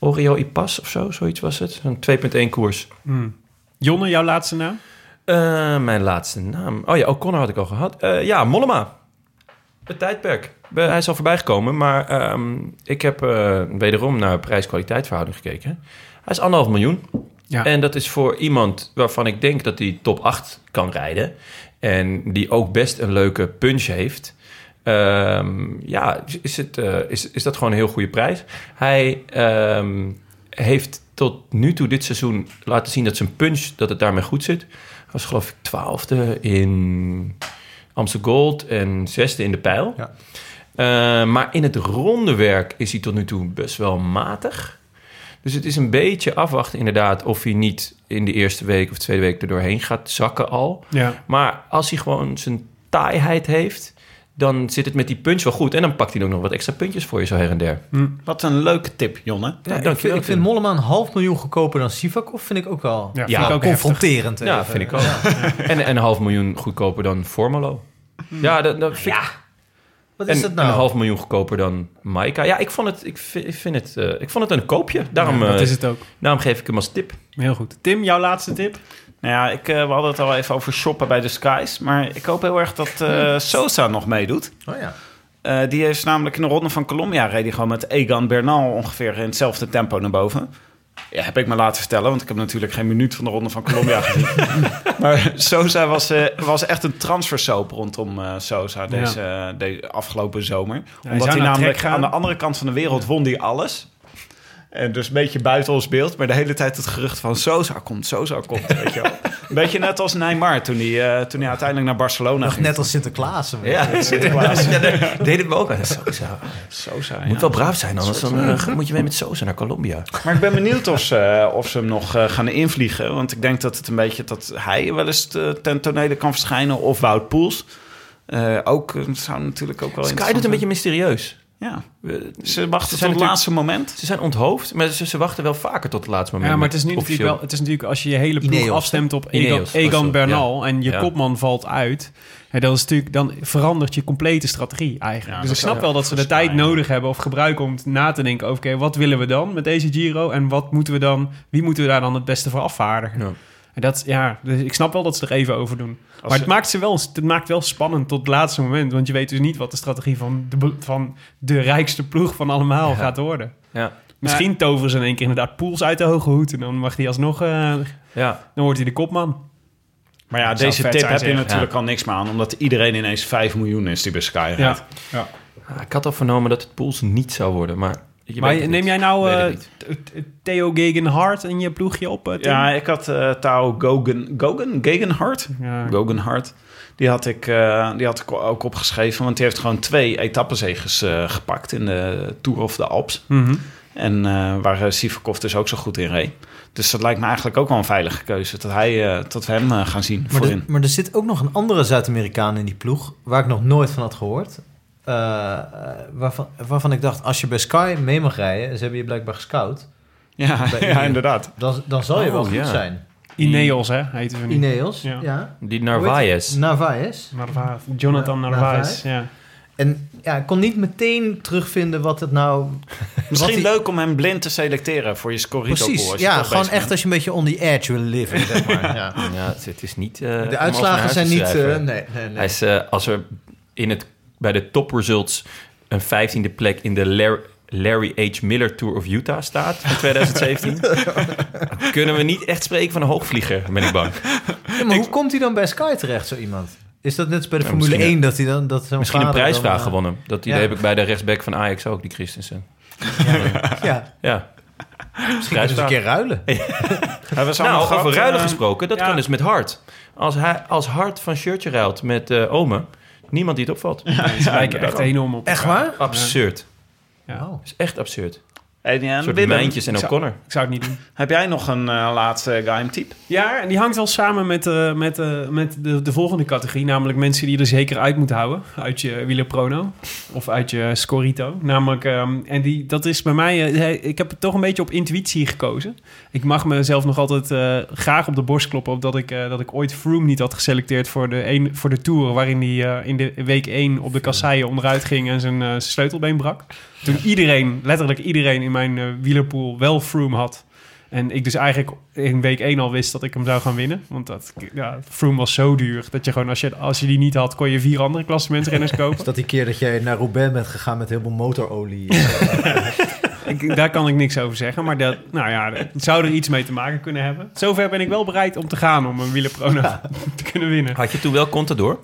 Oreo Ipas of zo, zoiets was het. Een 2.1 koers. Hmm. Jonne, jouw laatste naam? Eh, mijn laatste naam. Oh ja, O'Connor had ik al gehad. Eh, ja, Mollema. Het tijdperk. Hij is al voorbij gekomen, maar ehm, ik heb eh, wederom naar prijs-kwaliteit verhouding gekeken. Hij is anderhalf miljoen. Ja. En dat is voor iemand waarvan ik denk dat hij top 8 kan rijden. En die ook best een leuke punch heeft. Ehm, ja, is, het, eh, is, is dat gewoon een heel goede prijs. Hij ehm, heeft tot nu toe dit seizoen laten zien dat zijn punch, dat het daarmee goed zit. Hij was geloof ik twaalfde in Amsterdam Gold en zesde in de pijl. Ja. Eh, maar in het ronde werk is hij tot nu toe best wel matig. Dus het is een beetje afwachten inderdaad of hij niet in de eerste week of tweede week er doorheen gaat zakken al. Ja. Maar als hij gewoon zijn taaiheid heeft, dan zit het met die punch wel goed. En dan pakt hij ook nog wat extra puntjes voor je zo her en der. Wat een leuke tip, Jonne. Ja, ik, dankjewel, vind, ik vind. Mollema een half miljoen goedkoper dan Sivakov. Vind ik ook wel Ja, ik ook confronterend. Ja, vind ik ook. En, en een half miljoen goedkoper dan Formalo. Ja, dat, dat vind ik- Wat En is dat nou? een half miljoen goedkoper dan Maika. Ja, ik vond het, ik vind, ik vind het, eh, ik vond het een koopje. Daarom, Ja, dat eh, is het ook. daarom geef ik hem als tip. Heel goed. Tim, jouw laatste tip? Nou ja, ik, eh, we hadden het al even over shoppen bij de Skies. Maar ik hoop heel erg dat eh, Sosa nog meedoet. Oh ja. Eh, die is namelijk in de ronde van Colombia... reed hij gewoon met Egan Bernal ongeveer in hetzelfde tempo naar boven. Ja, heb ik me laten vertellen, want ik heb natuurlijk geen minuut van de ronde van Colombia gezien. maar Sosa was, eh, was echt een transfersoap rondom eh, Sosa deze, deze afgelopen zomer. hij Omdat hij naar namelijk aan de andere kant van de wereld won hij alles. En dus een beetje buiten ons beeld, maar de hele tijd het gerucht van Sosa komt, Sosa komt, weet je wel. Een beetje net als Neymar toen hij, eh, toen hij uiteindelijk naar Barcelona Nog ging. net als Sinterklaas. Ja, Sinterklaas. ja, het me ook aan. Sosa. Sosa, Moet ja. wel braaf zijn, anders dan, eh, moet je mee met Sosa naar Colombia. Maar ik ben benieuwd of ze, of ze hem nog eh, gaan invliegen. Want ik denk dat het een beetje dat hij wel eens te- ten tonele kan verschijnen. Of Wout Poels. Eh, ook eh, zou natuurlijk ook wel Sky doet een beetje mysterieus. Ja, ze wachten Ze tot het laatste moment. Ze zijn onthoofd, maar ze, ze wachten wel vaker tot het laatste moment. Ja, maar het is nu natuurlijk wel... Het is natuurlijk als je je hele ploeg Ineos. afstemt op Egan, Ineos, Egan Bernal... en je Ja. kopman valt uit... dan, is natuurlijk, dan verandert je complete strategie eigenlijk. Ja, dus ik snap wel dat ze de tijd nodig hebben... of gebruiken om na te denken over... oké, wat willen we dan met deze Giro... en wat moeten we dan... wie moeten we daar dan het beste voor afvaardigen? Ja. En dat, ja, dus ik snap wel dat ze er even over doen. maar ze- het maakt, ze wel, het maakt wel spannend tot het laatste moment. Want je weet dus niet wat de strategie van de, van de rijkste ploeg van allemaal gaat worden. Ja. Misschien toveren ze in één keer inderdaad Poels uit de hoge hoed. En dan mag hij alsnog... eh, ja. dan wordt hij de kopman. Maar ja, deze tip heb je natuurlijk Ja. al niks meer aan. Omdat iedereen ineens 5 miljoen is die bij Sky Ja. rijdt. Ah, Ik had al vernomen dat het Pools niet zou worden, maar... Je Maar neem jij nou eh, Theo Gegenhardt in je ploegje op, eh, Tim? Ja, ik had eh Tao Gogen, Gogen, Gegenhard. Ja. Gogenhard. Die had, ik, eh, die had ik ook opgeschreven, want die heeft gewoon twee etappenzegers gepakt in de Tour of de Alps. Mhm. En eh, waar uh, Sivakov dus ook zo goed in reed. Dus dat lijkt me eigenlijk ook wel een veilige keuze. Dat, hij, eh, dat we hem gaan zien Maar, voorin. er, maar er zit ook nog een andere Zuid-Amerikaan in die ploeg... waar ik nog nooit van had gehoord. Eh, eh, waarvan, waarvan ik dacht, als je bij Sky mee mag rijden... ze hebben je blijkbaar gescout... Ja, bij ja, inderdaad. dan, dan zal je Oh, wel goed ja. zijn. Ineos, hè, heten we nu. Ineos, Ja. ja. Die Narvaez. Narvaez. Narvaez. Jonathan Na- Narvaez, ja. En ja, ik kon niet meteen terugvinden wat het nou... Misschien die- leuk om hem blind te selecteren voor je Scorito. Precies, ja, gewoon echt bent. als je een beetje on the edge wil leven. Zeg maar. ja. Ja, het, is niet... eh, De uitslagen zijn niet... eh, nee, nee, nee. Hij is, als er in het, bij de top results een vijftiende plek in de Lar- Larry H. Miller Tour of Utah staat van 2017, dan kunnen we niet echt spreken van een hoogvlieger, ben ik bang. Ja, maar hoe komt hij dan bij Sky terecht, zo iemand? Is dat net als bij de Ja, Formule misschien 1 dat hij dan... Dat zo'n Misschien een prijsvraag dan, eh, gewonnen. Dat idee ja. heb ik bij de rechtsback van Ajax ook, die Christensen. Ja, Ja. misschien kunnen ze een keer ruilen. Hij was Nou, allemaal over ruilen eh, gesproken, dat ja. kan dus met Hart. Als, hij, als Hart van shirtje ruilt met eh Ome, niemand die het opvalt. Ze lijken echt enorm op Echt waar? Absurd. Ja. Oh. Dat is echt absurd. Soort Willem, Mijntjes en Ik zou- O'Connor. Ik zou het niet doen. heb jij nog een eh, laatste geheim tip? Ja, en die hangt wel samen met, eh, met, eh, met de, de volgende categorie. Namelijk mensen die je er zeker uit moet houden. Uit je wielerprono. Of uit je Scorito. Namelijk, ehm, en die, dat is bij mij... ik heb het toch een beetje op intuïtie gekozen. Ik mag mezelf nog altijd eh, graag op de borst kloppen... Op dat, ik, eh, dat ik ooit Froome niet had geselecteerd voor de, een, voor de Tour... waarin hij eh, in de week 1 op de kasseien onderuit ging... en zijn eh, sleutelbeen brak. Toen iedereen, letterlijk iedereen in mijn eh, wielerpool wel Froome had... En ik dus eigenlijk in week 1 al wist dat ik hem zou gaan winnen. Want dat, ja, Froome was zo duur dat je gewoon, als je, als je die niet had, kon je vier andere klassementsrenners kopen. Is dat die keer dat jij naar Roubaix bent gegaan met heel veel motorolie? ik, daar kan ik niks over zeggen. Maar dat, nou ja, het zou er iets mee te maken kunnen hebben. Zover ben ik wel bereid om te gaan om een wielerprono te kunnen winnen. Had je toen wel Contador?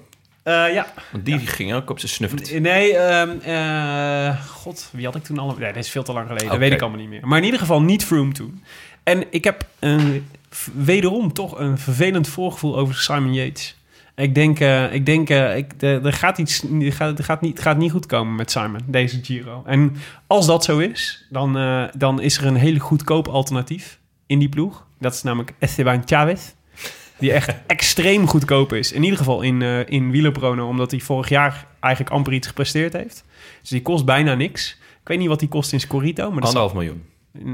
Eh, ja, Want die ging ook op zijn snuffert. nee, ehm, eh, god, wie had ik toen al? Nee, dat is veel te lang geleden. Dat weet ik allemaal niet meer. Maar in ieder geval niet Froome toen. En ik heb een, wederom toch een vervelend voorgevoel over Simon Yates. Ik denk, eh, ik denk ik, er gaat iets, er gaat, er gaat niet, gaat niet goed komen met Simon, deze Giro. En als dat zo is, dan, dan is er een hele goedkoop alternatief in die ploeg. Dat is namelijk Esteban Chavez. Die echt extreem goedkoop is. In ieder geval in, eh in wielerprono, omdat hij vorig jaar eigenlijk amper iets gepresteerd heeft. Dus die kost bijna niks. Ik weet niet wat die kost in Scorito, maar Anderhalf miljoen.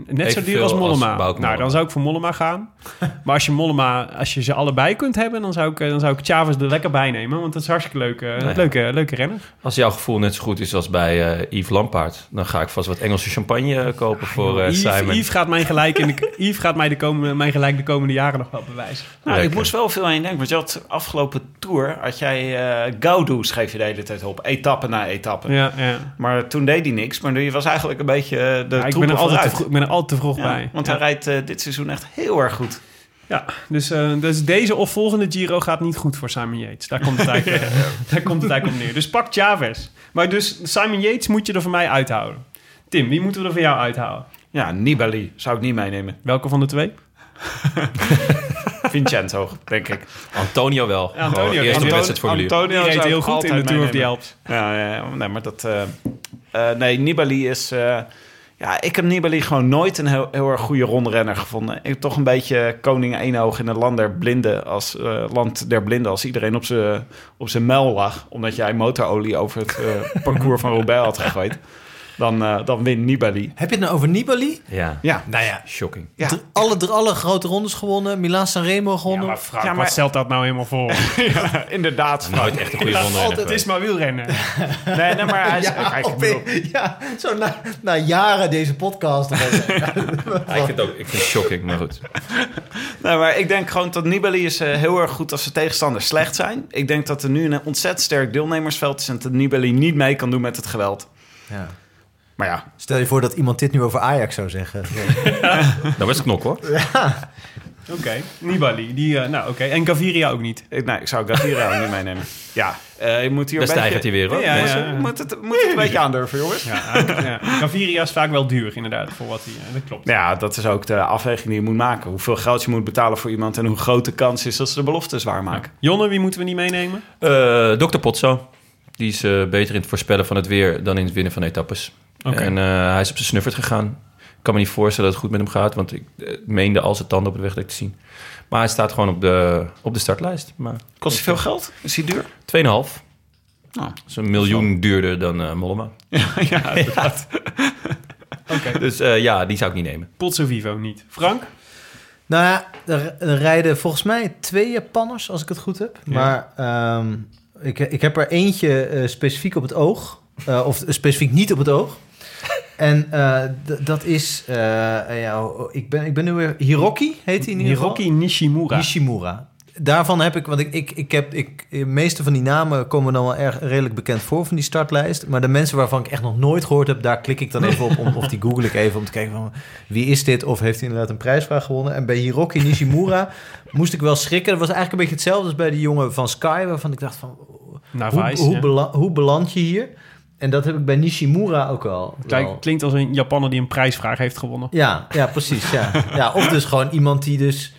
Net zo duur als als Mollema. Nou, dan zou ik voor Mollema gaan. maar als je Mollema, als je ze allebei kunt hebben, dan zou ik, eh, dan zou ik Chavez er lekker bij nemen. Want dat is hartstikke leuke, ja. leuke, leuke renner. Als jouw gevoel net zo goed is als bij eh, Yves Lampaard... dan ga ik vast wat Engelse champagne eh, kopen voor eh, Yves, Simon. Yves gaat mij gelijk, in de, Yves gaat mij de komende, mijn gelijk de komende jaren nog wel bewijzen. Nou, ik moest wel veel aan je denken. Want je had afgelopen tour, had jij eh Gaudu schreef je de hele tijd op. Etappe na etappe. Ja, ja. Maar toen deed hij niks. Maar je was eigenlijk een beetje eh, de Ja, ik, ben troepen er altijd te vooruit. vroeg, ik ben er altijd te vroeg Ja, bij. Want ja. hij rijdt eh, dit seizoen echt heel erg goed. Ja, dus, eh, dus deze of volgende Giro gaat niet goed voor Simon Yates. Daar komt het eigenlijk, eh, daar komt het eigenlijk op neer. Dus pak Chavez. Maar dus Simon Yates moet je er voor mij uithouden. Tim, wie moeten we er voor jou uithouden? Ja, Nibali zou ik niet meenemen. Welke van de twee? Vincenzo, denk ik. Antonio wel. Ja, Antonio. Eerste Antonio-. Antonio Die reed heel goed in de Tour of the. Alps. Ja, ja, ja, nee, maar dat... eh, eh, nee, Nibali is... ja, ik heb Nibali gewoon nooit een heel, heel erg goede rondrenner gevonden. Ik heb toch een beetje koning één in het land der blinden als, eh, land der blinden als iedereen op zijn op muil lag. Omdat jij motorolie over het eh, parcours van Roubaix had gegooid. Dan, eh, dan wint Nibali. Heb je het nou over Nibali? Ja, Ja, Nou ja, shocking. Ja. alle, alle grote rondes gewonnen. Milaan Sanremo Ja, gewonnen. maar Frank, Ja, maar- wat stelt dat nou helemaal voor? ja, inderdaad. Nooit echt een goede ronde. Het is maar wielrennen. Nee, nee, maar hij is... ja, op- ja, zo na, na jaren deze podcast. ik vind het ook ik vind het shocking, maar goed. Nee, maar ik denk gewoon dat Nibali is eh, heel erg goed als de tegenstanders slecht zijn. Ik denk dat er nu een ontzettend sterk deelnemersveld is... en dat Nibali niet mee kan doen met het geweld. Ja. Maar ja, Stel je voor dat iemand dit nu over Ajax zou zeggen. Dat was knok hoor. Oké, Nibali. Die, eh, nou, oké. En Gaviria ook niet. ik, nee, ik zou Gaviria niet meenemen. Ja, eh, je moet hier een beetje... stijgt hij weer hoor. Ja, ja. Moet het, moet het een beetje aandurven, jongens. Ja, ja. Gaviria is vaak wel duur, inderdaad, voor wat hij... eh, dat klopt. Ja, dat is ook de afweging die je moet maken. Hoeveel geld je moet betalen voor iemand... en hoe groot de kans is dat ze de belofte zwaar maken. Jonne, wie moeten we niet meenemen? Eh, Dr. Potso. Die is eh, beter in het voorspellen van het weer dan in het winnen van etappes. En eh, hij is op zijn snuffert gegaan. Ik kan me niet voorstellen dat het goed met hem gaat, want ik eh, meende al zijn tanden op de weg dat te zien. Maar hij staat gewoon op de, op de startlijst. Maar 2,5. Kost hij veel geld? Is hij duur? Nou, Nou, dat is een miljoen duurder dan eh, Mollema. ja, inderdaad. Oké. Dus eh, ja, die zou ik niet nemen. Pozzo Vivo niet. Frank? Nou ja, er, er rijden volgens mij twee Japanners, als ik het goed heb. Maar ehm, ik, ik heb er eentje eh, specifiek op het oog. Eh, of specifiek niet op het oog. En eh, dat is... eh, ja, ik, ben, ik ben nu weer... Hiroki heet hij in ieder geval. Hiroki Nishimura. Nishimura. Daarvan heb ik, want ik, ik, ik heb, ik, de meeste van die namen komen dan wel erg redelijk bekend voor van die startlijst. Maar de mensen waarvan ik echt nog nooit gehoord heb, daar klik ik dan even op. Om, of die google ik even om te kijken van wie is dit? Of heeft hij inderdaad een prijsvraag gewonnen? En bij Hiroki Nishimura moest ik wel schrikken. Dat was eigenlijk een beetje hetzelfde als bij die jongen van Sky, waarvan ik dacht van Naar hoe, Vice, hoe, ja. bela- hoe beland je hier? En dat heb ik bij Nishimura ook wel. Kijk, wel. klinkt als een Japanner die een prijsvraag heeft gewonnen. Ja, ja, precies. Ja. Ja, of dus gewoon iemand die dus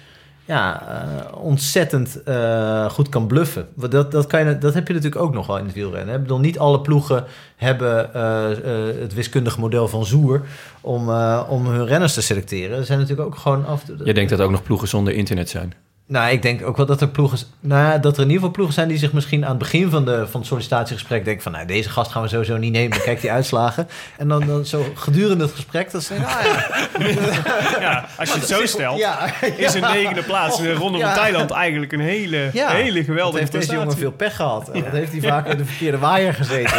ja, eh, ontzettend eh, goed kan bluffen. Dat, dat, kan je, dat heb je natuurlijk ook nog wel in het wielrennen. Ik bedoel, niet alle ploegen hebben eh, eh, het wiskundige model van Zoer om, eh, om hun renners te selecteren. Er zijn natuurlijk ook gewoon af... Je denkt dat ook nog ploegen zonder internet zijn. Nou, ik denk ook wel dat er ploegen... Nou, dat er in ieder geval ploegen zijn die zich misschien aan het begin van, de, van het sollicitatiegesprek denken van... Nou, deze gast gaan we sowieso niet nemen, kijk die uitslagen. En dan, dan zo gedurende het gesprek, dat ze ah ja, Ja, als je het zo stelt, ja, is een negende plaats de Ronde van Ja. Thailand eigenlijk een hele, hele geweldige heeft deze jongen prestatie. veel pech gehad. Wat heeft hij vaak in de verkeerde waaier gezeten.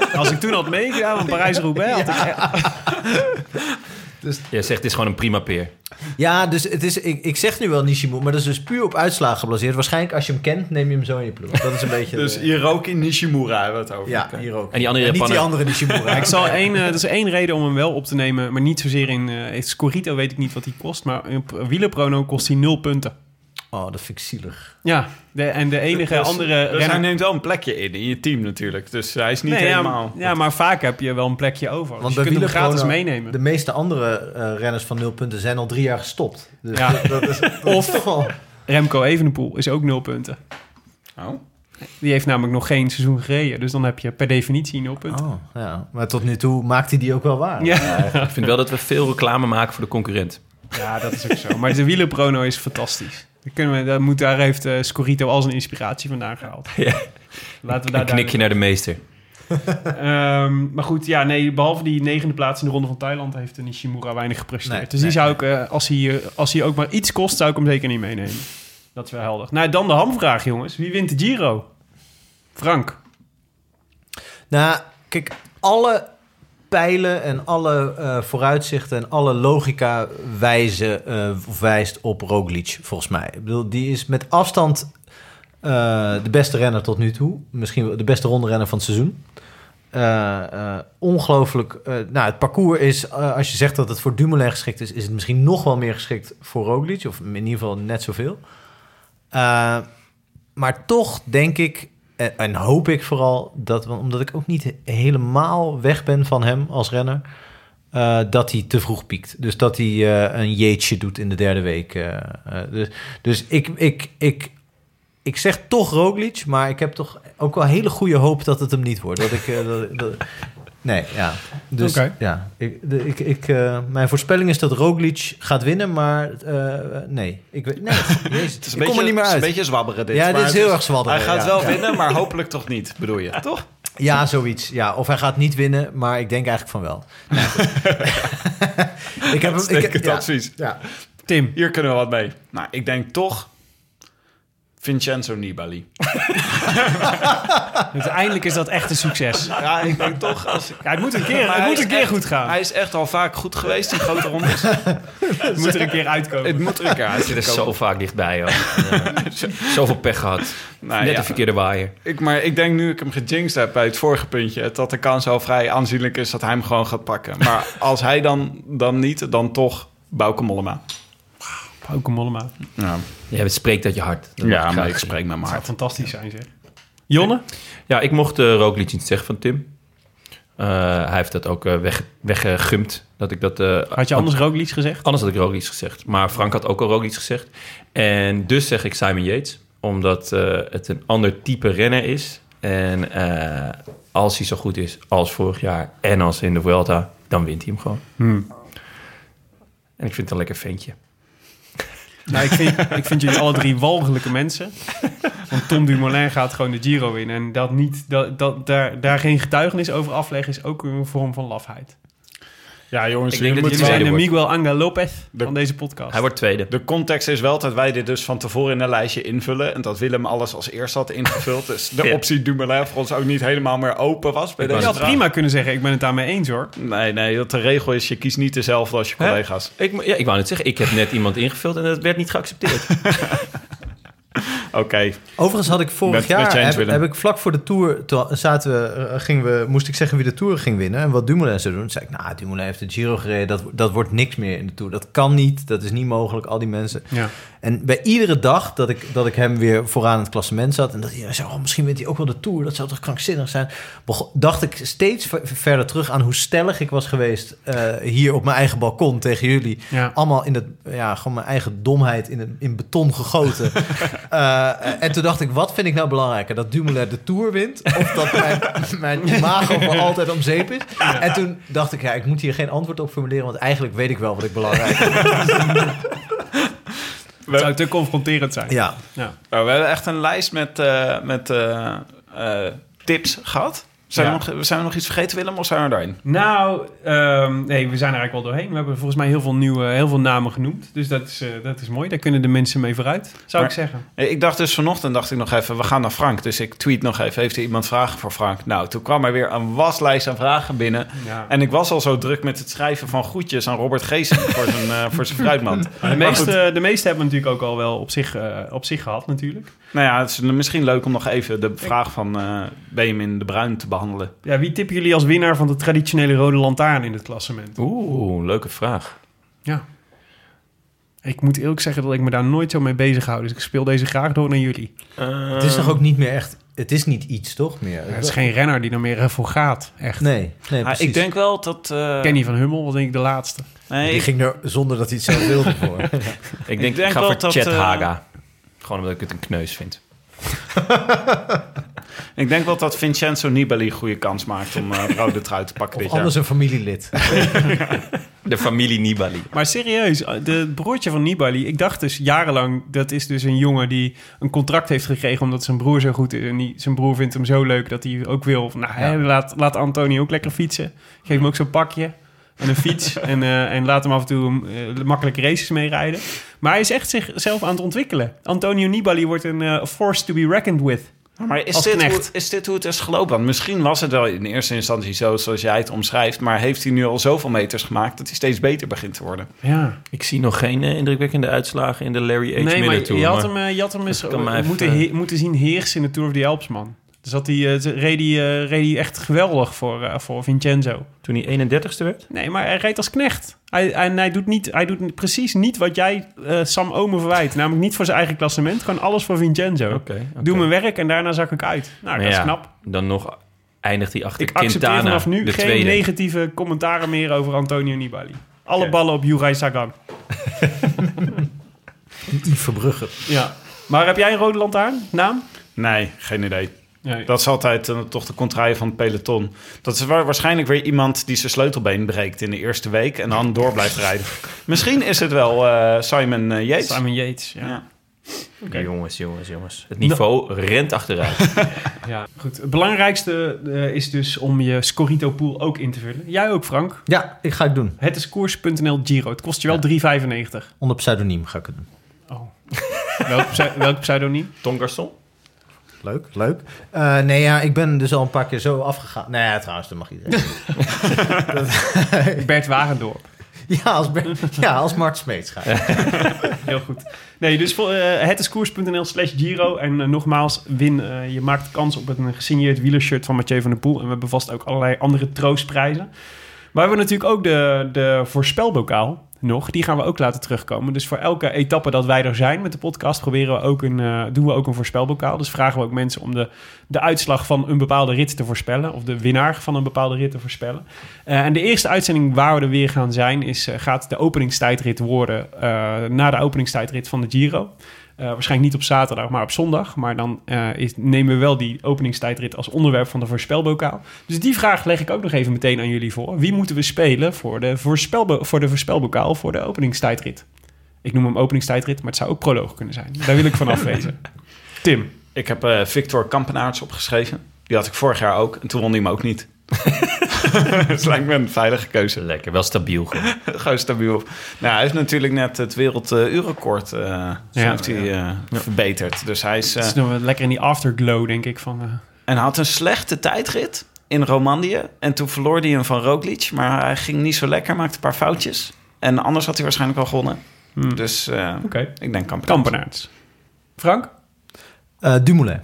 Dat- Als ik toen had meegedaan van Parijs-Roubaix, had ik echt- Je zegt het is gewoon een prima peer. Ja, dus het is, ik, ik zeg nu wel Nishimura, maar dat is dus puur op uitslagen gebaseerd. Waarschijnlijk als je hem kent, neem je hem zo in je ploeg. Dat is een beetje... Dus de- Hiroki Nishimura hebben we het over. ja, ook. En die andere niet die andere Nishimura. Ik zal één, eh, er is één reden om hem wel op te nemen, maar niet zozeer in... eh Scorito weet ik niet wat hij kost, maar in wielerprono kost hij nul punten. Oh, dat vind ik zielig. Ja, de, en de enige Dus- andere dus hij renner... neemt wel een plekje in, in je team natuurlijk. Dus hij is niet Nee, helemaal... ja, maar vaak heb je wel een plekje over. Want bij je kunt hem gratis meenemen. De meeste andere eh, renners van nul punten zijn al drie jaar gestopt. Dus Ja. dat, dat is, dat Of- is toch wel... Remco Evenepoel is ook nul punten. Oh. Die heeft namelijk nog geen seizoen gereden. Dus dan heb je per definitie nul punten. Oh, ja. Maar tot nu toe maakt hij die ook wel waar. Ja. Ik vind wel dat we veel reclame maken voor de concurrent. ja, dat is ook zo. Maar de wielerprono is fantastisch. Daar, kunnen we, daar, moet, daar heeft eh, Scorito al zijn inspiratie vandaan gehaald. Ja. Laten we daar Een knikje naar de meester. Ehm, maar goed, ja, nee, behalve die negende plaats in de Ronde van Thailand... heeft Nishimura weinig gepresteerd. Nee, dus die nee, zou ik, eh, als, hij, eh, als hij ook maar iets kost... zou ik hem zeker niet meenemen. Dat is wel helder. Nou, dan de hamvraag, jongens. Wie wint de Giro? Frank. Nou, kijk, alle pijlen en alle eh, vooruitzichten en alle logica wijzen of wijst op Roglic, volgens mij. Ik bedoel, die is met afstand eh, de beste renner tot nu toe. Misschien de beste rondrenner van het seizoen. Ongelooflijk. nou, het parcours is, als je zegt dat het voor Dumoulin geschikt is, is het misschien nog wel meer geschikt voor Roglic. Of in ieder geval net zoveel. Maar toch denk ik, en, hoop ik vooral, dat, omdat ik ook niet he- helemaal weg ben van hem als renner, eh, dat hij te vroeg piekt. Dus dat hij eh, een jeetje doet in de derde week. eh, dus dus ik, ik, ik, ik zeg toch Roglic, maar ik heb toch ook wel hele goede hoop dat het hem niet wordt. Dat ik, nee, ja. Dus ja, ik, de, ik, ik, eh, mijn voorspelling is dat Roglic gaat winnen, maar eh, nee. Ik weet, nee, jezus, Het is een ik kom er niet meer het is uit. een beetje zwabberen dit. Ja, dit is het heel erg zwabberen, Hij gaat ja. wel Ja. winnen, maar hopelijk toch niet, bedoel je, toch? Ja, zoiets. Ja, of hij gaat niet winnen, maar ik denk eigenlijk van wel. Nee, goed. ik heb hem. Ik, ja, advies. ja. Tim. Hier kunnen we wat mee. Nou, ik denk toch Vincenzo Nibali. Uiteindelijk is dat echt een succes. Ja, ik denk toch... Als ik... Ja, het moet een keer, Maar het moet is een keer echt- goed gaan. Hij is echt al vaak goed geweest in grote rondes. Het moet er een keer uitkomen. Het moet er een keer uit. Zit er zo vaak dichtbij, joh. Ja. Zoveel pech gehad. Nou, Net ja. de verkeerde waaier. Ik, maar ik denk nu ik hem gejinxed heb bij het vorige puntje... dat de kans al vrij aanzienlijk is dat hij hem gewoon gaat pakken. Maar als hij dan, dan niet, dan toch Bauke Mollema. Pauke Mollema. Ja, het spreekt uit je hart. Dat ja maar ik spreek met mijn Dat zou fantastisch zijn, zeg. Jonne? Ja, ik mocht uh, Roglic iets zeggen van Tim. Eh, hij heeft dat ook eh, weg, weggegumd. Dat ik dat, eh, Had je anders Roglic gezegd? Anders had ik Roglic gezegd. Maar Frank had ook al Roglic gezegd. En dus zeg ik Simon Yates. Omdat eh, het een ander type renner is. En eh, als hij zo goed is als vorig jaar en als in de Vuelta... dan wint hij hem gewoon. Hmm. En ik vind het een lekker ventje. Nou, ik vind, jullie alle drie walgelijke mensen. Want Tom Dumoulin gaat gewoon de Giro in. En dat niet, dat, dat, daar, daar geen getuigenis over afleggen is ook een vorm van lafheid. Ja, jongens, Ik denk dat Jullie zijn de Miguel Angel Lopez De- van deze podcast. Hij wordt tweede. De context is wel dat wij dit dus van tevoren in een lijstje invullen. En dat Willem alles als eerste had ingevuld. Dus de Ja. optie Dumoulin voor ons ook niet helemaal meer open was bij Ik deze had vraag. prima kunnen zeggen, ik ben het daarmee eens hoor. Nee, nee, dat de regel is, je kiest niet dezelfde als je Hè? collega's. Ik, ja, ik wou net zeggen, ik heb net iemand ingevuld en dat werd niet geaccepteerd. Oké, Overigens had ik vorig Met- jaar, heb, ik vlak voor de Tour, toen zaten we, eh, gingen we, moest ik zeggen wie de Tour ging winnen en wat Dumoulin zou doen. Toen zei ik, nou, Dumoulin heeft de Giro gereden, dat, dat wordt niks meer in de Tour. Dat kan niet, dat is niet mogelijk, al die mensen. Ja. En bij iedere dag dat ik, dat ik hem weer vooraan in het klassement zat... en dat hij zei, oh, misschien wint hij ook wel de Tour. Dat zou toch krankzinnig zijn? Begon- dacht ik steeds ver- verder terug aan hoe stellig ik was geweest... eh, hier op mijn eigen balkon tegen jullie. Ja. Allemaal in het, ja, gewoon mijn eigen domheid in, het, in beton gegoten. Eh, en toen dacht ik, wat vind ik nou belangrijker? Dat Dumoulin de Tour wint? Of dat mijn, mijn imago voor altijd om zeep is? En toen dacht ik, ja, ik moet hier geen antwoord op formuleren... want eigenlijk weet ik wel wat ik belangrijk vind. Het zou te confronterend zijn. Ja, Ja. Nou, we hebben echt een lijst met, eh, met eh, eh, tips gehad. Zijn, Ja. we nog, zijn we nog iets vergeten, Willem, of zijn we daarin? Nou, ehm, nee, we zijn er eigenlijk wel doorheen. We hebben volgens mij heel veel nieuwe, heel veel namen genoemd. Dus dat is, eh, dat is mooi. Daar kunnen de mensen mee vooruit, zou Maar- ik zeggen. Ik dacht dus vanochtend, dacht ik nog even, we gaan naar Frank. Dus ik tweet nog even, heeft er iemand vragen voor Frank? Nou, toen kwam er weer een waslijst aan vragen binnen. Ja. En ik was al zo druk met het schrijven van groetjes aan Robert Geesing voor zijn, eh, voor zijn fruitmand. De meeste, de meeste hebben we natuurlijk ook al wel op zich, eh, op zich gehad natuurlijk. Nou ja, het is misschien leuk om nog even de vraag van Benjamin de Bruin te behandelen. Ja, wie tippen jullie als winnaar van de traditionele rode lantaarn in het klassement? Oeh, leuke vraag. Ja. Ik moet eerlijk zeggen dat ik me daar nooit zo mee bezig hou. Dus ik speel deze graag door naar jullie. het is toch ook niet meer echt... Het is niet iets, toch, meer? Het is geen renner die er meer eh, voor gaat, echt. Nee, nee Ah, precies. ik denk wel dat... eh, Kenny van Hummel was denk ik de laatste. nee, Die ik- ging er zonder dat hij het zelf wilde voor. Ik denk, ik, denk ga wel voor dat, Chet eh, Haga. Gewoon omdat ik het een kneus vind. ik denk wel dat Vincenzo Nibali een goede kans maakt om eh rode trui te pakken Of dit jaar. anders een familielid. De familie Nibali. Maar serieus, de broertje van Nibali, ik dacht dus jarenlang, dat is dus een jongen die een contract heeft gekregen omdat zijn broer zo goed is. En die, zijn broer vindt hem zo leuk dat hij ook wil. van, Nou, hè, laat, laat Antonio ook lekker fietsen. Geef hem ook zo'n pakje en een fiets. en, eh, en laat hem af en toe eh, makkelijke races meerijden. Maar hij is echt zichzelf aan het ontwikkelen. Antonio Nibali wordt een eh, force to be reckoned with. Maar is dit, hoe, is dit hoe het is gelopen? Want misschien was het wel in eerste instantie zo zoals jij het omschrijft. Maar heeft hij nu al zoveel meters gemaakt dat hij steeds beter begint te worden? Ja. Ik zie nog geen indrukwekkende uitslagen in de Larry H. Nee, maar Miller Tour. je had, maar- hem, je had hem eens moeten, he- moeten zien heersen in de Tour of the Alps, man. Dus dat hij, eh, reed, hij, eh, reed hij echt geweldig voor, eh, voor Vincenzo. Toen hij 31ste werd? Nee, maar hij reed als knecht. Hij, en hij doet, niet, hij doet precies niet wat jij eh, Sam Omen verwijt. Namelijk niet voor zijn eigen klassement. Gewoon alles voor Vincenzo. Oké. Doe mijn werk en daarna zak ik uit. Nou, dat Ja, is knap. Dan nog eindigt hij achter Ik accepteer Quintana, vanaf nu geen tweede. negatieve commentaren meer over Antonio Nibali. Alle ballen op Juraj Sagan. Yves Verbrugge. Ja. Maar heb jij een rode lantaarn? Naam? Nee, geen idee. Nee. Dat is altijd eh, toch de contraille van het peloton. Dat is wa- waarschijnlijk weer iemand die zijn sleutelbeen breekt in de eerste week en dan door blijft rijden. Misschien is het wel eh, Simon eh, Yates. Simon Yates. Ja. Ja. Jongens, jongens, jongens. Het niveau rent achteruit. Ja, goed. Het belangrijkste eh, is dus om je Scorito pool ook in te vullen. Jij ook, Frank. Ja, ik ga het doen. Het is koers.nl Giro. Het kost je wel 3,95. Onder pseudoniem ga ik het doen. Oh. welk, welk pseudoniem? Garçon? Leuk, leuk. Eh, nee, ja, ik ben dus al een paar keer zo afgegaan. Nee, ja, trouwens, dat mag iedereen. Bert Wagendorp. ja, als, Ben- ja, als Mart Smeets. Heel goed. Nee, dus voor, eh, het is koers.nl slash Giro. En eh, nogmaals, win. je maakt kans op een gesigneerd wielershirt van Mathieu van der Poel. En we hebben vast ook allerlei andere troostprijzen. Maar we hebben natuurlijk ook de, de voorspelbokaal nog. Die gaan we ook laten terugkomen. Dus voor elke etappe dat wij er zijn met de podcast... Proberen we ook een, eh, doen we ook een voorspelbokaal. Dus vragen we ook mensen om de, de uitslag van een bepaalde rit te voorspellen. Of de winnaar van een bepaalde rit te voorspellen. Eh, en de eerste uitzending waar we er weer gaan zijn... Is, eh, gaat de openingstijdrit worden na de openingstijdrit van de Giro. Eh, waarschijnlijk niet op zaterdag, maar op zondag. Maar dan eh, is, nemen we wel die openingstijdrit als onderwerp van de voorspelbokaal. Dus die vraag leg ik ook nog even meteen aan jullie voor. Wie moeten we spelen voor de, voorspelbo voor de voorspelbokaal voor de openingstijdrit? Ik noem hem openingstijdrit, maar het zou ook proloog kunnen zijn. Daar wil ik van afwezen. Tim, Ik heb eh, Victor Kampenaerts opgeschreven. Die had ik vorig jaar ook en toen won hij hem ook niet. dat lijkt me een veilige keuze. Lekker, wel stabiel. gewoon. Gewoon stabiel. Nou, hij heeft natuurlijk net het werelduurrecord uh, Ja. heeft hij, eh, verbeterd. Dus hij is... eh, het is nog wel lekker in die afterglow, denk ik. Van, eh, en hij had een slechte tijdrit in Romandie. En toen verloor hij hem van Roglic. Maar hij ging niet zo lekker, maakte een paar foutjes. En anders had hij waarschijnlijk wel gewonnen. hmm. Dus eh, Oké, ik denk Kampenaerts. Kampenaerts. Frank? Eh, Dumoulin.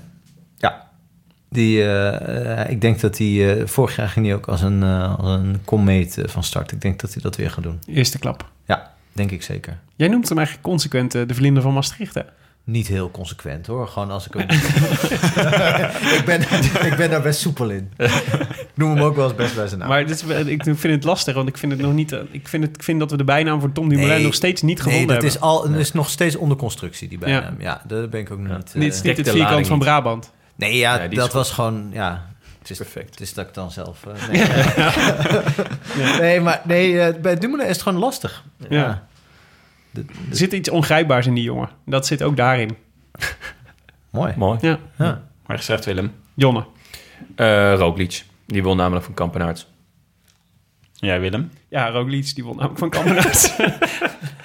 Ja. Die, eh, eh, ik denk dat hij... eh, vorig jaar ging hij ook als een, eh, als een komeet van start. Ik denk dat hij dat weer gaat doen. Eerste klap. Ja, denk ik zeker. Jij noemt hem eigenlijk consequent de vlinder van Maastricht, hè? Niet heel consequent hoor. Gewoon als ik hem... ik, ben, ik ben daar best soepel in. Ik noem hem ook wel eens best bij zijn naam. Maar dit is, wel- ik vind het lastig, want ik vind het nog niet. Ik vind, het, ik vind dat we de bijnaam voor Tom Dumoulin Nee. nog steeds niet nee, gevonden dat hebben. is, al, is nog steeds onder constructie, die bijnaam. Ja, daar ben ik ook niet... eh, Dit is niet het de vierkant van niet. Brabant. Nee, ja, Ja, dat was gewoon... Ja, het is, Perfect. Het is dat ik dan zelf... eh, nee, nee, maar nee, eh, bij Dumoulin is het gewoon lastig. Ja. De- Er zit iets ongrijpbaars in die jongen. Dat zit ook daarin. mooi. Mooi. Ja. Ja. Maar gezegd, Willem. Jonne. Eh Roglic. Die won namelijk van Kampenaerts. Jij, Willem? Ja, Roglic, die won ook van Kampenaerts.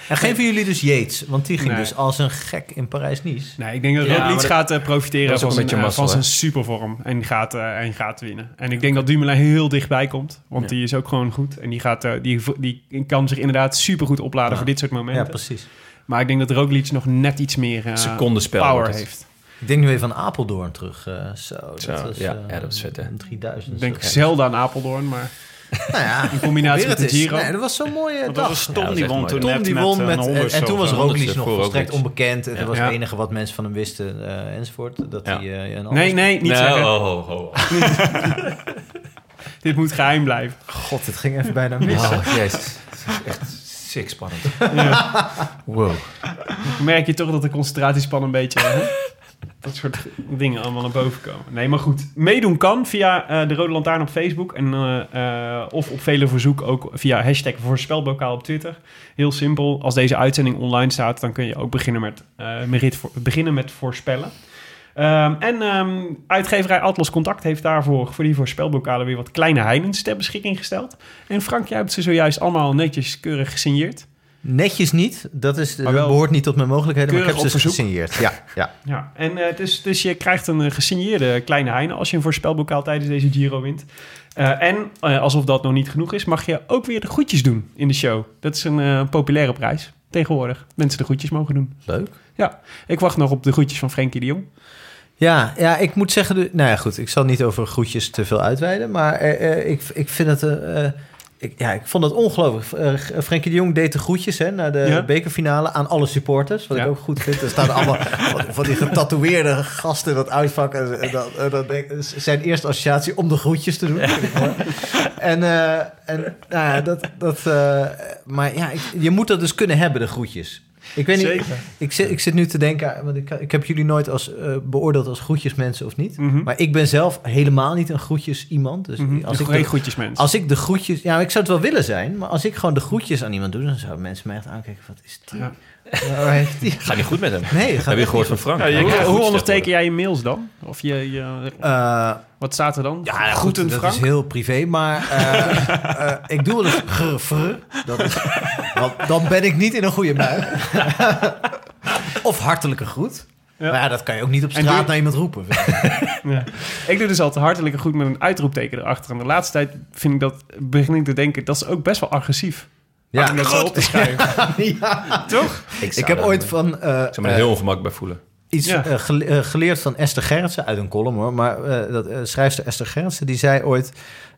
En geven jullie dus Yates? Want die ging Nee. dus als een gek in Parijs-Nice. nee, ik denk dat Ja, Roglic gaat eh, profiteren is van zijn, eh, van zijn supervorm. En gaat, eh, en gaat winnen. En ik denk dat Dumoulin heel dichtbij komt. Want Ja. die is ook gewoon goed. En die, gaat, eh, die, die kan zich inderdaad supergoed opladen Ja. voor dit soort Ja, momenten. precies. maar ik denk dat Roglic nog net iets meer eh, Secondenspel power heeft. Ik denk nu even aan Apeldoorn terug. eh, zo, dat Zo, was, ja, eh, ja, dat was vet, hè? een 3000. Ik denk zelden aan Apeldoorn, maar Nou ja, in combinatie met de. Giro. Nee, dat was zo'n mooie Want dat dag. was Tom die won toen Tom net die met, won eh, met, een en, toen was. Roglic nog volstrekt onbekend. En Ja. dat was Ja. het enige wat mensen van hem wisten eh, enzovoort. Dat Ja. hij eh, een ander- Nee, nee, niet Nee, zeggen. oh, oh, oh. Dit moet geheim blijven. God, het ging even bijna mis. Oh, jezus. Het is echt sick spannend. Ja. Wow. Merk je toch dat de concentratiespan een beetje... Dat soort dingen allemaal naar boven komen. Nee, maar goed. Meedoen kan via eh, de Rode Lantaarn op Facebook. En, eh, eh, of op vele verzoek ook via hashtag voorspelbokaal op Twitter. Heel simpel. Als deze uitzending online staat, dan kun je ook beginnen met, beginnen met voorspellen. Ehm, en ehm, uitgeverij Atlas Contact heeft daarvoor voor die voorspelbokalen weer wat kleine heinens ter beschikking gesteld. En Frank, jij hebt ze zojuist allemaal netjes keurig gesigneerd. Netjes niet, dat, is, dat wel behoort niet tot mijn mogelijkheden, maar ik heb keurig ze op dus verzoek. gesigneerd. Ja, ja. Ja, en eh, dus, dus je krijgt een eh, gesigneerde kleine heine als je een voorspelbokaal tijdens deze Giro wint. Eh, en eh, alsof dat nog niet genoeg is, mag je ook weer de groetjes doen in de show. Dat is een eh, populaire prijs tegenwoordig. Mensen de groetjes mogen doen. Leuk. Ja, ik wacht nog op de groetjes van Frenkie de Jong. Ja, ja, ik moet zeggen, de- nou ja, goed, ik zal niet over groetjes te veel uitweiden, maar ik, ik vind het, ik, ja, ik vond het ongelooflijk. Eh, Frenkie de Jong deed de groetjes hè, naar de Ja. bekerfinale aan alle supporters, wat Ja. ik ook goed vind. Er staan allemaal van, van die getatoeëerde gasten dat uitvak. En, en dat, en dat zijn eerste associatie om de groetjes te doen. En, eh, en nou ja, dat, dat, eh, maar ja, ik- je moet dat dus kunnen hebben, de groetjes. Ik weet niet, ik zit, ik zit nu te denken, want ik, ik heb jullie nooit als, eh, beoordeeld als groetjesmensen of niet. Mhm. Maar ik ben zelf helemaal niet een groetjes iemand. Dus Mhm. als, ik de, groetjes, mensen. als ik de groetjes... Ja, ik zou het wel willen zijn. Maar als ik gewoon de groetjes aan iemand doe... dan zouden mensen mij echt aankijken. Wat is die? Ja. Waar heeft die? Gaat niet goed met hem. Nee, gaat Heb je gehoord van Frank? Ja, je Hoe, onderteken jij je mails dan? Of je, je Eh, wat staat er dan? ja, goed, dat Frank. is heel privé. Maar eh, eh, ik doe wel eens grr, frr. Dat is, want dan ben ik niet in een goede bui. of hartelijke groet. Ja. Maar ja, dat kan je ook niet op straat doe- naar iemand roepen. Ja. Ik doe dus altijd hartelijke goed met een uitroepteken erachter. En de laatste tijd vind ik dat, begin ik te denken, dat is ook best wel agressief. Ja, om dat zo op te schrijven. ja. Toch? Ik heb ooit van... eh, Ik zou me er eh, heel ongemak bij voelen. iets Ja. eh, gele- eh, geleerd van Esther Gerritsen uit een column hoor. Maar eh, dat eh, schrijfster Esther Gerritsen die zei ooit.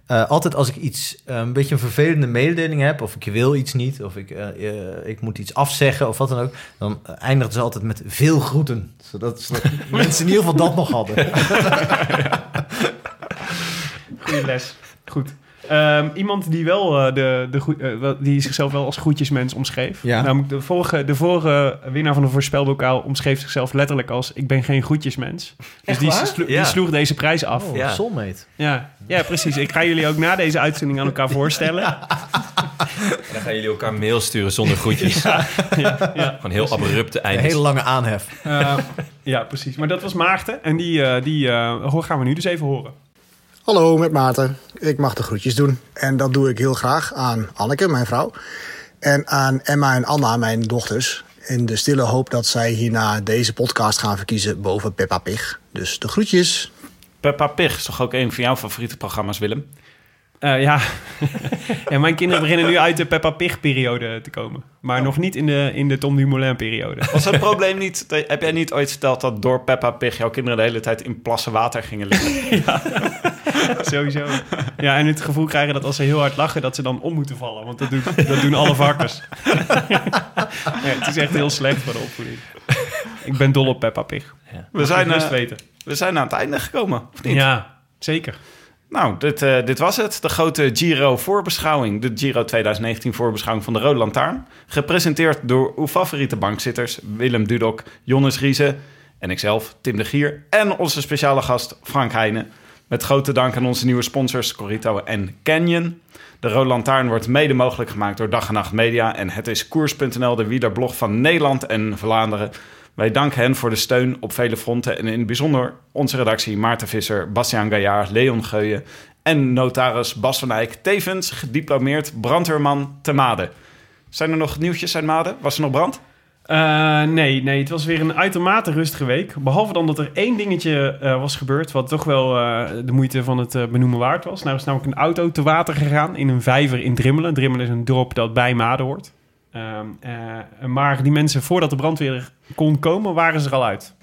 eh, altijd als ik iets, eh, een beetje een vervelende mededeling heb, of ik wil iets niet, of ik, eh, eh, ik moet iets afzeggen of wat dan ook, dan eh, eindigt ze altijd met veel groeten. Zodat, zodat mensen in ieder geval dat nog hadden. Goeie les. Goed. Ehm, iemand die wel eh, de, de eh, wel- die zichzelf wel als groetjesmens omschreef. Ja. Namelijk de vorige, de vorige winnaar van de voorspelbokaal omschreef zichzelf letterlijk als ik ben geen groetjesmens. Dus die, waar? slo- die sloeg deze prijs af. Oh, Ja. soulmate. Ja. ja, precies. Ik ga jullie ook na deze uitzending aan elkaar voorstellen. En dan gaan jullie elkaar mail sturen zonder groetjes. Ja, ja. Gewoon heel abrupte Een eindes. hele lange aanhef. Eh, ja, precies. Maar dat was Maarten. En die, eh, die eh, hoor- gaan we nu dus even horen. Hallo, met Maarten. Ik mag de groetjes doen. En dat doe ik heel graag aan Anneke, mijn vrouw. En aan Emma en Anna, mijn dochters. In de stille hoop dat zij hierna deze podcast gaan verkiezen boven Peppa Pig. Dus de groetjes. Peppa Pig is toch ook een van jouw favoriete programma's, Willem? Eh, ja. ja, mijn kinderen beginnen nu uit de Peppa Pig-periode te komen. Maar nog niet in de, in de Tom Dumoulin-periode. Was het probleem niet... Heb jij niet ooit verteld dat door Peppa Pig jouw kinderen de hele tijd in plassen water gingen liggen? Sowieso. Ja, en het gevoel krijgen dat als ze heel hard lachen, dat ze dan om moeten vallen. Want dat, doet, dat doen alle varkens. ja, het is echt heel slecht voor de opvoeding. Ik ben dol op Peppa Pig. We zijn, eh, weten. we zijn aan het einde gekomen, of niet? Ja, zeker. Nou, dit, eh, dit was het. De grote Giro-voorbeschouwing. De Giro 2019 voorbeschouwing van de Rode Lantaarn. Gepresenteerd door uw favoriete bankzitters... Willem Dudok, Jonnes Riese en ikzelf, Tim de Gier... en onze speciale gast Frank Heijnen. Met grote dank aan onze nieuwe sponsors Corito en Canyon. De Rode Lantaarn wordt mede mogelijk gemaakt door Dag en Nacht Media... en het is Koers.nl, de wielerblog van Nederland en Vlaanderen... Wij danken hen voor de steun op vele fronten en in het bijzonder onze redactie Maarten Visser, Bastiaan Gaillard, Leon Geuyen en notaris Bas van Eyck, tevens gediplomeerd brandweerman te Maden. Zijn er nog nieuwtjes uit Maden? Was er nog brand? Eh, nee, nee, het was weer een uitermate rustige week. Behalve dan dat er één dingetje eh, was gebeurd... wat toch wel eh, de moeite van het benoemen waard was. Nou is namelijk een auto te water gegaan in een vijver in Drimmelen. Drimmelen is een dorp dat bij Maden hoort. Ehm, eh, maar die mensen, voordat de brandweer kon komen, waren ze er al uit.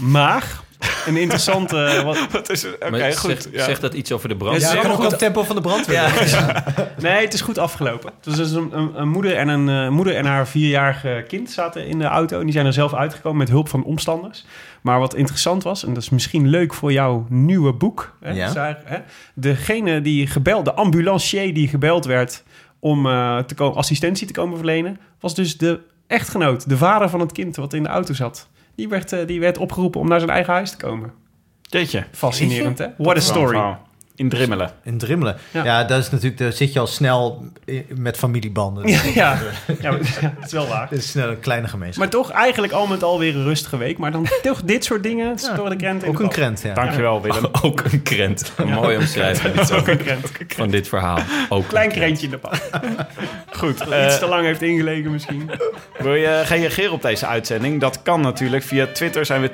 Maar een interessante... wat, Wat is er? Oké, goed. zegt, ja. zegt dat iets over de brand? Ja, Ja, ook goed. het tempo van de brandweer. Nee, het is goed afgelopen. Dus, dus een, een, een moeder, en een eh, moeder en haar vierjarige kind zaten in de auto. En die zijn er zelf uitgekomen met hulp van omstanders. Maar wat interessant was, en dat is misschien leuk voor jouw nieuwe boek. Hè, Ja. Hè, degene die gebeld, de ambulancier die gebeld werd om eh, te komen, assistentie te komen verlenen, was dus de echtgenoot, de vader van het kind wat in de auto zat. Die werd, eh, die werd opgeroepen om naar zijn eigen huis te komen. Jeetje. Fascinerend, hè? What a story. In Drimmelen. In Drimmelen. Ja. Ja. dat is natuurlijk, daar zit je al snel met familiebanden. Ja, ja. ja, ja, dat is wel waar. Het is snel een kleine gemeenschap. Maar toch eigenlijk al met al weer een rustige week. Maar dan toch dit soort dingen storen de krent Ook een krent, ja. Dankjewel, Willem. Ook een krent. Een mooie omschrijving Ook een krent. van dit verhaal. Ook Klein krentje in de pap. Goed. Dat eh, iets te lang heeft ingelegen misschien. Wil je reageren op deze uitzending? Dat kan natuurlijk. Via Twitter zijn we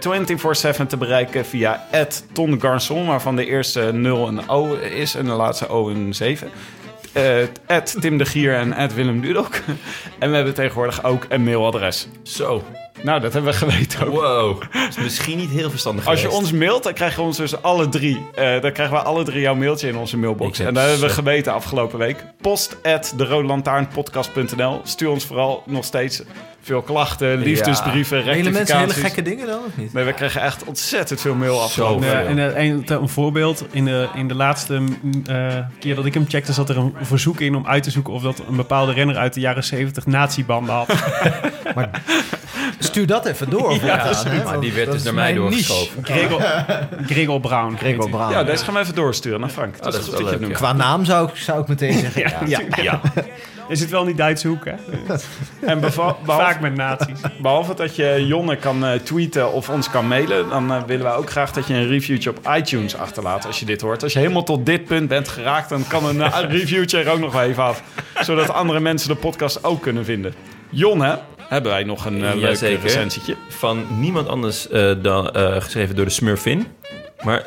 24-7 te bereiken. Via Ton Garçon, waarvan de eerste 0 een O is en de laatste O een 7. Eh Tim de Gier en Willem Dudok. En we hebben tegenwoordig ook een mailadres. Zo. Nou, dat hebben we geweten ook. Wow. Is misschien niet heel verstandig Als je geweest. ons mailt, dan krijgen we ons dus alle drie. eh, dan krijgen we alle drie jouw mailtje in onze mailbox. En dat hebben we geweten afgelopen week. Post at de Stuur ons vooral nog steeds veel klachten, liefdesbrieven, Hele mensen hele gekke dingen dan, of niet? Nee, we kregen echt ontzettend veel mail Zoveel. week. Ja, en eh, een, een voorbeeld, in de, in de laatste mm, eh, keer dat ik hem checkte, zat er een verzoek in om uit te zoeken of dat een bepaalde renner uit de jaren 70 nazi-banden had. Stuur dat even door. Maar die werd dat dus naar mij doorgeschoven. Gregor, Gregor Brown. Gregor. Braun. Ja, deze gaan we even doorsturen naar Frank. Dat, dat is is goed wel dat je het leuk, noemt. Qua naam zou ik, zou ik meteen zeggen. Ja, ja. Ja. Is het wel in die Duitse hoek, hè? En behalve, Vaak met nazi's. behalve dat je Jonne kan eh, tweeten of ons kan mailen... dan eh, willen wij ook graag dat je een reviewtje op iTunes achterlaat als je dit hoort. Als je helemaal tot dit punt bent geraakt... dan kan een eh, reviewtje er ook nog wel even af. Zodat andere mensen de podcast ook kunnen vinden. Jonne, hebben wij nog een eh, leuk Jazeker. recensietje? Van niemand anders eh, dan eh, geschreven door de Smurfin. Maar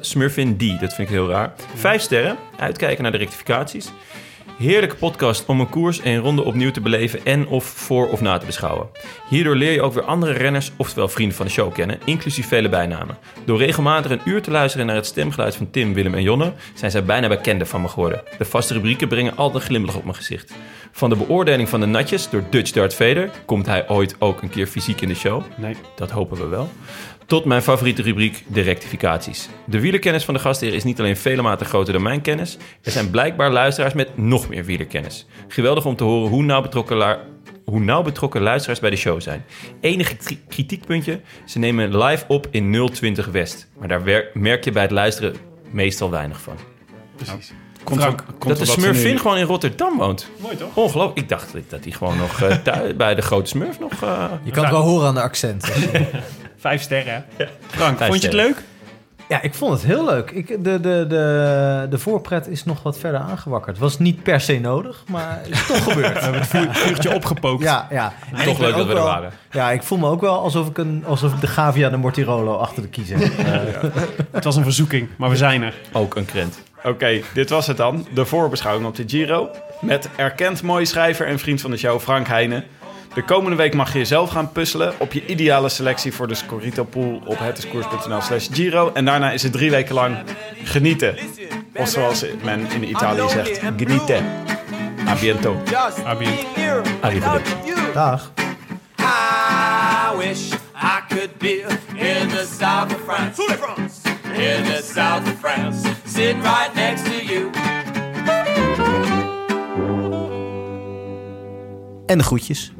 Smurfin D, dat vind ik heel raar. Vijf sterren, uitkijken naar de rectificaties. Heerlijke podcast om een koers en ronde opnieuw te beleven en of voor of na te beschouwen. Hierdoor leer je ook weer andere renners, oftewel vrienden van de show kennen, inclusief vele bijnamen. Door regelmatig een uur te luisteren naar het stemgeluid van Tim, Willem en Jonne, zijn zij bijna bekenden van me geworden. De vaste rubrieken brengen altijd een glimlach op mijn gezicht. Van de beoordeling van de natjes door Dutch Dart Vader komt hij ooit ook een keer fysiek in de show. Nee. Dat hopen we wel. Tot mijn favoriete rubriek, de rectificaties. De wielerkennis van de gastheer is niet alleen vele maten groter dan mijn kennis. Er zijn blijkbaar luisteraars met nog meer wielerkennis. Geweldig om te horen hoe nauw betrokken, hoe nauw betrokken luisteraars bij de show zijn. Enige kri- kritiekpuntje, ze nemen live op in 020 West. Maar daar merk je bij het luisteren meestal weinig van. Komt Frank, komt dat de Smurfin nu- gewoon in Rotterdam woont. Mooi toch? Ongelooflijk. Ik dacht dat hij gewoon nog eh, thuis, bij de grote Smurf nog... eh, Je kan het wel horen aan de accenten. Vijf sterren, hè? Frank, Vijf vond je het sterren. leuk? Ja, ik vond het heel leuk. Ik, de, de, de, de voorpret is nog wat verder aangewakkerd. Was niet per se nodig, maar is toch gebeurd. We hebben het vuur- vuurtje opgepookt. Ja, ja. En Toch leuk dat we er wel- waren. Ja, ik voel me ook wel alsof ik, een, alsof ik de Gavia de Mortirolo achter de kiezer heb. Het was een verzoeking, maar we zijn er. ook een krent. Oké, dit was het dan. De voorbeschouwing op de Giro. Met erkend mooie schrijver en vriend van de show Frank Heijnen. De komende week mag je zelf gaan puzzelen op je ideale selectie voor de Scorito Pool op hetiskoers.nl slash Giro. En daarna is het drie weken lang genieten. Of zoals men in Italië zegt, genieten. A biento. Arrivederci. Dag. I wish I could be in the south of France. In the south of France. Sitting right next to you. En de groetjes.